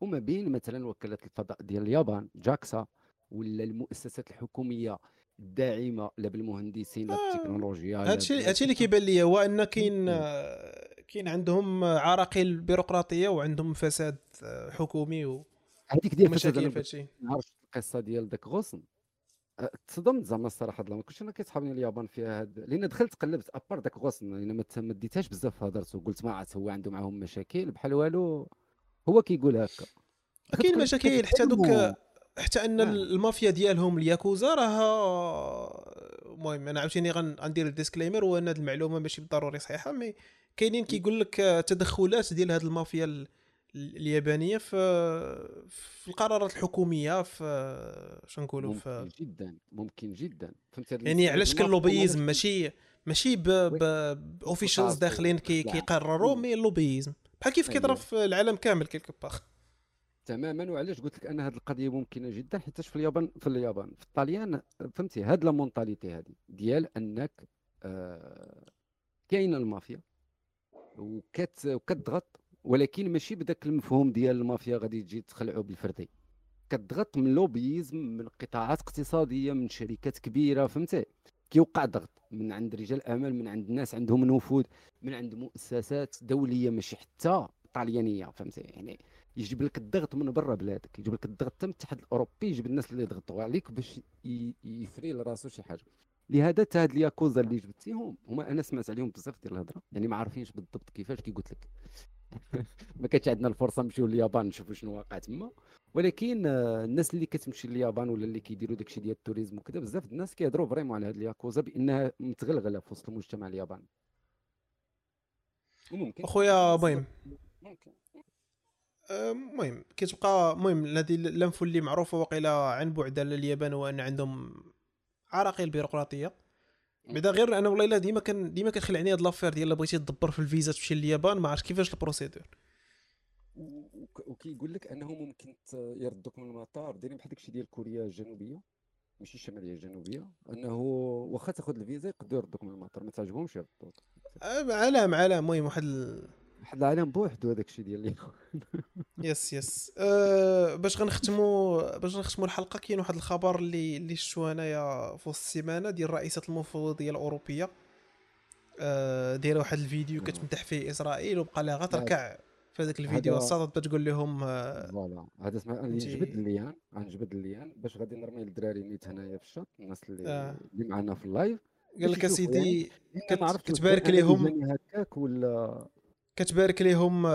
وما بين مثلا وكالة الفضاء ديال اليابان JAXA ولا المؤسسات الحكومية الداعمة لا بالمهندسين لا آه، بالتكنولوجيا هادشي هادشي اللي كيبان ليا هو أن كاين كاين عندهم عراقيل بيروقراطيه وعندهم فساد آه، حكومي و- هذيك ديال فساد عرفت القصة ديال داك غصن أه، تصدمت زعما الصراحة ما كنتش أنا كيصحابني اليابان فيها هاد لأن دخلت قلبت à part داك غصن لأن ما ديتهاش بزاف في هضرته قلت ما عرفت هو عنده معاهم مشاكل بحال والو هو كيقول هكا كاين مشاكل حتى دوك. حتى أن نعم. المافيا ديالهم الياكوزا راه المهم أنا عاوتاني غن- غندير disclaimer وأن هذه المعلومة ماشي بالضروري صحيحة mais كاينين كيقول لك تدخلات ديال هذه المافيا ال- ال- اليابانية في في القرارات الحكومية في شنو نقولوا ممكن في جدا ممكن جدا. فهمت يعني علاش كان lobbyisme؟ ماشي ماشي ب officials متعصب داخلين كي. كيقرروا. mais lobbyisme. بحال كيف كيضرب أيوه. في العالم كامل quelque part تماما. وعلاش قلت لك أن هذه القضية ممكنة جدا؟ حيتاش في اليابان في اليابان في الطليان فهمتي؟ هاد la mentalité هذه ديال أنك آه كاينة المافيا وكت وكتضغط ولكن ماشي بداك المفهوم ديال المافيا غادي تجي تخلعوا بالفردي. كتضغط من لوبيزم من قطاعات اقتصادية من شركات كبيرة فهمتي؟ كيوقع ضغط من عند رجال أعمال من عند ناس عندهم نفوذ من عند مؤسسات دولية ماشي حتى طليانية فهمتي؟ يعني يجيب لك الضغط من برا بلادك يجيب لك الضغط حتى من الاتحاد الأوروبي يجيب الناس اللي يضغطوا عليك باش يفري لراسو شي حاجة. لهذا تا هاد الياكوزا اللي جبتيهم هما أنا سمعت عليهم بزاف ديال الهضرة. يعني ما عارفينش بالضبط كيفاش كي قلت لك ما كانتش عندنا الفرصة نمشيو لليابان نشوفوا شنو واقع تما. ولكن آه، الناس اللي كتمشي لليابان ولا اللي كيديروا داكشي ديال ال tourisme وكذا بزاف الناس كيهضروا vraiment على هاد الياكوزا بأنها متغلغلة في وسط المجتمع الياباني. وممكن. أخويا المهم ممكن. آه، المهم كتبقى المهم الذي الأنف اللي معروفة وقيلا عن بعد على اليابان هو ان عندهم عراقيل بيروقراطية. بعدا غير أنا والله إلا ديما كان ديما كتخلعني هاد l'affaire ديال بغيتي تدبر في الفيزا تمشي لليابان ما عرفتش كيفاش ال procédure. وكيقول لك أنه ممكن يردوك من المطار دايرين بحال داكشي ديال كوريا الجنوبية ماشي الشمالية الجنوبية أنه واخا تاخذ الفيزا يقدروا يردوك من المطار ما تعجبهمش يردوك. آه، علام علام المهم واحد. واحد العالم بوحدو هذاك الشيء ديال اليوم yes yes أه باش غنختموا باش نختموا الحلقة كاين واحد الخبر اللي اللي شفتو انايا في وسط السيمانة ديال رئيسه المفوضيه الأوروبية أه دايره واحد الفيديو مم. كتمدح فيه إسرائيل وبقى لها غا لا. تركع في هذاك الفيديو هذا- الساط تقول لهم آه، فوالا هذا اسمع؟ نجبد الليان غنجبد الليان باش غادي نرمي للدراري نيت هنايا في الشط الناس اللي آه. اللي معنا في اللايف قال لك باش يعني. اسيدي عرفتش كتبارك إيماني هكاك ولا كتبارك ليهم آه،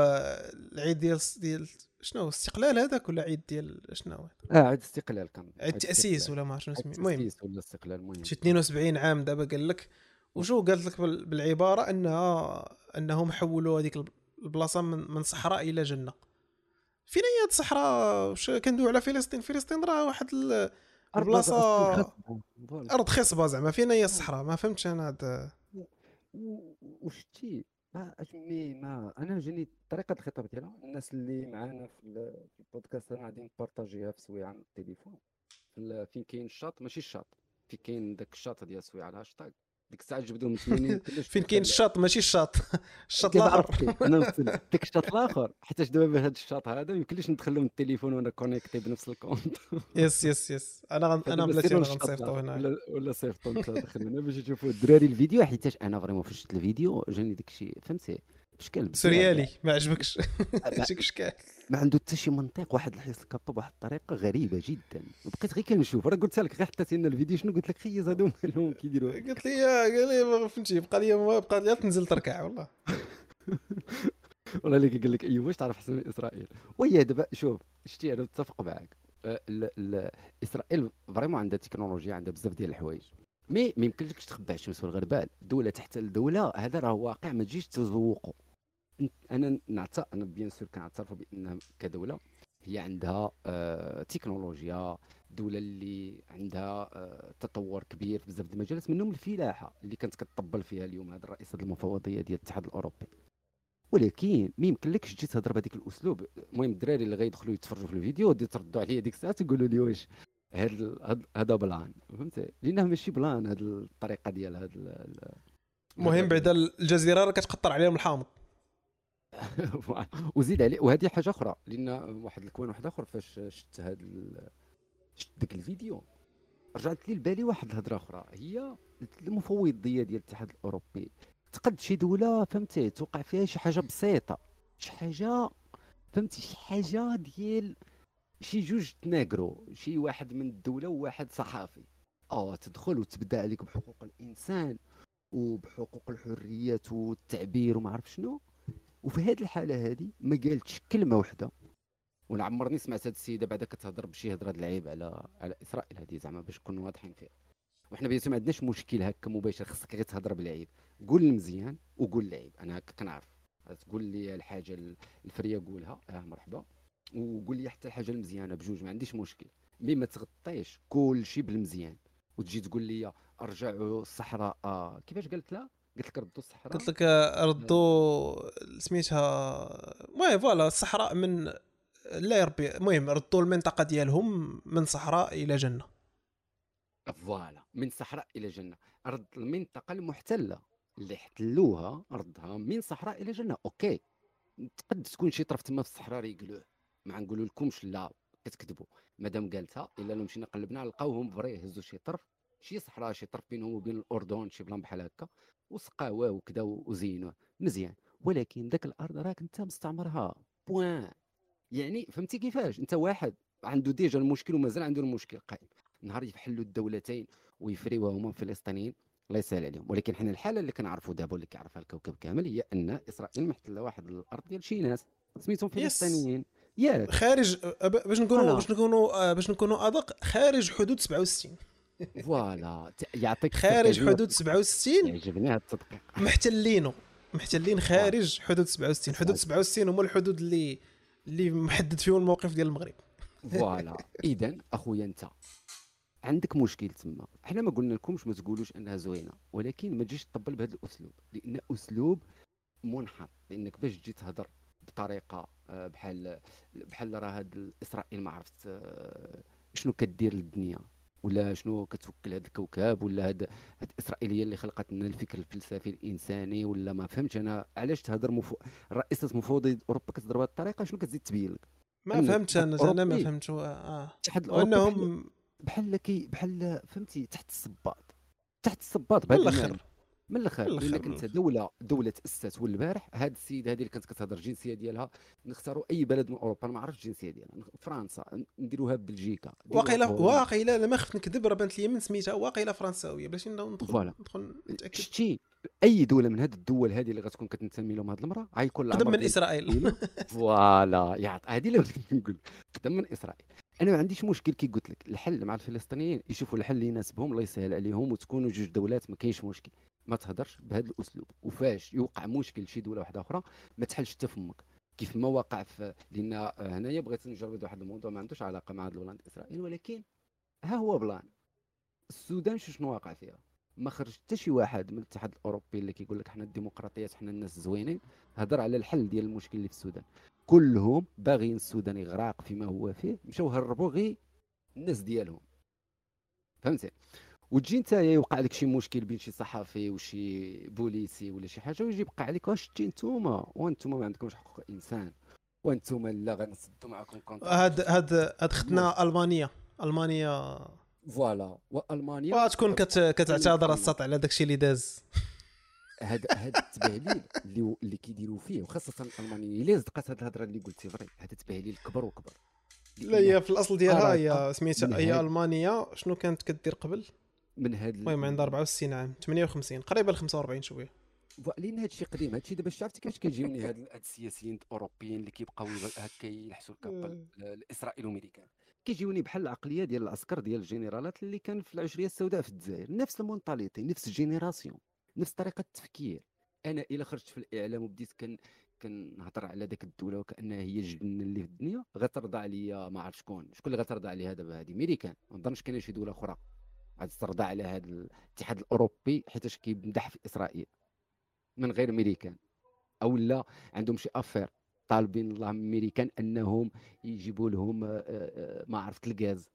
العيد ديال ديال شنو الاستقلال هذاك ولا عيد ديال شنو آه عيد استقلال كان. عيد التأسيس ولا ما عرفت شنو عيد سمي المهم التأسيس ولا استقلال المهم. شي 72 عام دابا قال لك. وشو قالت لك بال- بالعبارة؟ أنها أنهم حولوا هذيك الب- البلاصة من من صحراء إلى جنة. فين هي هاد الصحراء؟ واش كندويو على فلسطين؟ فلسطين راه واحد البلاصة. أرض خصبة زعما. فين هي الصحراء؟ ما فهمتش أنا هاد وشتي؟ ما ما أنا جاني طريقة الخطاب ديالها. الناس اللي معانا في ال- في البودكاست أنا غادي نبارطاجيها في سويعه من التليفون. في ال- فين كاين الشاط؟ ماشي الشاط. فين كاين داك الشاط ديال سويعه الهاشتاغ. ديك الساعة جبدهم مسمينين فين كاين الشاط؟ ماشي ال chat. ال chat الآخر. أنا نفصل ديك الشاط الآخر. حيتاش دابا هذا الشاط هذا ما يمكنليش ندخل له من التليفون وأنا connecté بنفس ال compte. yes yes yes أنا غن... أنا بلاتي أنا غنصيفطو هنا ولا ولا صيفطوا انت دخل هنا باش يشوفوا الدراري الفيديو حيتاش أنا vraiment فاش شفت الفيديو جاني داك الشيء فهمتي. بشكل بزاف. سوريالي ما عجبكش. شيك شكال ما عنده حتى شي منطق واحد الحس الكابا بواحد الطريقة غريبة جدا. وبقيت غير كنشوف. راه قلت لك غير حتى لنا الفيديو شنو قلت لك؟ خيز هادو مالهم كيديروا. قلت لي قال لي ما فهمتي بقى لي بقى لي تنزل تركع والله. والله اللي قال لك أيوه واش تعرف حسن من إسرائيل؟ وهي دابا شوف شتي أنا متفق معاك. ال- إسرائيل فريمون عندها تكنولوجيا عندها بزاف ديال الحوايج. مي ما يمكنلكش تخبع الشمس والغربال. دولة تحت الدولة هذا راه واقع ما تجيش تزوقه أنا نعترف أنا bien sûr كنعترف بأنها كدولة هي عندها آه تكنولوجيا دولة اللي عندها آه تطور كبير في بزاف المجالات منهم الفلاحة اللي كانت كتطبل فيها اليوم هذا الرئيس المفوضية ديال الاتحاد الأوروبي. ولكن ما يمكنلكش تجي تهضر بهذيك الأسلوب. المهم الدراري اللي غيدخلوا يتفرجوا في الفيديو تردوا عليا ديك الساعة تقولوا لي واش هاد- هذا plan. فهمتي؟ لأنه ماشي plan هاد الطريقة ديال ال- المهم بعدا الجزيرة راه كتقطر عليهم الحامض. وزيد عليه وهذه حاجة أخرى لأن واحد الكوان واحد آخر فاش شفت هذا شفت ذاك الفيديو. رجعت لي لبالي واحد الهضرة أخرى هي المفوضيه ديال الاتحاد الأوروبي. تقد شي دولة فهمتي توقع فيها شي حاجة بسيطة شي حاجة فهمتي شي حاجة ديال شي جوج تناقروا شي واحد من الدولة وواحد صحافي. آه تدخل وتبدأ عليك بحقوق الإنسان وبحقوق الحريات والتعبير وما عرف شنو. وفي هذه الحالة هذه ما قالتش كلمة واحدة وأنا عمرني سمعت هذه السيدة بعدا كتهضر بشي هضرة العيب على على إسرائيل هذه زعما باش نكونوا واضحين فيها. وحنا بيتو ما عندناش مشكل هكا مباشر خصك غير تهضر بالعيب. قول المزيان وقول العيب. أنا هكا كنعرف. تقول لي الحاجة ال- الفرية قولها. آه مرحبا. وقول لي حتى الحاجة المزيانة بجوج ما عنديش مشكل. mais ما تغطيش كل شيء بالمزيان. وتجي تقول لي أرجعوا الصحراء. آه. كيفاش قالت لها قلت لك ردوا الصحراء قلت لك ردوا سميتها المهم voilà الصحراء من لا يا ربي المهم ردوا المنطقة ديالهم من صحراء إلى جنة. voilà من صحراء إلى جنة. رد المنطقة المحتلة اللي احتلوها ردها من صحراء إلى جنة. OK تقد تكون شي طرف تما في الصحراء راه يقولوه ما نقولوا لكمش لا كتكذبوا. مادام قالتها إلا لو مشينا قلبنا لقاوهم vrai هزوا شي طرف شي صحراء شي طرف بينهم وبين الأردن شي plan بحال هكا. وسقاوه وكذا وزينوه مزيان. ولكن ذاك الأرض راك انت مستعمرها. point. يعني فهمتي كيفاش؟ انت واحد عنده déjà المشكل ومازال عنده المشكل قائم. نهار يحلوا الدولتين ويفريوها هما الفلسطينيين. الله يسهل عليهم. ولكن حنا الحالة اللي كنعرفوا دابا واللي كيعرفها الكوكب كامل هي أن إسرائيل محتلة واحد الأرض ديال شي ناس. سميتهم. فلسطينيين. ياك. خارج باش نكونوا. باش نكونوا آه، باش نكونوا أدق خارج حدود 67 voilà. يعطيك خارج. حدود 67 يعجبني هذا التدقيق محتلينه محتلين خارج حدود 67 حدود 67 هما الحدود اللي اللي محدد فيهم الموقف ديال المغرب. voilà. اذا أخويا أنت عندك مشكل تما. حنا ما قلنا لكمش ما تقولوش أنها زوينة ولكن ما تجيش تطبل بهذا الأسلوب لأن أسلوب منحط لأنك باش تجي تهضر بطريقة آه، بحال بحال راه هاد إسرائيل ما عرفت آه، شنو كدير للدنيا. ولا شنو كتوكل هذا الكوكب ولا هاد هاد اسرائيل هي اللي خلقت لنا الفكر الفلسفي الإنساني ولا ما فهمتش أنا علاش تهضر مفو... رئيسة مفوضيه أوروبا كتهضر بهذه الطريقة؟ شنو كتزيد تبين لك؟ ما أن فهمتش أنا أنا ما فهمتش آه. الاتحاد الأوروبي وأنهم بحال كي بحال فهمتي تحت الصباط تحت الصباط بهذا المعنى من الأخر أنت الآخر. دولة دولة تاسست والبارح هاد السيده هذه اللي كانت كتهضر الجنسية ديالها نختاروا أي بلد من أوروبا أنا ما عرفتش الجنسية ديالها فرنسا نديروها ببلجيكا واقيلا. واقيلا لا ما خفت نكذب راه بانت لي من سميتها واقيلا فرنساوية باش ندخل voilà. ندخل نتأكد شتي أي دولة من هاد الدول هذه اللي غتكون كتنتمي لهم هاد المرأة غيكون قدم من إسرائيل. voilà يعط هذه اللي بغيت نقول قدام من إسرائيل أنا ما عنديش مشكل كي قلت لك الحل مع الفلسطينيين يشوفوا الحل اللي يناسبهم الله يسهل عليهم وتكونوا جوج دولات ما كاينش مشكل. ما تهضرش بهذا الأسلوب. وفاش يوقع مشكل شي دولة واحدة أخرى ما تحلش حتى فمك. كيف ما وقع في لأن هنايا بغيت نجرب واحد الموضوع ما عندوش علاقة مع ديال إسرائيل ولكن ها هو بلان. السودان شو شنو واقع فيها؟ ما خرج حتى شي واحد من الاتحاد الأوروبي اللي كيقول لك حنا الديمقراطيات حنا الناس زوينين هضر على الحل ديال المشكل اللي في السودان. كلهم باغيين السودان يغرق فيما هو فيه مشاو هربوا غير الناس ديالهم. فهمتي؟ وتجي انت يوقع لك شي مشكل بين شي صحفي وشي بوليسي ولا شي حاجة ويجي يبقى عليك واش شتي نتوما؟ وانتوما ما عندكمش حقوق إنسان. وانتوما لا غنسدوا معكم contrat هاد هاد هاد ختنا المانيا المانيا voilà. وألمانيا وتكون كت كتعتذر السط على داكشي اللي داز. هذا هذا التبهليل اللي اللي كيديروا فيه وخاصة الألمانيين. إلا صدقات هاد الهضرة اللي قلتي vrai هذا التبهليل كبر وكبر. لا هي في الأصل ديالها هي سميتها هي هاد- ألمانيا. شنو كانت كدير قبل؟ من هاد المهم عندها 64 عام. 58 قريبة ل 45 شوية. لأن هذا الشيء قديم. هذا الشيء دابا عرفتي كيفاش كيجيوني هاد هاد السياسيين الأوروبيين اللي كيبقاو هكا يلحسوا الكابا لإسرائيل والأمريكان. كيجيوني بحال العقلية ديال العسكر ديال الجنرالات اللي كان في العشرية السوداء في الجزائر. نفس ال mentalité نفس ال génération نفس طريقة التفكير. أنا إلا خرجت في الإعلام وبديت كن كنهضر على ديك الدولة وكانها هي الجنة اللي في الدنيا غترضى عليا ما عرف شكون. شكون اللي غترضى عليها دابا؟ هذه ميريكان ما نظنش كاينة شي دولة أخرى. غترضى على هذا الاتحاد الأوروبي حيتاش كيمدح في إسرائيل. من غير ميريكان أو لا عندهم شي affaires طالبين الله من ميريكان أنهم يجيبوا لهم آه، آه، ما عرفت الغاز.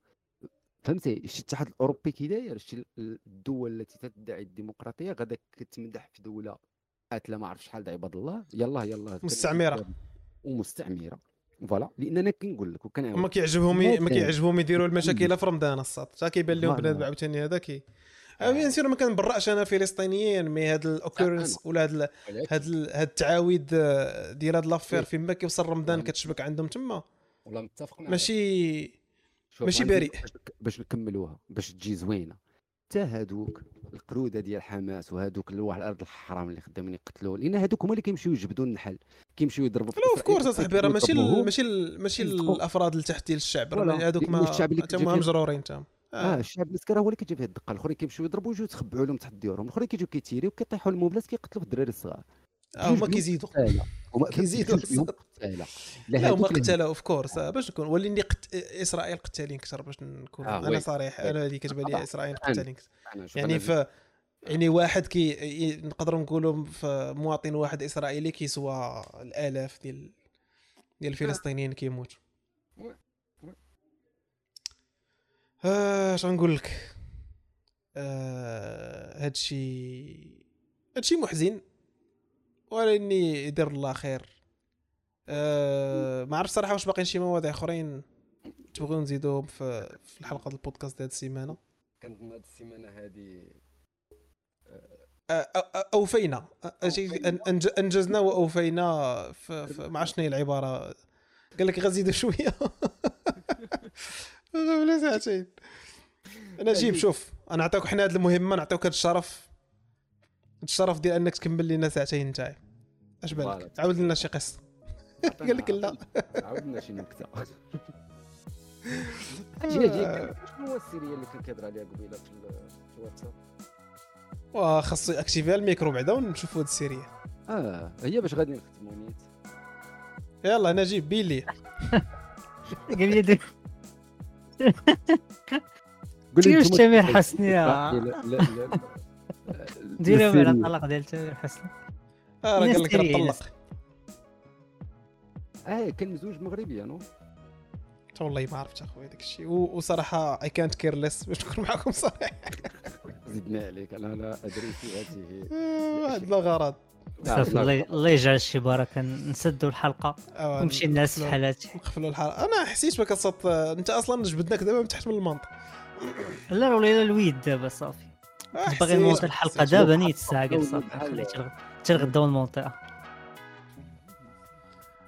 فهمتي؟ شي الاتحاد الأوروبي كي داير شي الدول التي تدعي الديمقراطية غادا كتمدح في دولة قاتلة ما عرف شحال عباد الله. يلا يلا مستعمرة. ومستعمرة. فوالا. لأن أنا كنقول لك وكنعاود ما كيعجبهم ما. كيعجبهم يديروا المشاكل في رمضان الصاد. تا كيبان لهم. بنادم عاوتاني هذا كي بيان سير ما كنبرأش أنا الفلسطينيين مي هاد الاوكورنس. ولا هاد هاد ال- هاد التعاويد آه، ديال هاد لافير إيه. فيما كيوصل رمضان. كتشبك عندهم تما والله متفق ماشي ماشي بريء. باش نك- باش نكملوها باش تجي زوينة حتى هادوك القرودة ديال حماس وهادوك اللي واحد الأرض الحرام اللي خدامين يقتلوا لأن هادوك هما اللي كيمشيو يجبدوا النحل كيمشيو يضربوا في of course أصاحبي راه ماشي. ماشي ماشي. الأفراد اللي تحت ديال الشعب. هذوك لأن ما الشعب اللي تما مجرورين تما آه آه. الشعب المسكين راه هو اللي كيجي فيه الدقة الأخرين كيمشيو يضربوا يجيو يتخبعوا لهم تحت ديورهم الأخرين كيجيو كيتيريو كيطيحوا الموبلات كيقتلوا في الدراري الصغار آه، هما كيزيدوا. هما كيزيدوا. لا هما اللي- قتالة of course باش نكون وليني قت... إسرائيل قتالين أكثر باش نكون آه، أنا. صريح. أنا هذه كتبان لي. إسرائيل. قتالين شوف يعني ف يعني واحد كي نقدروا نقولوا في مواطن واحد إسرائيلي كيسوى الآلاف ديال ديال الفلسطينيين كيموت oui. oui. آه اش غنقول لك آه هادشي هادشي محزن. ولاني يدير الله خير. آه ما عرفت صراحة واش باقيين شي مواضيع أخرين تبغيو نزيدوهم في في الحلقة ديال البودكاست ديال هاد السيمانة؟ كنظن هاد السيمانة هذه آه، أوفينا. أنج- أنجزنا وأوفينا في في- ما عرفت شنو هي العبارة. قال لك غنزيدوا شوية. ولا ساعتين. نجيب شوف أنا نعطيك حنا هذه المهمة نعطيوك هذا الشرف. الشرف ديال أنك تكمل لنا ساعتين نتاعي. أش بالك. عاود لنا شي قصة. قال لك لا. عاودنا شي نكتة. جي جي شنو هو ال série اللي كان كيهضر عليها قبيلة في ال- في الواتساب؟ وخاصو activer ال micro بعدا ونشوفوا هاد ال série آه هي باش غادي نختموا نيت. يلا نجيب بيلي. قال لي قول تامر كيفاش- حسني لا. لا لا لا. ديرها ال série. على الطلاق ديال تامر حسني. آه راه قال لك راه طلق آه كان مزوج مغربي non والله ما عرفت اخويا داك الشيء. وصراحة I couldn't care less باش نكون معكم صريح زدنا عليك. أنا لا أدري في هذه. آه، عندنا غرض. صافي الله يجعل شي بركه نسدوا الحلقة ونمشي الناس في حالاتي. نقفلوا الحلقة. أنا حسيت ما كتصط أنت أصلا جبدناك دابا من تحت من المنطق لا راه ولا الويد دابا صافي. آه، باغي حسين، نمونتي الحلقة. دابا نيت الساعة قال بحال- صافي خلي حتى الغدا ونمونتيها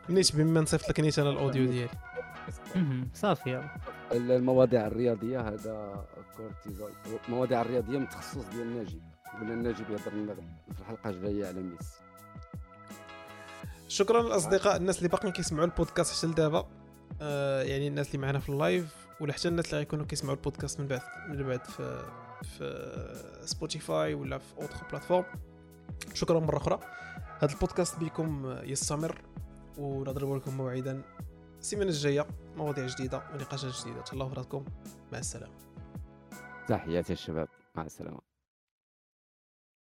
نيت بما نصيفط لك نيت أنا الأوديو ديالي. صافي يلا. المواضيع الرياضية هذا كورتيزول. المواضيع الرياضية من التخصص ديال ناجي. قلنا ناجي يهضر لنا في الحلقة الجاية على ميسي شكرا للأصدقاء الناس اللي باقيين كيسمعوا البودكاست حتى لدابا آه يعني الناس اللي معنا في ال live ولا حتى الناس اللي غيكونوا كيسمعوا البودكاست من بعد من بعد في في سبوتيفاي ولا في autres plateformes شكرا مرة أخرى. هذا البودكاست بكم يستمر ونضرب لكم موعدا السيمانة الجاية مواضيع جديدة ونقاشات جديدة. تهلاو في راسكم مع السلامة. تحياتي الشباب مع السلامة.